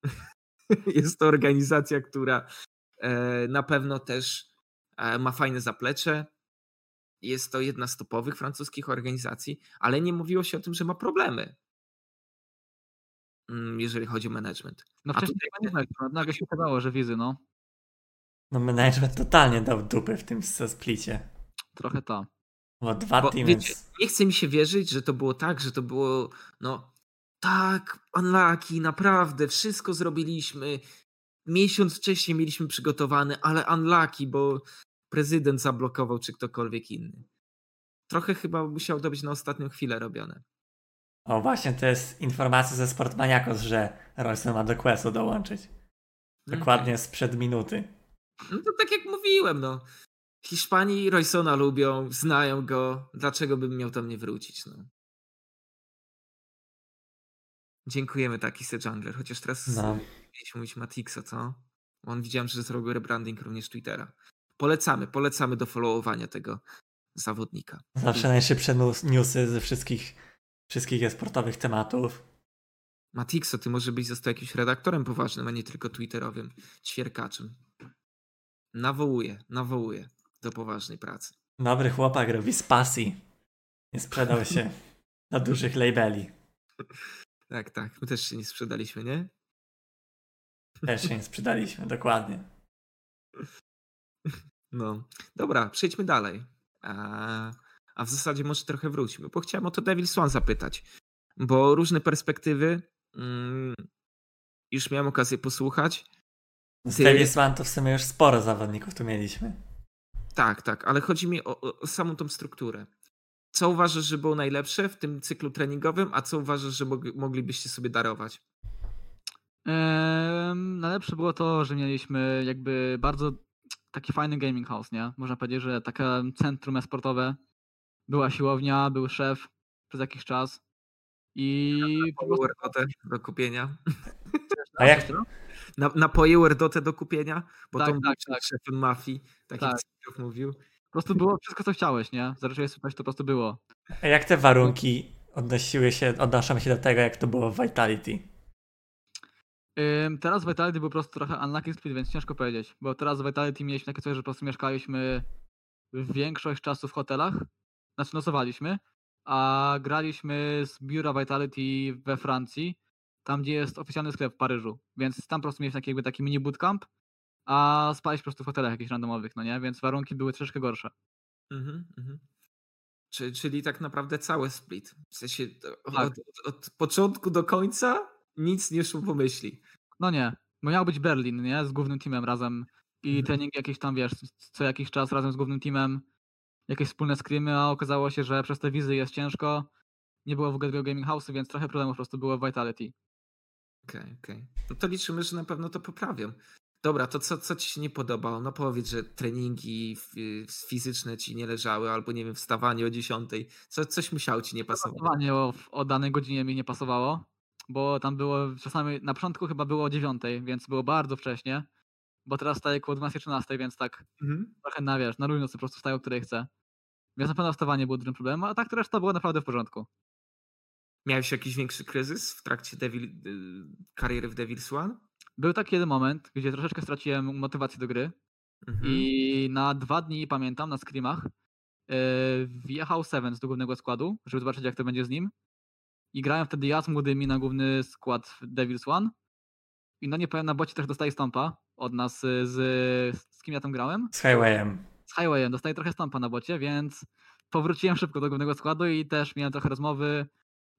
Speaker 3: Jest to organizacja, która e, na pewno też ma fajne zaplecze. Jest to jedna z topowych francuskich organizacji, ale nie mówiło się o tym, że ma problemy, mm, jeżeli chodzi o management.
Speaker 2: No
Speaker 3: A
Speaker 2: wcześniej
Speaker 3: tutaj-
Speaker 2: znaliśmy, nagle się okazało, że wizy, no.
Speaker 1: No management totalnie dał dupy w tym splicie.
Speaker 2: Trochę ta.
Speaker 1: Bo dwa
Speaker 3: Bo wiecie, nie chce mi się wierzyć, że to było tak, że to było, no tak, unlucky, naprawdę, wszystko zrobiliśmy. Miesiąc wcześniej mieliśmy przygotowane, ale unlucky, bo prezydent zablokował, czy ktokolwiek inny. Trochę chyba musiało to być na ostatnią chwilę robione.
Speaker 1: O właśnie, to jest informacja ze Sportmaniakos, że Royce ma do Questu dołączyć. Dokładnie sprzed minuty.
Speaker 3: No to tak jak mówiłem, no. Hiszpanii Roysona lubią, znają go. Dlaczego bym miał tam nie wrócić, no. Dziękujemy taki se jungler, chociaż teraz
Speaker 1: No.
Speaker 3: mieliśmy mówić Matixa, co? On widziałem, że zrobił rebranding również Twittera. Polecamy, polecamy do followowania tego zawodnika.
Speaker 1: Zawsze najszybsze newsy ze wszystkich, wszystkich sportowych tematów.
Speaker 3: Matixo, ty może byś został jakimś redaktorem poważnym, a nie tylko twitterowym ćwierkaczem. Nawołuję, nawołuję do poważnej pracy.
Speaker 1: Dobry chłopak robi z pasji. Nie sprzedał się na dużych labeli.
Speaker 3: Tak, tak. My też się nie sprzedaliśmy, nie?
Speaker 1: Też się nie sprzedaliśmy, dokładnie.
Speaker 3: No. Dobra, przejdźmy dalej. A, a w zasadzie może trochę wróćmy, bo chciałem o to Devil Swan zapytać. Bo różne perspektywy mm, już miałem okazję posłuchać.
Speaker 1: Z
Speaker 3: Ty-
Speaker 1: Davis One to w sumie już sporo zawodników tu mieliśmy.
Speaker 3: Tak, tak, ale chodzi mi o, o, samą tą strukturę. Co uważasz, że było najlepsze w tym cyklu treningowym, a co uważasz, że mog- moglibyście sobie darować?
Speaker 2: Ehm, najlepsze było to, że mieliśmy jakby bardzo taki fajny gaming house, nie? Można powiedzieć, że takie centrum e-sportowe. Była siłownia, był szef przez jakiś czas. I po prostu
Speaker 3: Wordotę do kupienia.
Speaker 1: A jak,
Speaker 3: Na, napoje Wordotę do kupienia, bo
Speaker 2: Tak,
Speaker 3: to
Speaker 2: tak,
Speaker 3: tak,
Speaker 2: tak.
Speaker 3: szefem mafii, tak,
Speaker 2: Tak.
Speaker 3: jak Cyprów mówił.
Speaker 2: po prostu było wszystko, co chciałeś, nie? Zacząłeś słuchać, to po prostu było.
Speaker 1: a jak te warunki odnosiły się, odnoszą się do tego, jak to było w Vitality?
Speaker 2: Ym, teraz Vitality był po prostu trochę unlucky split, więc ciężko powiedzieć. Bo teraz w Vitality mieliśmy takie coś, że po prostu mieszkaliśmy większość czasu w hotelach. Znaczy nocowaliśmy. A graliśmy z biura Vitality we Francji. Tam, gdzie jest oficjalny sklep w Paryżu. Więc tam po prostu mieliśmy taki, jakby taki mini bootcamp. A spaliśmy po prostu w hotelach jakichś randomowych, no nie? Więc warunki były troszeczkę gorsze.
Speaker 3: Mhm, mhm. Czy, czyli tak naprawdę cały split. W sensie od,
Speaker 2: Tak.
Speaker 3: od, od początku do końca nic nie szło po myśli.
Speaker 2: No nie. Bo miał być Berlin, nie? Z głównym teamem razem i
Speaker 3: Mhm.
Speaker 2: treningi jakieś tam, wiesz, co jakiś czas razem z głównym teamem, jakieś wspólne screamy, a okazało się, że przez te wizy jest ciężko. Nie było w ogóle tego gaming house'u, więc trochę problemów po prostu było w Vitality.
Speaker 3: Okej, okej. No to liczymy, że na pewno to poprawią. Dobra, to co, co ci się nie podobało? No powiedz, że treningi fi- fizyczne ci nie leżały, albo nie wiem, wstawanie o 10. Co, coś musiało ci nie pasować.
Speaker 2: Pasowanie o, o danej godzinie mi nie pasowało, bo tam było czasami, na początku chyba było o 9, więc było bardzo wcześnie, bo teraz staję koło 12-13, więc tak
Speaker 3: Mhm.
Speaker 2: trochę na, wiesz, na luźno po prostu wstaję, o której chcę. Więc na pewno wstawanie było dużym problemem, a tak to reszta była naprawdę w porządku.
Speaker 3: Miałeś jakiś większy kryzys w trakcie Devil, y, kariery w Devil's One?
Speaker 2: Był taki jeden moment, gdzie troszeczkę straciłem motywację do gry
Speaker 3: Mhm.
Speaker 2: i na dwa dni, pamiętam, na screamach yy, wjechał Sevens do głównego składu, żeby zobaczyć jak to będzie z nim. I grałem wtedy ja z młodymi na główny skład w Devil's One. I no nie powiem, na bocie też dostaję stompa od nas y, z, z kim ja tam grałem?
Speaker 1: Z Highwayem.
Speaker 2: z Highwayem dostaję trochę stampa na bocie, więc powróciłem szybko do głównego składu i też miałem trochę rozmowy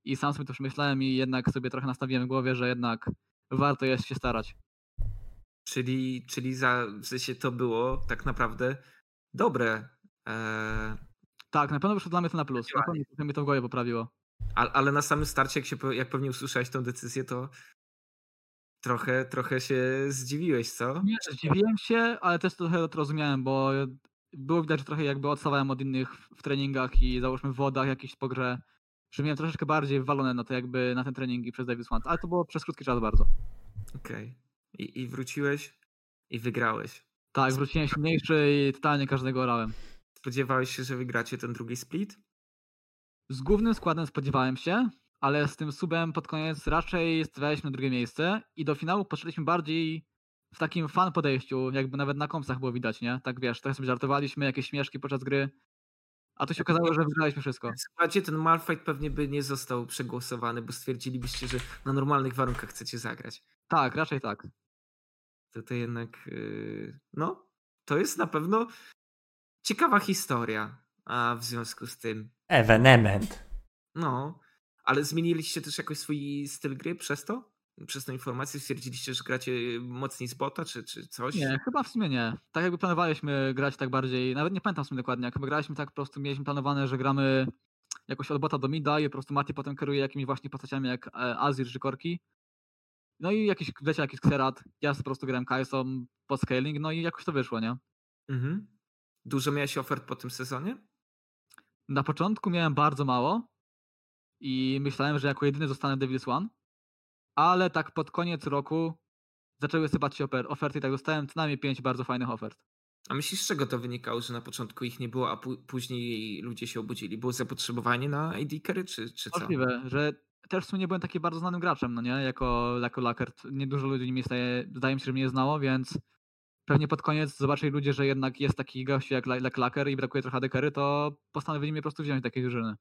Speaker 2: i sam sobie to przemyślałem i jednak sobie trochę nastawiłem w głowie, że jednak warto jest się starać.
Speaker 3: Czyli, czyli za, w sensie to było tak naprawdę dobre. E,
Speaker 2: Tak, na pewno wyszło dla mnie to na plus. Na pewno mnie to w głowie poprawiło.
Speaker 3: Ale na samym starcie, jak, się, jak pewnie usłyszałeś tą decyzję, to trochę, trochę się zdziwiłeś, co?
Speaker 2: Nie, zdziwiłem się, ale też trochę to rozumiałem, bo było widać, że trochę jakby odstawałem od innych w- treningach i załóżmy w wodach jakiś po grze, że miałem troszeczkę bardziej wywalone na to jakby na ten treningi przez Davis One, ale to było przez krótki czas bardzo.
Speaker 3: Okej. I, I wróciłeś i wygrałeś.
Speaker 2: Tak, wróciłem silniejszy i totalnie każdego orałem.
Speaker 3: Spodziewałeś się, że wygracie ten drugi split?
Speaker 2: Z głównym składem spodziewałem się, ale z tym subem pod koniec raczej stawialiśmy drugie miejsce i do finału poszliśmy bardziej w takim fan podejściu, jakby nawet na kompsach było widać, nie? Tak wiesz, trochę sobie żartowaliśmy, jakieś śmieszki podczas gry, a tu się okazało, że wygraliśmy wszystko.
Speaker 3: W składzie ten Malfight pewnie by nie został przegłosowany, bo stwierdzilibyście, że na normalnych warunkach chcecie zagrać.
Speaker 2: Tak, raczej tak.
Speaker 3: To to jednak, yy, no, to jest na pewno ciekawa historia. A w związku z tym,
Speaker 1: Evenement.
Speaker 3: no, ale zmieniliście też jakoś swój styl gry przez to? Przez tę informację stwierdziliście, że gracie mocniej z bota, czy, czy coś?
Speaker 2: Nie, chyba w sumie nie. Tak jakby planowaliśmy grać tak bardziej, nawet nie pamiętam w sumie dokładnie, jak chyba graliśmy tak po prostu, mieliśmy planowane, że gramy jakoś od bota do mida i po prostu Mati potem kieruje jakimiś właśnie postaciami jak e, Azir czy Korki. No i jakiś, wiecie, jakiś Xerath, ja po prostu grałem Kai'Są pod scaling, no i jakoś to wyszło, nie?
Speaker 3: Mhm. Dużo miałeś ofert po tym sezonie?
Speaker 2: Na początku miałem bardzo mało i myślałem, że jako jedyny zostanę Devil's One, ale tak pod koniec roku zaczęły sypać się ofer- oferty i tak dostałem co najmniej pięć bardzo fajnych ofert.
Speaker 3: A myślisz, z czego to wynikało, że na początku ich nie było, a później ludzie się obudzili? Było zapotrzebowanie na AD carry, czy, czy co?
Speaker 2: Możliwe, że też w sumie nie byłem taki bardzo znanym graczem, no nie? Jako, jako Lakert. Niedużo ludzi mnie staje, zdaje mi się, że mnie znało, więc pewnie pod koniec zobaczyli ludzie, że jednak jest taki gościu jak, La- jak Laker i brakuje trochę dekery, to postanowili mnie po prostu wziąć do takiej drużyny.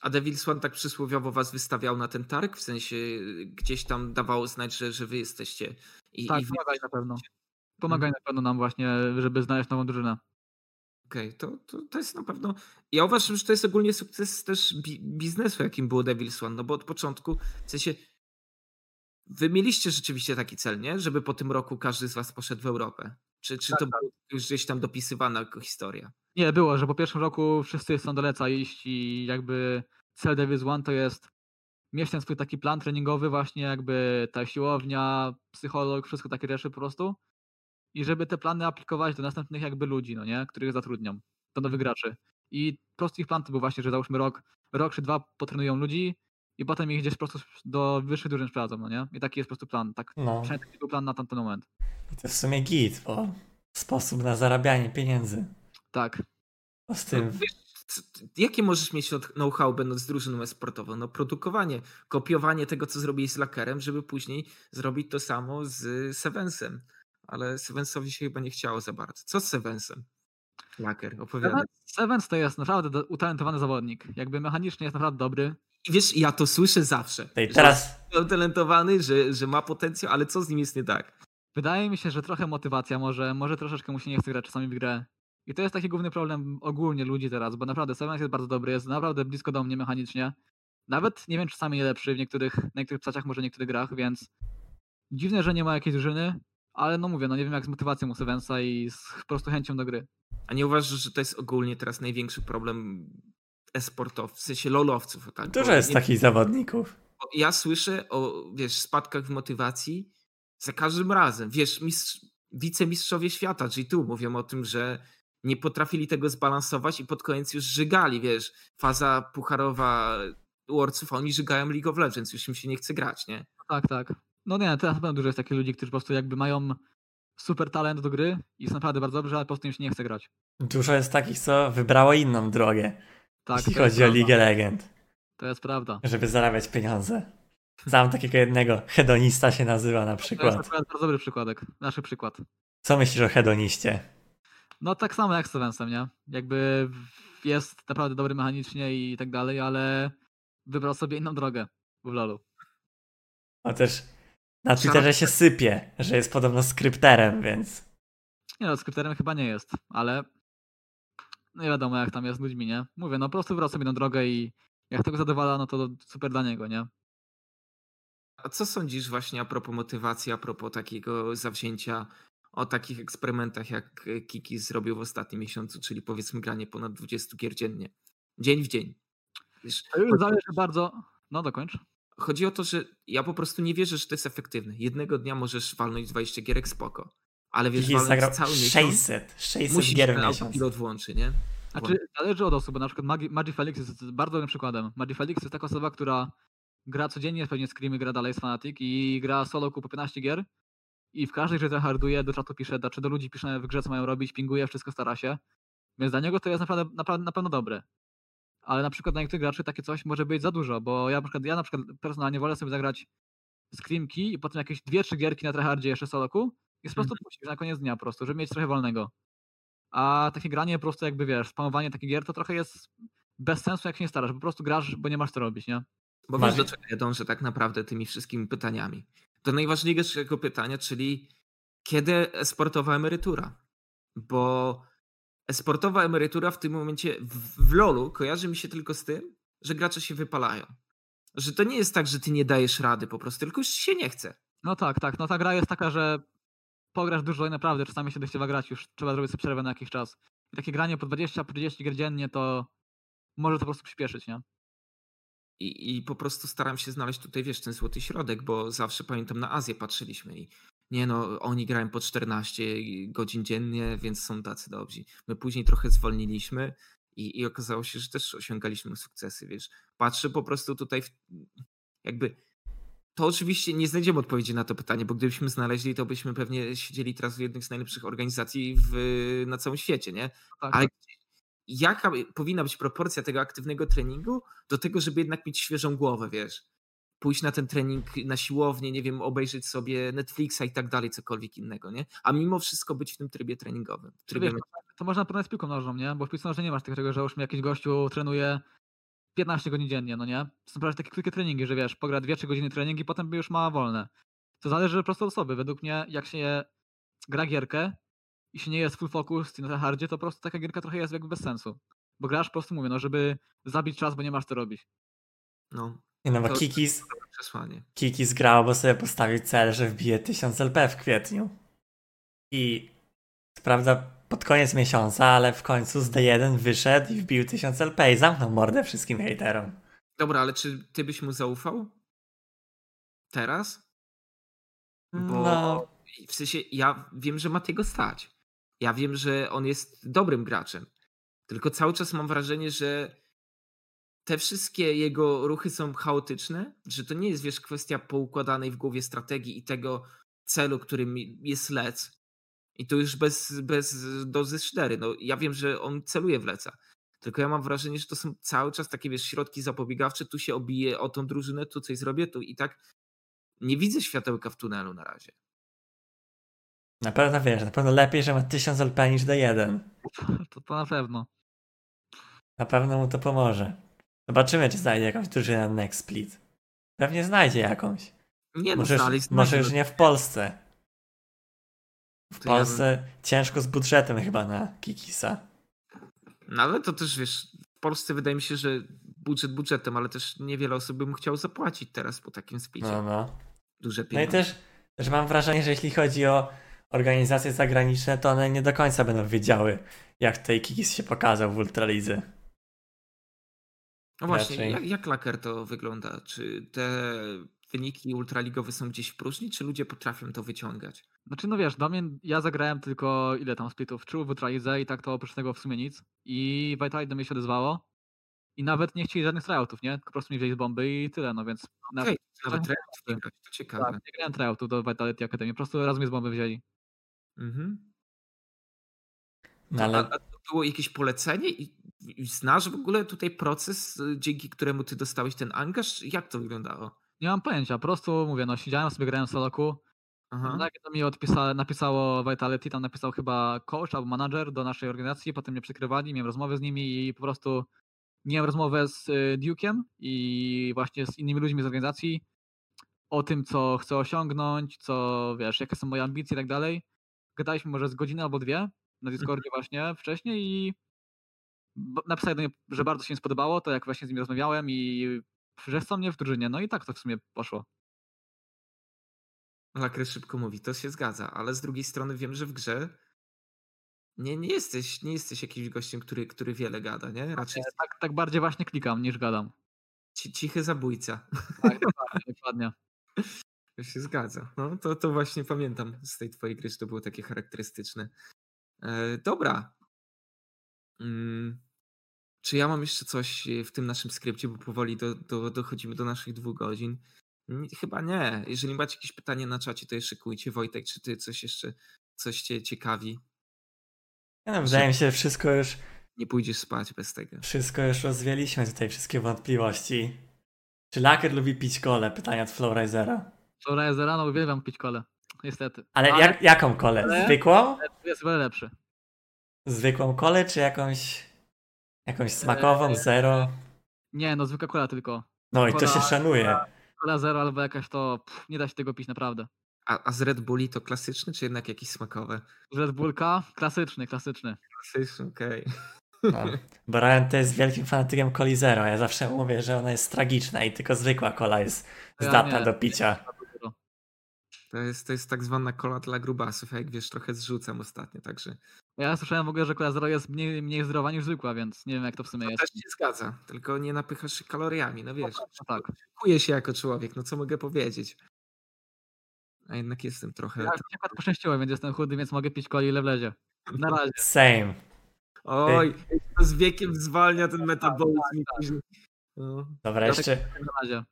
Speaker 3: A Devil's One tak przysłowiowo was wystawiał na ten targ? W sensie gdzieś tam dawało znać, że, że wy jesteście. I,
Speaker 2: Tak,
Speaker 3: i wy...
Speaker 2: pomagali na pewno. Pomagali na pewno nam właśnie, żeby znaleźć nową drużynę.
Speaker 3: Okej, to, to, to jest na pewno. Ja uważam, że to jest ogólnie sukces też bi- biznesu, jakim było Devil's One, no bo od początku, w sensie. Wy mieliście rzeczywiście taki cel, nie? Żeby po tym roku każdy z was poszedł w Europę. Czy, czy to było już gdzieś tam dopisywana historia?
Speaker 2: Nie, było, że po pierwszym roku wszyscy chcą do Leca iść i jakby cel Devil's One to jest mieć ten swój taki plan treningowy właśnie jakby ta siłownia, psycholog, wszystko takie rzeczy po prostu i żeby te plany aplikować do następnych jakby ludzi, no nie, których zatrudnią, do nowych graczy. I prosty ich plan to był właśnie, że załóżmy rok, rok czy dwa potrenują ludzi i potem ich gdzieś po prostu do wyższych drużyn sprowadzą, no nie? I taki jest po prostu plan, tak,
Speaker 1: No.
Speaker 2: przynajmniej taki był plan na tamten moment.
Speaker 1: I to w sumie git, bo sposób na zarabianie pieniędzy.
Speaker 2: Tak,
Speaker 1: Bo z tym.
Speaker 3: No, jakie możesz mieć od- know-how będąc drużyną e-sportową? No produkowanie, kopiowanie tego, co zrobić z Lakerem, żeby później zrobić to samo z Sevensem. Ale Sevensowi się chyba nie chciało za bardzo. Co z Sevensem? Laker, opowiadaj.
Speaker 2: Sevens, to jest naprawdę utalentowany zawodnik, jakby mechanicznie jest naprawdę dobry,
Speaker 3: I wiesz, ja to słyszę zawsze.
Speaker 1: Tej
Speaker 3: że
Speaker 1: teraz.
Speaker 3: jest utalentowany, że, że ma potencjał, ale co z nim jest nie tak?
Speaker 2: Wydaje mi się, że trochę motywacja może, może troszeczkę mu się nie chce grać czasami w grę. I to jest taki główny problem ogólnie ludzi teraz, bo naprawdę Sevens jest bardzo dobry, jest naprawdę blisko do mnie mechanicznie. Nawet nie wiem, czasami nie lepszy w niektórych, na niektórych psaciach, może niektórych grach, więc dziwne, że nie ma jakiejś drużyny, ale no mówię, no nie wiem jak z motywacją u Sevensa i z po prostu chęcią do gry.
Speaker 3: A nie uważasz, że to jest ogólnie teraz największy problem esportowców, w sensie lolowców? Tak?
Speaker 1: Dużo jest
Speaker 3: nie-
Speaker 1: takich zawodników.
Speaker 3: Ja słyszę o, wiesz, spadkach w motywacji za każdym razem. Wiesz, mistrz, wicemistrzowie świata, G2 mówią o tym, że nie potrafili tego zbalansować i pod koniec już żygali, wiesz, faza pucharowa Worldsów, a oni żygają League of Legends, już im się nie chce grać, nie?
Speaker 2: Tak, tak. No nie, teraz na pewno dużo jest takich ludzi, którzy po prostu jakby mają super talent do gry i są naprawdę bardzo dobrzy, ale po prostu im się nie chce grać.
Speaker 1: Dużo jest takich, co wybrało inną drogę,
Speaker 2: Tak,
Speaker 1: jeśli chodzi o
Speaker 2: prawda.
Speaker 1: Ligę Legend,
Speaker 2: To jest prawda.
Speaker 1: żeby zarabiać pieniądze. Znam takiego jednego, hedonista się nazywa na
Speaker 2: To jest
Speaker 1: przykład.
Speaker 2: bardzo dobry przykładek. Nasz przykład.
Speaker 1: Co myślisz o hedoniście?
Speaker 2: No tak samo jak z Stevensem, nie? Jakby jest naprawdę dobry mechanicznie i tak dalej, ale wybrał sobie inną drogę w LoLu.
Speaker 1: O też na Twitterze się sypie, że jest podobno skrypterem, więc
Speaker 2: Nie no, skrypterem chyba nie jest, ale no nie wiadomo jak tam jest z ludźmi, nie? Mówię, no po prostu sobie inną drogę i jak tego zadowala, no to super dla niego, nie?
Speaker 3: A co sądzisz właśnie a propos motywacji, a propos takiego zawzięcia o takich eksperymentach, jak e, Kiki zrobił w ostatnim miesiącu, czyli powiedzmy granie ponad 20 gier dziennie. Dzień w dzień. Wiesz,
Speaker 2: To już zależy bardzo... No dokończ.
Speaker 3: Chodzi o to, że ja po prostu nie wierzę, że to jest efektywne. Jednego dnia możesz walnąć 20 gierek spoko, ale wiesz,
Speaker 1: zagrał
Speaker 3: cały miesiąc,
Speaker 1: 600, 600
Speaker 3: musisz
Speaker 1: gier w
Speaker 3: ten
Speaker 1: miesiąc.
Speaker 3: autopilot włączy, nie?
Speaker 2: Znaczy, zależy od osób, bo na przykład Magi, Magi Felix jest bardzo dobrym przykładem. Magi Felix jest taka osoba, która gra codziennie, pewnie screamy, gra dalej z Fnatic i gra solo po 15 gier i w każdej grze harduje, do czatu pisze, czy do ludzi pisze w grze, co mają robić, pinguje, wszystko stara się. Więc dla niego to jest naprawdę, naprawdę na pewno dobre. Ale na przykład dla niektórych graczy takie coś może być za dużo, bo ja na przykład, ja na przykład personalnie wolę sobie zagrać screamki i potem jakieś dwie, trzy gierki na tryhardzie jeszcze soloku i po prostu puścić na koniec dnia po prostu, żeby mieć trochę wolnego. A takie granie po prostu jakby wiesz, spamowanie takich gier to trochę jest bez sensu jak się nie starasz, po prostu grasz, bo nie masz co robić, nie?
Speaker 3: Bo wiesz, do czego ja dążę tak naprawdę tymi wszystkimi pytaniami. Do najważniejszego pytania, czyli kiedy sportowa emerytura? Bo sportowa emerytura w tym momencie w, w LoLu kojarzy mi się tylko z tym, że gracze się wypalają. Że to nie jest tak, że ty nie dajesz rady po prostu, tylko już się nie chce.
Speaker 2: No tak, tak, no ta gra jest taka, że pograsz dużo i naprawdę czasami się dość grać, już trzeba zrobić sobie przerwę na jakiś czas. I takie granie po 20, po 30 gier dziennie to może to po prostu przyspieszyć, nie?
Speaker 3: I, I po prostu staram się znaleźć tutaj, wiesz, ten złoty środek, bo zawsze pamiętam na Azję patrzyliśmy i nie no, oni grają po 14 godzin dziennie, więc są tacy dobrzy. My później trochę zwolniliśmy i, i okazało się, że też osiągaliśmy sukcesy, wiesz. Patrzę po prostu tutaj w, jakby to oczywiście nie znajdziemy odpowiedzi na to pytanie, bo gdybyśmy znaleźli, to byśmy pewnie siedzieli teraz w jednej z najlepszych organizacji w, na całym świecie, nie?
Speaker 2: Tak,
Speaker 3: Ale jaka powinna być proporcja tego aktywnego treningu do tego, żeby jednak mieć świeżą głowę, wiesz? Pójść na ten trening na siłownię, nie wiem, obejrzeć sobie Netflixa i tak dalej, cokolwiek innego, nie? A mimo wszystko być w tym trybie treningowym. Trybie
Speaker 2: wiesz, to można porównać z piłką nożną, nie? Bo w piłce nożnej nie masz tego, że już mi jakiś gościu trenuje 15 godzin dziennie, no nie? To są prawie takie krótkie treningi, że wiesz, pogra 2-3 godziny treningi, potem już ma wolne. To zależy po prostu od osoby. Według mnie, jak się gra gierkę i się nie jest full focus na hardzie, to po prostu taka gierka trochę jest jakby bez sensu. Bo grasz po prostu, mówię, no żeby zabić czas, bo nie masz co robić.
Speaker 3: No,
Speaker 1: Nie no, bo
Speaker 3: To-
Speaker 1: Kikis,
Speaker 3: przesłanie.
Speaker 1: Kikis grał, bo sobie postawił cel, że wbije 1000 LP w kwietniu. I prawda pod koniec miesiąca, ale w końcu z D1 wyszedł i wbił 1000 LP i zamknął mordę wszystkim hejterom.
Speaker 3: Dobra, ale czy ty byś mu zaufał? Teraz? Bo
Speaker 1: No,
Speaker 3: w sensie ja wiem, że Matiego stać. Ja wiem, że on jest dobrym graczem. Tylko cały czas mam wrażenie, że te wszystkie jego ruchy są chaotyczne, że to nie jest, wiesz, kwestia poukładanej w głowie strategii i tego celu, którym jest lec. I to już bez, bez dozy. No, ja wiem, że on celuje w leca. Tylko ja mam wrażenie, że to są cały czas takie, wiesz, środki zapobiegawcze. Tu się obije o tą drużynę, tu coś zrobię, tu i tak nie widzę światełka w tunelu na razie.
Speaker 1: na pewno wiesz, na pewno lepiej, że ma 1000 LP niż D1.
Speaker 2: To, to na pewno.
Speaker 1: Na pewno mu to pomoże. Zobaczymy, czy znajdzie jakąś drużynę na Next Split. Pewnie znajdzie jakąś.
Speaker 3: Nie no,
Speaker 1: Może, już,
Speaker 3: znaleźć
Speaker 1: może już nie w Polsce. W
Speaker 3: To ja bym-
Speaker 1: Polsce ciężko z budżetem chyba na Kikisa.
Speaker 3: No ale to też wiesz, w Polsce wydaje mi się, że budżet budżetem, ale też niewiele osób by mu chciał zapłacić teraz po takim splicie.
Speaker 1: No, no.
Speaker 3: Duże
Speaker 1: No i
Speaker 3: pieniądze.
Speaker 1: też, też mam wrażenie, że jeśli chodzi o organizacje zagraniczne, to one nie do końca będą wiedziały, jak tutaj Kikis się pokazał w Ultralidze.
Speaker 3: No właśnie,
Speaker 1: Raczej.
Speaker 3: jak, jak laker to wygląda? Czy te wyniki ultraligowe są gdzieś w próżni, czy ludzie potrafią to wyciągać?
Speaker 2: Znaczy, no wiesz, dla mnie, ja zagrałem tylko ile tam splitów? Trzy w Ultralidze i tak to oprócz tego w sumie nic. I Vitality do mnie się odezwało. I nawet nie chcieli żadnych tryoutów, nie? Po prostu mi wzięli z bomby i tyle, no więc... na-
Speaker 3: Okej, nawet tryout nie grać, to ciekawe.
Speaker 2: tak, nie grałem tryoutów do Vitality Academy, po prostu raz mnie z bomby wzięli.
Speaker 3: Mhm.
Speaker 1: No, ale
Speaker 3: a to było jakieś polecenie i, i znasz w ogóle tutaj proces, y, dzięki któremu ty dostałeś ten angaż? Jak to wyglądało?
Speaker 2: Nie mam pojęcia, po prostu mówię, no siedziałem sobie, grałem w soloku.
Speaker 3: Aha.
Speaker 2: Tak, to mi odpisa, napisało Vitality, tam napisał chyba coach albo manager do naszej organizacji, potem mnie przykrywali, miałem rozmowę z nimi i po prostu miałem rozmowę z y, Duke'em i właśnie z innymi ludźmi z organizacji o tym, co chcę osiągnąć, co wiesz, jakie są moje ambicje i tak dalej. Gadaliśmy może z godziny albo dwie na Discordzie właśnie wcześniej i napisali do mnie, że bardzo się im spodobało to, jak właśnie z nimi rozmawiałem i chcą mnie w drużynie. No i tak to w sumie poszło.
Speaker 3: Laker szybko mówi, to się zgadza, ale z drugiej strony wiem, że w grze nie, nie jesteś, nie jesteś jakimś gościem, który, który wiele gada, nie? Raczej
Speaker 2: Tak, tak bardziej właśnie klikam niż gadam.
Speaker 3: ci, cichy zabójca.
Speaker 2: Tak, dokładnie, dokładnie.
Speaker 3: To się zgadza. No, to, to właśnie pamiętam z tej twojej gry, że to było takie charakterystyczne. E, dobra. Mm, czy ja mam jeszcze coś e, w tym naszym skrypcie, bo powoli do, do, dochodzimy do naszych dwóch godzin? Nie, chyba nie. Jeżeli macie jakieś pytanie na czacie, to je szykujcie. Wojtek, czy ty coś jeszcze, coś cię ciekawi?
Speaker 1: no, wydaje mi się, że wszystko już,
Speaker 3: Nie pójdziesz spać bez tego.
Speaker 1: wszystko już rozwieliśmy tutaj, wszystkie wątpliwości. Czy Laker lubi pić kolę? Pytanie od Flowrisera.
Speaker 2: Z rano uwielbiam pić kolę. Niestety.
Speaker 1: Ale jak, jaką kolę?
Speaker 2: Ale-
Speaker 1: Zwykłą?
Speaker 2: Jest wiele lepszy.
Speaker 1: Zwykłą kolę, czy jakąś jakąś smakową,
Speaker 2: Eee,
Speaker 1: zero?
Speaker 2: Nie, no zwykła kola tylko.
Speaker 1: No i to się szanuje.
Speaker 2: Kola zero albo jakaś to pff, nie da się tego pić naprawdę.
Speaker 3: A, a z Red Bulli to klasyczny, czy jednak jakieś smakowe?
Speaker 2: Red Bullka, klasyczny, klasyczny.
Speaker 3: Klasyczny, okej.
Speaker 1: No. Bo Ryan to jest wielkim fanatykiem coli zero. Ja zawsze mówię, że ona jest tragiczna i tylko zwykła kola jest
Speaker 2: Ja
Speaker 1: zdatna
Speaker 2: nie.
Speaker 1: do picia.
Speaker 3: To jest, to jest tak zwana kola dla grubasów, a jak wiesz, trochę zrzucam ostatnio, także
Speaker 2: Ja słyszałem w ogóle, że kola zero jest mniej, mniej zdrowa niż zwykła, więc nie wiem jak to w sumie
Speaker 3: to
Speaker 2: jest.
Speaker 3: też się zgadza, tylko nie napychasz się kaloriami, no wiesz.
Speaker 2: No tak.
Speaker 3: Czuję się jako człowiek, no co mogę powiedzieć. A jednak jestem trochę...
Speaker 2: Ja akurat poszczęściło, więc jestem chudy, więc mogę pić coli ile wlezie. Na razie.
Speaker 1: Same.
Speaker 3: Oj, to z wiekiem zwalnia ten metabolizm i
Speaker 2: tak.
Speaker 3: później... No.
Speaker 1: Dobra, jeszcze,
Speaker 2: Na razie.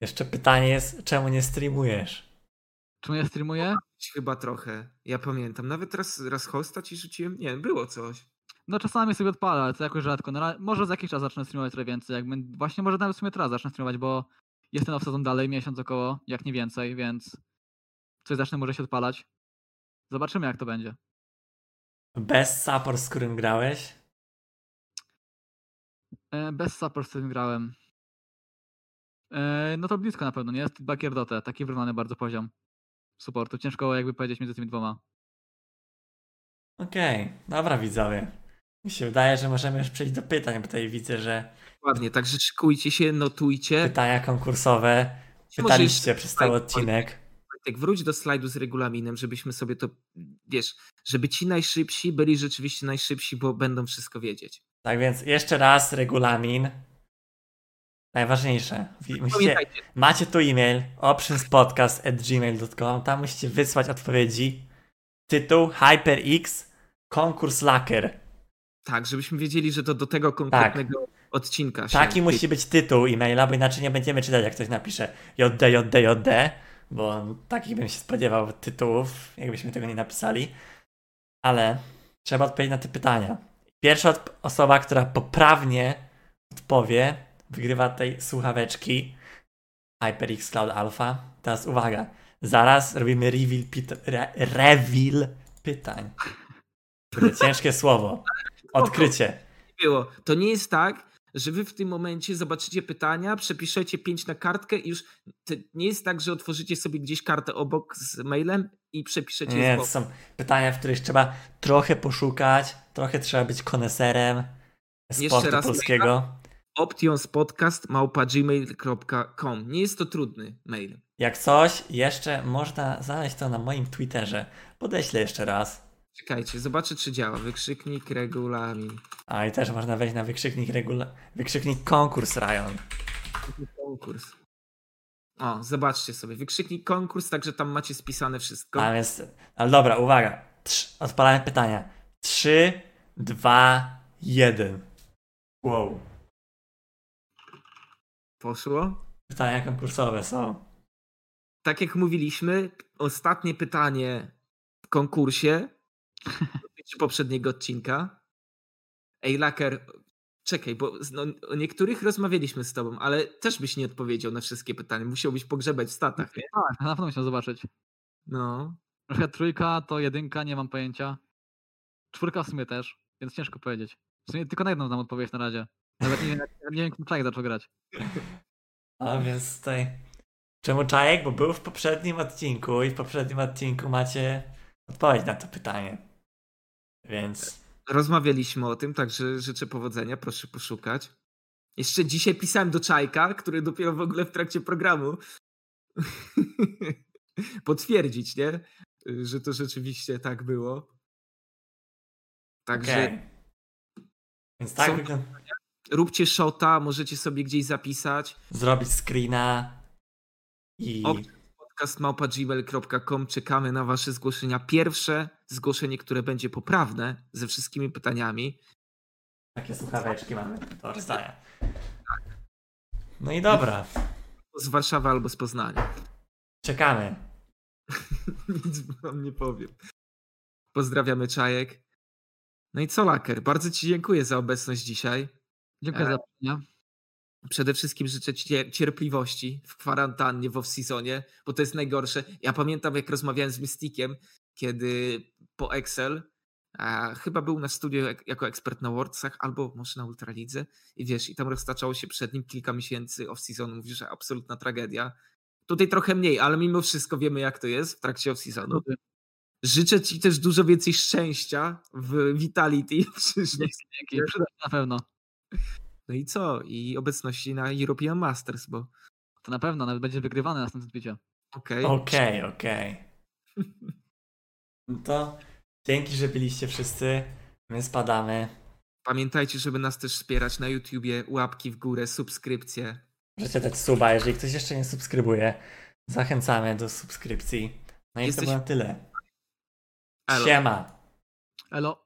Speaker 1: jeszcze pytanie jest, czemu nie streamujesz?
Speaker 2: Czemu ja streamuję?
Speaker 3: Chyba trochę, ja pamiętam. Nawet raz, raz hosta ci rzuciłem, nie było coś.
Speaker 2: No czasami sobie odpalę, ale to jakoś rzadko. No, może za jakiś czas zacznę streamować trochę więcej. Jak będę- właśnie może nawet w sumie teraz zacznę streamować, bo jestem off sezon dalej, miesiąc około, jak nie więcej, więc coś zacznę może się odpalać. Zobaczymy jak to będzie.
Speaker 1: Bez support, z którym grałeś?
Speaker 2: E, bez support z tym grałem. E, no to blisko na pewno, nie? Jest Bakier Dotę, taki wyrównany bardzo poziom supportu. Ciężko jakby powiedzieć między tymi dwoma.
Speaker 1: Okej, dobra widzowie. Mi się wydaje, że możemy już przejść do pytań, bo tutaj widzę, że
Speaker 3: Ładnie, także szykujcie się, notujcie.
Speaker 1: pytania konkursowe pytaliście przez cały odcinek.
Speaker 3: Wojtek, wróć do slajdu z regulaminem, żebyśmy sobie to, wiesz, żeby ci najszybsi byli rzeczywiście najszybsi, bo będą wszystko wiedzieć.
Speaker 1: Tak więc jeszcze raz regulamin. Najważniejsze. Wi- Musicie, macie tu e-mail optionspodcast.gmail.com Tam musicie wysłać odpowiedzi. Tytuł HyperX Konkurs Laker.
Speaker 3: tak, żebyśmy wiedzieli, że to do tego konkretnego odcinka się...
Speaker 1: Taki musi być tytuł e-maila, bo inaczej nie będziemy czytać, jak ktoś napisze JD, JD, JD, bo takich bym się spodziewał tytułów, jakbyśmy tego nie napisali. Ale trzeba odpowiedzieć na te pytania. Pierwsza osoba, która poprawnie odpowie, wygrywa tej słuchaweczki HyperX Cloud Alpha. Teraz uwaga, zaraz robimy reveal, pit- re- reveal pytań. Kurde, Ciężkie słowo. Odkrycie.
Speaker 3: było. To nie jest tak, że wy w tym momencie zobaczycie pytania, przepiszecie pięć na kartkę i już nie jest tak, że otworzycie sobie gdzieś kartę obok z mailem i przepiszecie
Speaker 1: Nie, to są pytania, w których trzeba trochę poszukać, trochę trzeba być koneserem sportu polskiego.
Speaker 3: optionspodcast małpa gmail.com. Nie jest to trudny mail.
Speaker 1: Jak coś, jeszcze można znaleźć to na moim Twitterze. Podeślę jeszcze raz.
Speaker 3: Czekajcie, zobaczę czy działa. Wykrzyknik regulamin.
Speaker 1: A i też można wejść na wykrzyknik regula... wykrzyknik konkurs Ryan.
Speaker 3: Konkurs. O, zobaczcie sobie. Wykrzyknik konkurs, także tam macie spisane wszystko.
Speaker 1: A więc, ale dobra, uwaga. Trz, odpalamy pytania. 3, 2, 1. Wow.
Speaker 3: Poszło?
Speaker 1: Pytania konkursowe są.
Speaker 3: Tak jak mówiliśmy, ostatnie pytanie w konkursie dotyczy poprzedniego odcinka. Ej, Laker, czekaj, bo no, o niektórych rozmawialiśmy z tobą, ale też byś nie odpowiedział na wszystkie pytania. Musiałbyś pogrzebać w statach, nie?
Speaker 2: Tak, na pewno musiał zobaczyć.
Speaker 3: No.
Speaker 2: Przykład trójka to jedynka, nie mam pojęcia. Czwórka w sumie też, więc ciężko powiedzieć. W sumie tylko na jedną znam odpowiedź na razie. Nawet nie wiem, jak- nie wiem, jak zaczął grać.
Speaker 1: A więc tutaj. Czemu Czajek? Bo był w poprzednim odcinku i w poprzednim odcinku macie odpowiedź na to pytanie. Więc.
Speaker 3: Rozmawialiśmy o tym, także życzę powodzenia, proszę poszukać. Jeszcze dzisiaj pisałem do Czajka, który dopiero w ogóle w trakcie programu potwierdzić, nie? Że to rzeczywiście tak było. Także
Speaker 1: Okej. Więc tak
Speaker 3: Są-
Speaker 1: wygląda.
Speaker 3: Róbcie shota, możecie sobie gdzieś zapisać.
Speaker 1: Zrobić screena i.
Speaker 3: Podcastmałpa.gmail.com Czekamy na wasze zgłoszenia. Pierwsze zgłoszenie, które będzie poprawne ze wszystkimi pytaniami.
Speaker 1: Takie słuchaweczki mamy do rozdania. No i dobra.
Speaker 3: Z Warszawy albo z Poznania.
Speaker 1: Czekamy.
Speaker 3: Nic wam nie powiem. Pozdrawiamy Czajek. No i co, Laker? Bardzo Ci dziękuję za obecność dzisiaj.
Speaker 2: Dziękuję
Speaker 3: E,
Speaker 2: za pytania.
Speaker 3: Przede wszystkim życzę Ci cier- cierpliwości w kwarantannie, w off-seasonie, bo to jest najgorsze. Ja pamiętam, jak rozmawiałem z Mystikiem, kiedy po Excel, a chyba był na studiu jak, jako ekspert na Wordsach, albo może na Ultralidze i wiesz, i tam roztaczało się przed nim kilka miesięcy off-seasonu. Mówi, że absolutna tragedia. Tutaj trochę mniej, ale mimo wszystko wiemy, jak to jest w trakcie off-seasonu. Życzę Ci też dużo więcej szczęścia w Vitality w przyszłości.
Speaker 2: Na pewno.
Speaker 3: No i co? I obecności na European Masters, bo
Speaker 2: To na pewno, nawet będzie wygrywane na następnym
Speaker 3: okej.
Speaker 1: Okej, okej. No to dzięki, że byliście wszyscy. My spadamy.
Speaker 3: Pamiętajcie, żeby nas też wspierać na YouTubie, łapki w górę, subskrypcje.
Speaker 1: Możecie dać suba, jeżeli ktoś jeszcze nie subskrybuje. Zachęcamy do subskrypcji. No i
Speaker 3: Jesteś-
Speaker 1: to było na tyle.
Speaker 3: Elo.
Speaker 1: Siema.
Speaker 2: Elo.